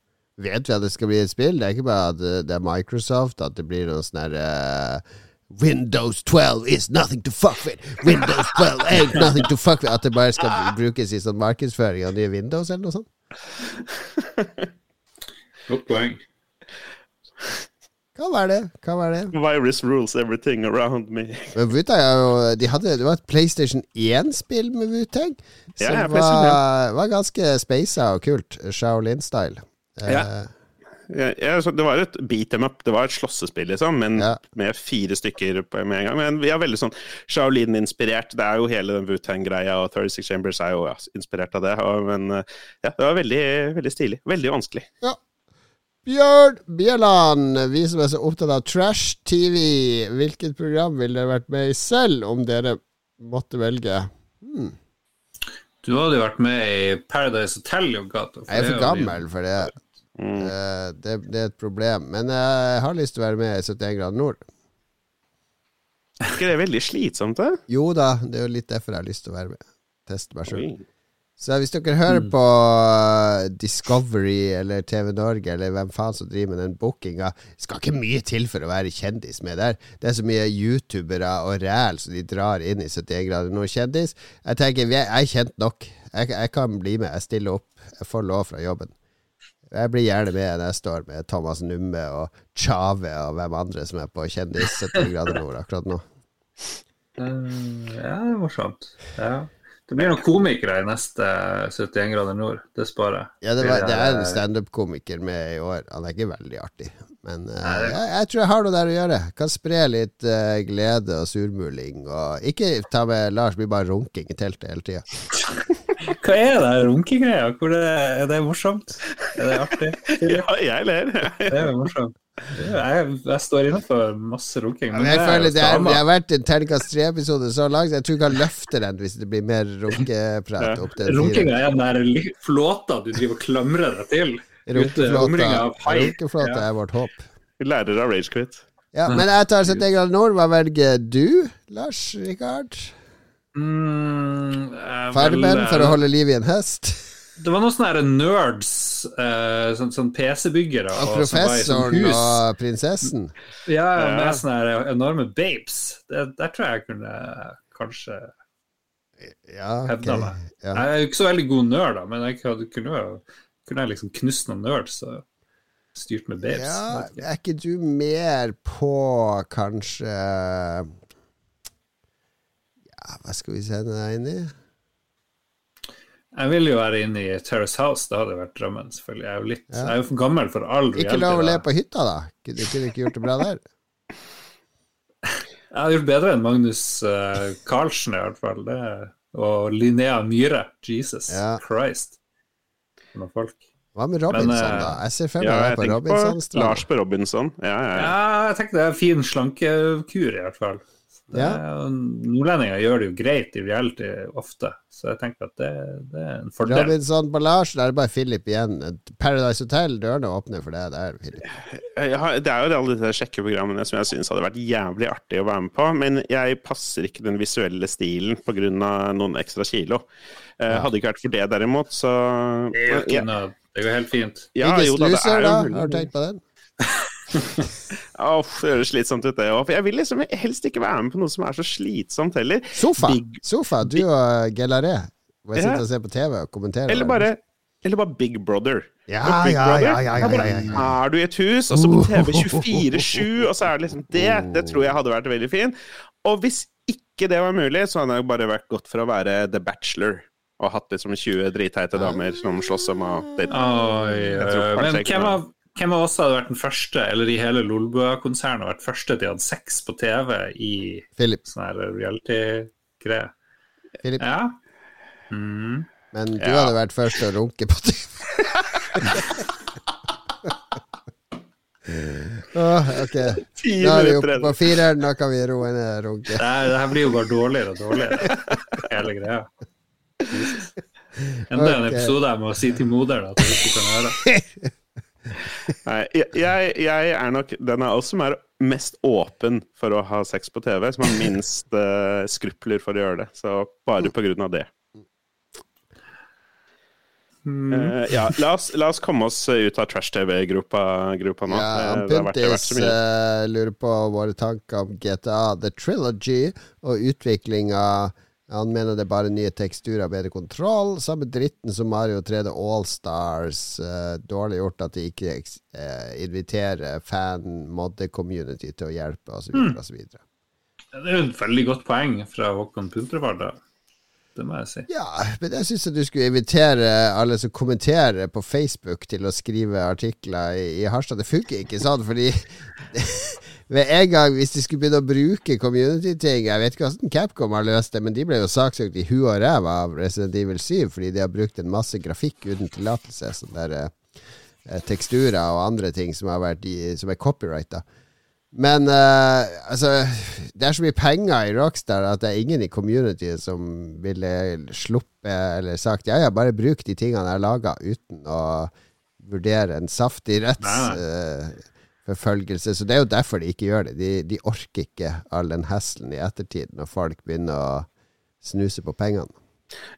Vet vi at det skal bli et spill? Det er ikke bare at det det er Microsoft, at det blir noe sånn her uh, Windows 12 is nothing to fuck with! Windows 12 ain't nothing to fuck with! At det bare skal brukes i sånn markedsføring av nye Windows, eller noe sånt? <laughs> Godt poeng. Kan være det. Kan være det. Virus rules everything around me. <laughs> Men Wu-Tang de hadde, Det var et PlayStation 1-spill med Wu-Tang som Ja, ja, var, var ganske speisa og kult. Shaolin-style. Eh, Ja. Ja, ja, det var et beat them up, det var et slåssespill, liksom, men Ja. med fire stykker på- med en gang. Men vi er veldig sånn Shaolin-inspirert. Det er jo hele den Wu-Tang-greia, og 36 Chambers er jo ja, inspirert av det. Og, men eh, ja, det var veldig, veldig stilig. Veldig vanskelig. Bjørn Bjelland, vi som er så opptatt av trash-TV, hvilket program ville dere vært med i selv om dere måtte velge? Hmm. Du hadde jo vært med i Paradise Hotel, jo, Gato. Jeg er for gammel for det. Mm. Eh, det. Det er et problem. Men jeg har lyst til å være med i 71 grader nord. Er ikke det veldig slitsomt, det? Jo da, det er jo litt derfor jeg har lyst til å være med. Teste meg sjøl. Så hvis dere hører på uh, Discovery eller TV Norge eller hvem faen som driver med den bookinga, skal ikke mye til for å være kjendis med der. Det er så mye youtubere og ræl som de drar inn i 71 grader nord kjendis. Jeg tenker, er- jeg er kjent nok. Jeg, jeg kan bli med. Jeg stiller opp. Jeg får lov fra jobben. Jeg blir gjerne med neste år med Thomas Numme og Tjave og hvem andre som er på Kjendis 70 grader nord akkurat nå. Eh, ja, det er morsomt. Ja. Det blir noen komikere i neste 71 grader nord. Det sparer jeg. Ja, det, var, det er en Eh, standup-komiker med i år. Han er ikke veldig artig. Men uh, jeg, jeg tror jeg har noe der å gjøre. Kan spre litt uh, glede og surmuling. Og ikke ta med Lars, blir bare runking i teltet hele tida. <laughs> Hva er det runkegreia? Er, er det morsomt? Er det artig? <laughs> Ja, jeg ler. Det er jo morsomt. Jeg, jeg står innenfor masse runking. Men jeg det er føler det, er, det har vært en terningkast tre-episode så langt, jeg tror jeg kan løfte den hvis det blir mer runkeprat opp til. Runkinga er den der flåta du driver og klamrer deg til. Runkeflåta er vårt håp. Vi Lærer av Ragequit. Ja, men jeg tar 71 grader nord. Hva velger du, Lars Rikard? Mm, Farmen for å holde liv i en hest? Det var noen sånne her nerds, uh, sånn, sånn PC-byggere. Og sånn professoren og, og prinsessen? Ja, Ja. med sånne her enorme babes. Det, der tror jeg jeg kunne kanskje Ja, okay. hevda meg. Ja. Jeg er jo ikke så veldig god nerd, da, men jeg kunne, jo- kunne jeg liksom knust noen nerds Så styrt med babes. Ja, er ikke du mer på kanskje Ja, hva skal vi sende deg inn i? Jeg vil jo være inne i Terrace House, det hadde vært drømmen, selvfølgelig. Jeg er jo litt, Ja. jeg er jo for gammel for all Ikke lov å le på hytta, da? Kunne du ikke gjort det bra der? <laughs> Jeg hadde gjort bedre enn Magnus uh, Carlsen, i hvert fall. Det, og Linnea Myhre. Jesus Ja. Christ. For noen folk. Hva med Robinson, Men, eh, da? Jeg ser for meg Ja, på tenker på. Lars på Robinson. Ja, ja, ja. Ja, jeg tenker det er en fin slankekur, i hvert fall. Det ja. Nordlendinger gjør det jo greit i reality ofte, så jeg tenker at det, det er en fordel. Robinson på Larsen, er det bare Philip igjen. Paradise Hotel, dørene åpner for det der, Philip. Har, det er jo alle disse sjekkeprogrammene som jeg syns hadde vært jævlig artig å være med på, men jeg passer ikke den visuelle stilen pga. noen ekstra kilo. Eh, hadde ikke vært for det, derimot, så Det er jo ikke noe Det går helt fint. Ja, Biggest jo da, Loser, da? Har du tenkt på den? Uff, det høres slitsomt ut, det òg. For jeg vil liksom helst ikke være med på noe som er så slitsomt heller. Sofa! Big- Sofa, du og Gelaré. Hvor jeg Ja. sitter og ser på TV og kommenterer. Eller bare, eller bare Big Brother. Ja, Big ja, Brother, ja, ja, ja, ja, ja, ja. Er du i et hus, og så på TV 24-7, og så er det liksom det. Det tror jeg hadde vært veldig fint. Og hvis ikke det var mulig, så hadde jeg bare vært godt for å være The Bachelor. Og hatt liksom 20 dritteite damer som slåss om å date. Men hvem av, hvem av oss hadde vært den første, eller i hele Lolbua-konsernet, vært første til å ha sex på TV i Philip. sånn reality-greie? Philip. Ja. Mm. Men du Ja. hadde vært først til å runke på TV. oh, <laughs> ok. Da er vi oppe på fireren, da kan vi roe ned runke. Det, her, det her blir jo bare dårligere og dårligere, hele greia. Jesus. Enda en Ok. episode jeg må si til moderen at hun ikke kan høre. <laughs> Nei, jeg, jeg, jeg er nok den av oss som er mest åpen for å ha sex på TV, som har minst uh, <laughs> skrupler for å gjøre det. Så bare på grunn av det. Mm. Uh, ja, la oss, la oss komme oss ut av trash-TV-gruppa gruppa nå. Ja, Puntis eh, lurer på våre tanker om GTA The Trilogy og utviklinga. Han mener det er bare nye teksturer, og bedre kontroll. Samme dritten som Mario 3D Allstars. Uh, dårlig gjort at de ikke eh, inviterer fan-modde-community til å hjelpe, osv. Mm. Det er jo et veldig godt poeng fra Håkon Puntervard. da. Det må jeg si. Ja, men jeg syns du skulle invitere alle som kommenterer på Facebook til å skrive artikler i, i Harstad. Det funker ikke sånn, fordi <laughs> ved en gang, hvis de skulle begynne å bruke community-ting Jeg vet ikke hvordan Capcom har løst det, men de ble jo saksøkt i huet og ræva av Resident Evil 7 fordi de har brukt en masse grafikk uten tillatelse. Sånne der, eh, teksturer og andre ting som, i, som er copyrighta. Men eh, altså Det er så mye penger i Rockstar at det er ingen i community som ville sluppe eller sagt ja, ja, bare bruk de tingene jeg har laga, uten å vurdere en saftig Nei, nei. Rettsforfølgelse. så det er jo derfor de ikke gjør det. De, de orker ikke all den hesselen i ettertid, når folk begynner å snuse på pengene.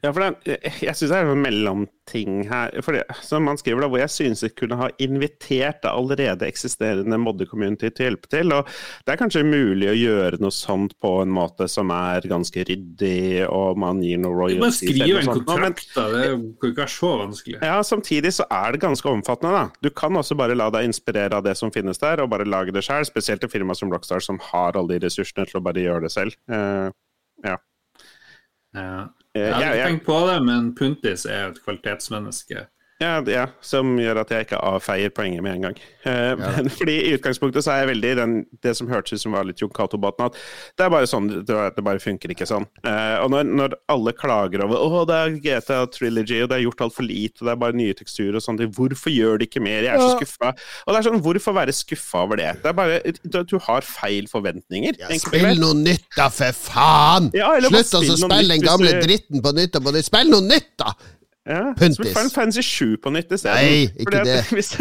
Ja, for det, jeg syns det er en mellomting her. For det, som man skriver da, hvor jeg synes jeg kunne ha invitert det allerede eksisterende modde-community til å hjelpe til. Og det er kanskje mulig å gjøre noe sånt på en måte som er ganske ryddig, og man gir noe royalty Man skriver en kontrakt, da. Det kan ikke være så vanskelig. ja, samtidig så er det ganske omfattende, da. Du kan også bare la deg inspirere av det som finnes der, og bare lage det sjøl. Spesielt et firma som Rockstar, som har alle de ressursene til å bare gjøre det selv. Uh, ja. Ja. Jeg har ikke tenkt på det, men Puntis er et kvalitetsmenneske. Ja, ja, som gjør at jeg ikke avfeier poenget med en gang. Eh, men fordi I utgangspunktet så er jeg veldig i den, det som hørtes ut som var litt Jon Cato-båten, at det er bare sånn, det, det bare funker ikke sånn. Eh, og når, når alle klager over å det er GTA Trilogy, og det er gjort altfor lite, og det er bare nye teksturer og sånn, hvorfor gjør de ikke mer? Jeg er så Ja. skuffa. Og det er sånn, hvorfor være skuffa over det? Det er bare, du, du har feil forventninger. Ja, spill noe nytt, da, for faen! Ja, Slutt å spille den gamle du- dritten på nytt og på nytt. Spill noe nytt, da! Ja, Puntis. Spill Final Fantasy 7 på nytt isteden. Nei, ikke at det. <laughs> Hvis,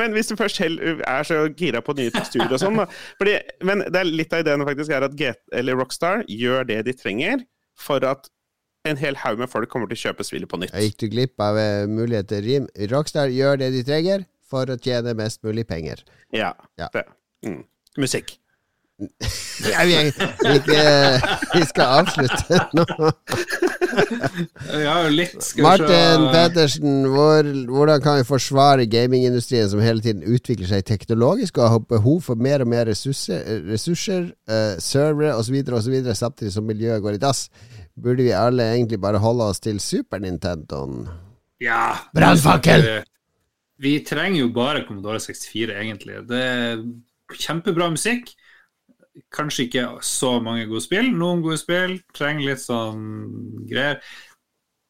men hvis du først er så gira på nye teksturer og sånn, da. Fordi, men det er litt av ideen faktisk er at Get, eller Rockstar gjør det de trenger for at en hel haug med folk kommer til å kjøpe spillet på nytt. Jeg gikk du glipp av muligheter? mulighet til rim. Rockstar gjør det de trenger for å tjene mest mulig penger. Ja. Ja. Det. Mm. Musikk. Jeg, vi, vi, ikke, vi skal avslutte nå. Ja, litt skal Martin. Pettersen, hvor, hvordan kan vi forsvare gamingindustrien som hele tiden utvikler seg teknologisk og har behov for mer og mer ressurser, ressurser uh, servere osv., osv., samtidig som miljøet går i dass? Burde vi alle egentlig bare holde oss til Super Nintendoen? Ja. Brannfakkel! Vi trenger jo bare Commodore 64, egentlig. Det er kjempebra musikk. Kanskje ikke så mange gode spill. Noen gode spill. Trenger litt sånn greier.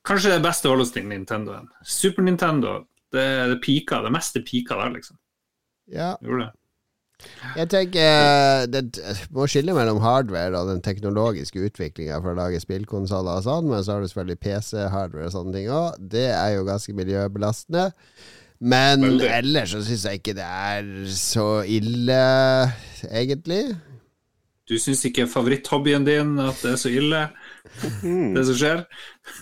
Kanskje det er best å holde oss til Nintendoen. Super Nintendo, det, det pika. Det meste pika der, liksom. Ja, Gjorde det. Jeg tenker eh, Det må skille mellom hardware og den teknologiske utviklinga for å lage spillkonsoller og sånn, men så har du selvfølgelig PC-hardware og sånne ting òg. Det er jo ganske miljøbelastende. Men ellers så syns jeg ikke det er så ille, egentlig. Du syns ikke favoritthobbyen din at det er så ille, det som skjer?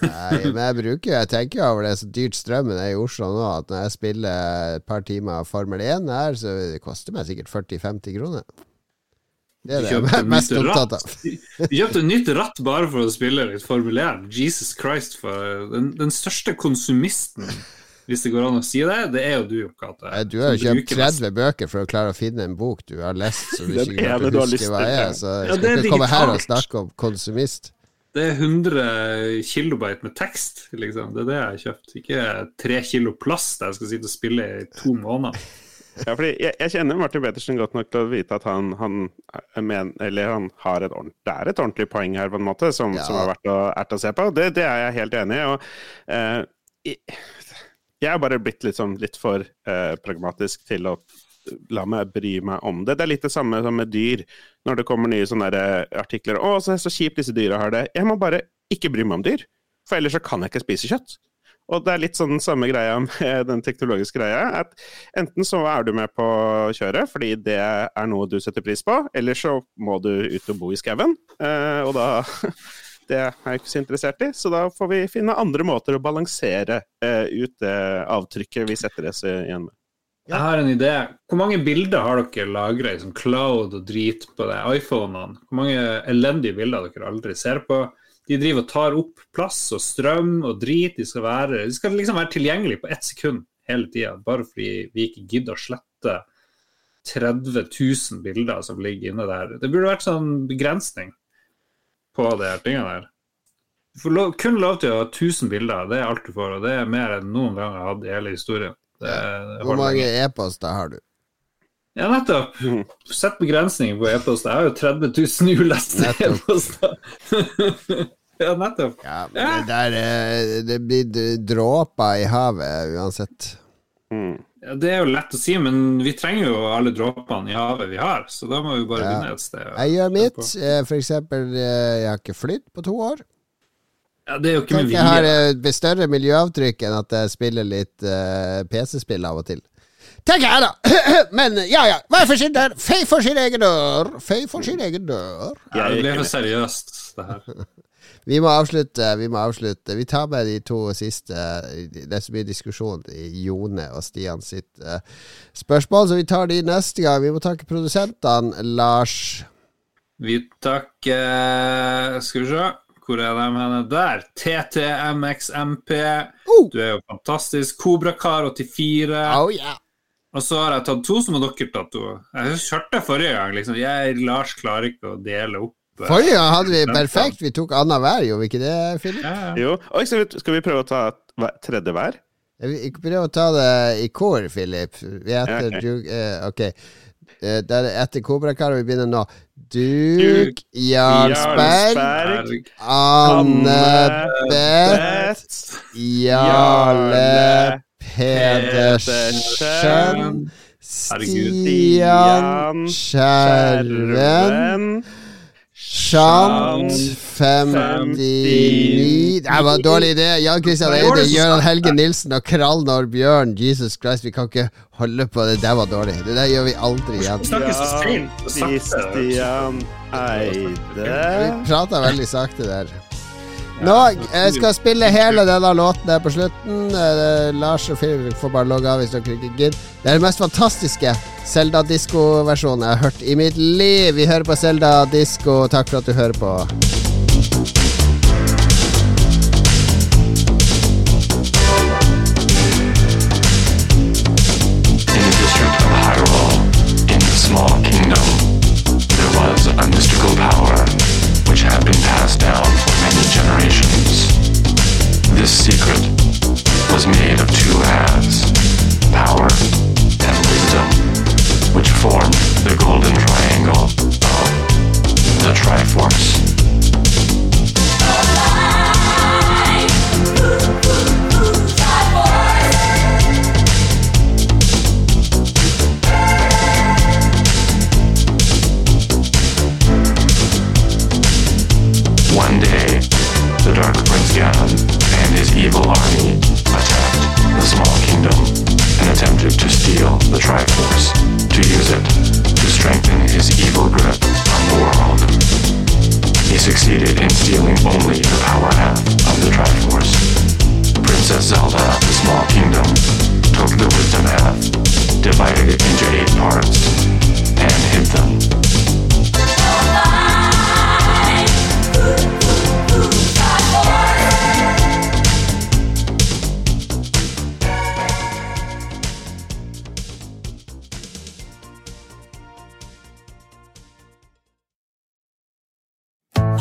Nei, men jeg bruker Jeg tenker over det så dyrt strømmen er i Oslo nå, at når jeg spiller et par timer Formel 1 her, så det koster meg sikkert 40-50 kroner. Det er det jeg er mest opptatt av. Du kjøpte nytt ratt bare for å spille litt Formel 1. Jesus Christ, for den, den største konsumisten, hvis det går an å si det, det er jo du, Kate. Du har jo kjøpt bruker mest. 30 bøker for å klare å finne en bok du har lest som du ikke klarte å huske hva jeg er. Så jeg skal ja, ikke komme her og snakke om konsumist. Det er 100 kilobyte med tekst, liksom. Det er det jeg har kjøpt. Ikke tre kilo plast jeg skal sitte og spille i to måneder. Ja, fordi jeg, jeg kjenner Martin Petersen godt nok til å vite at han, han, men, eller han har et ordentlig, det er et ordentlig poeng her, på en måte, som, Ja. som er verdt å, verdt å se på. Det, det er jeg helt enig i. Og, eh, jeg er bare blitt litt, sånn, litt for eh, pragmatisk til å la meg bry meg om det. Det er litt det samme som med dyr. Når det kommer nye sånne eh, artikler 'Å, så, så kjipt disse dyra har det'. Jeg må bare ikke bry meg om dyr. For ellers så kan jeg ikke spise kjøtt. Og det er litt sånn samme greia <laughs> med den teknologiske greia. At enten så er du med på kjøret fordi det er noe du setter pris på, eller så må du ut og bo i skauen. Eh, og da <laughs> Det er jeg ikke så interessert i, så da får vi finne andre måter å balansere eh, ut det avtrykket vi setter oss igjen med. Jeg har en idé. Hvor mange bilder har dere lagra i sånn cloud og drit på det, iPhonene? Hvor mange elendige bilder dere aldri ser på? De driver og tar opp plass og strøm og drit. De skal, være, de skal liksom være tilgjengelige på ett sekund hele tida, bare fordi vi ikke gidder å slette 30 000 bilder som ligger inne der. Det burde vært sånn begrensning på de her tingene der. Du får lov, kun lov til å ha 1000 bilder, det er alt du får, og det er mer enn noen gang jeg har hatt i hele historien. Det, Hvor mange e-poster har du? Ja, nettopp. Sett begrensninger på e-poster. Jeg har jo 30 000 uleste e-poster. <laughs> ja, nettopp. Ja, men det der eh, Det blir dråper i havet uansett. Mm. Ja, det er jo lett å si, men vi trenger jo alle dråpene i havet vi har, så da må vi bare Ja. begynne et sted. Jeg gjør mitt. eh, For eksempel, eh, jeg har ikke flydd på to år. Ja, det er jo ikke med vilje. jeg har vilje. eh, større miljøavtrykk enn at jeg spiller litt uh, PC-spill av og til. Tenker jeg, da! <clears throat> Men ja ja, Vær for sin dør. Fei for sin egen dør. Fei for sin egen dør. Ja, det blir ble for seriøst, det her. <laughs> Vi må avslutte. Vi må avslutte Vi tar med de to siste. Det er så mye diskusjon i Jone og Stian sitt eh, spørsmål, så vi tar de neste gang. Vi må takke produsentene, Lars. Vi takker Skal vi se, hvor er de henne? Der. TTMXMP. Oh. Du er jo fantastisk. Kobrakar84. Oh, yeah. Og så har jeg tatt to som har dere tatt to. Jeg hørte forrige gang, liksom. Jeg, Lars klarer ikke å dele opp. Eh, Forrige gang hadde vi perfekt. Vi tok annenhver, gjorde vi ikke det, Philip? Ja, ja. Jo. Oi, skal, vi, skal vi prøve å ta et tredje hver? Vi prøver å ta det i kor, Philip. Vi heter Ja, okay. Eh, Ok. Eh, det er etter Kobrakar, og vi begynner nå. Duk Jarlsberg. Berg. Anne Beth Jarle Pedersen. Stian Skjerven. Shant 59 Det var en dårlig idé. Jan Christian Eide, Gøran Helge Nilsen og Krallnor Bjørn. Jesus Christ, vi kan ikke holde på. Det Det var dårlig. Det der gjør vi aldri igjen. Vi snakker så sent og Vi prata veldig sakte der. Nå, jeg skal spille hele denne låten her på slutten. Eh, Lars og Philip får bare logge av hvis dere ikke gidder. Det er den mest fantastiske Selda-disko-versjonen jeg har hørt i mitt liv. Vi hører på Selda Disko. Takk for at du hører på.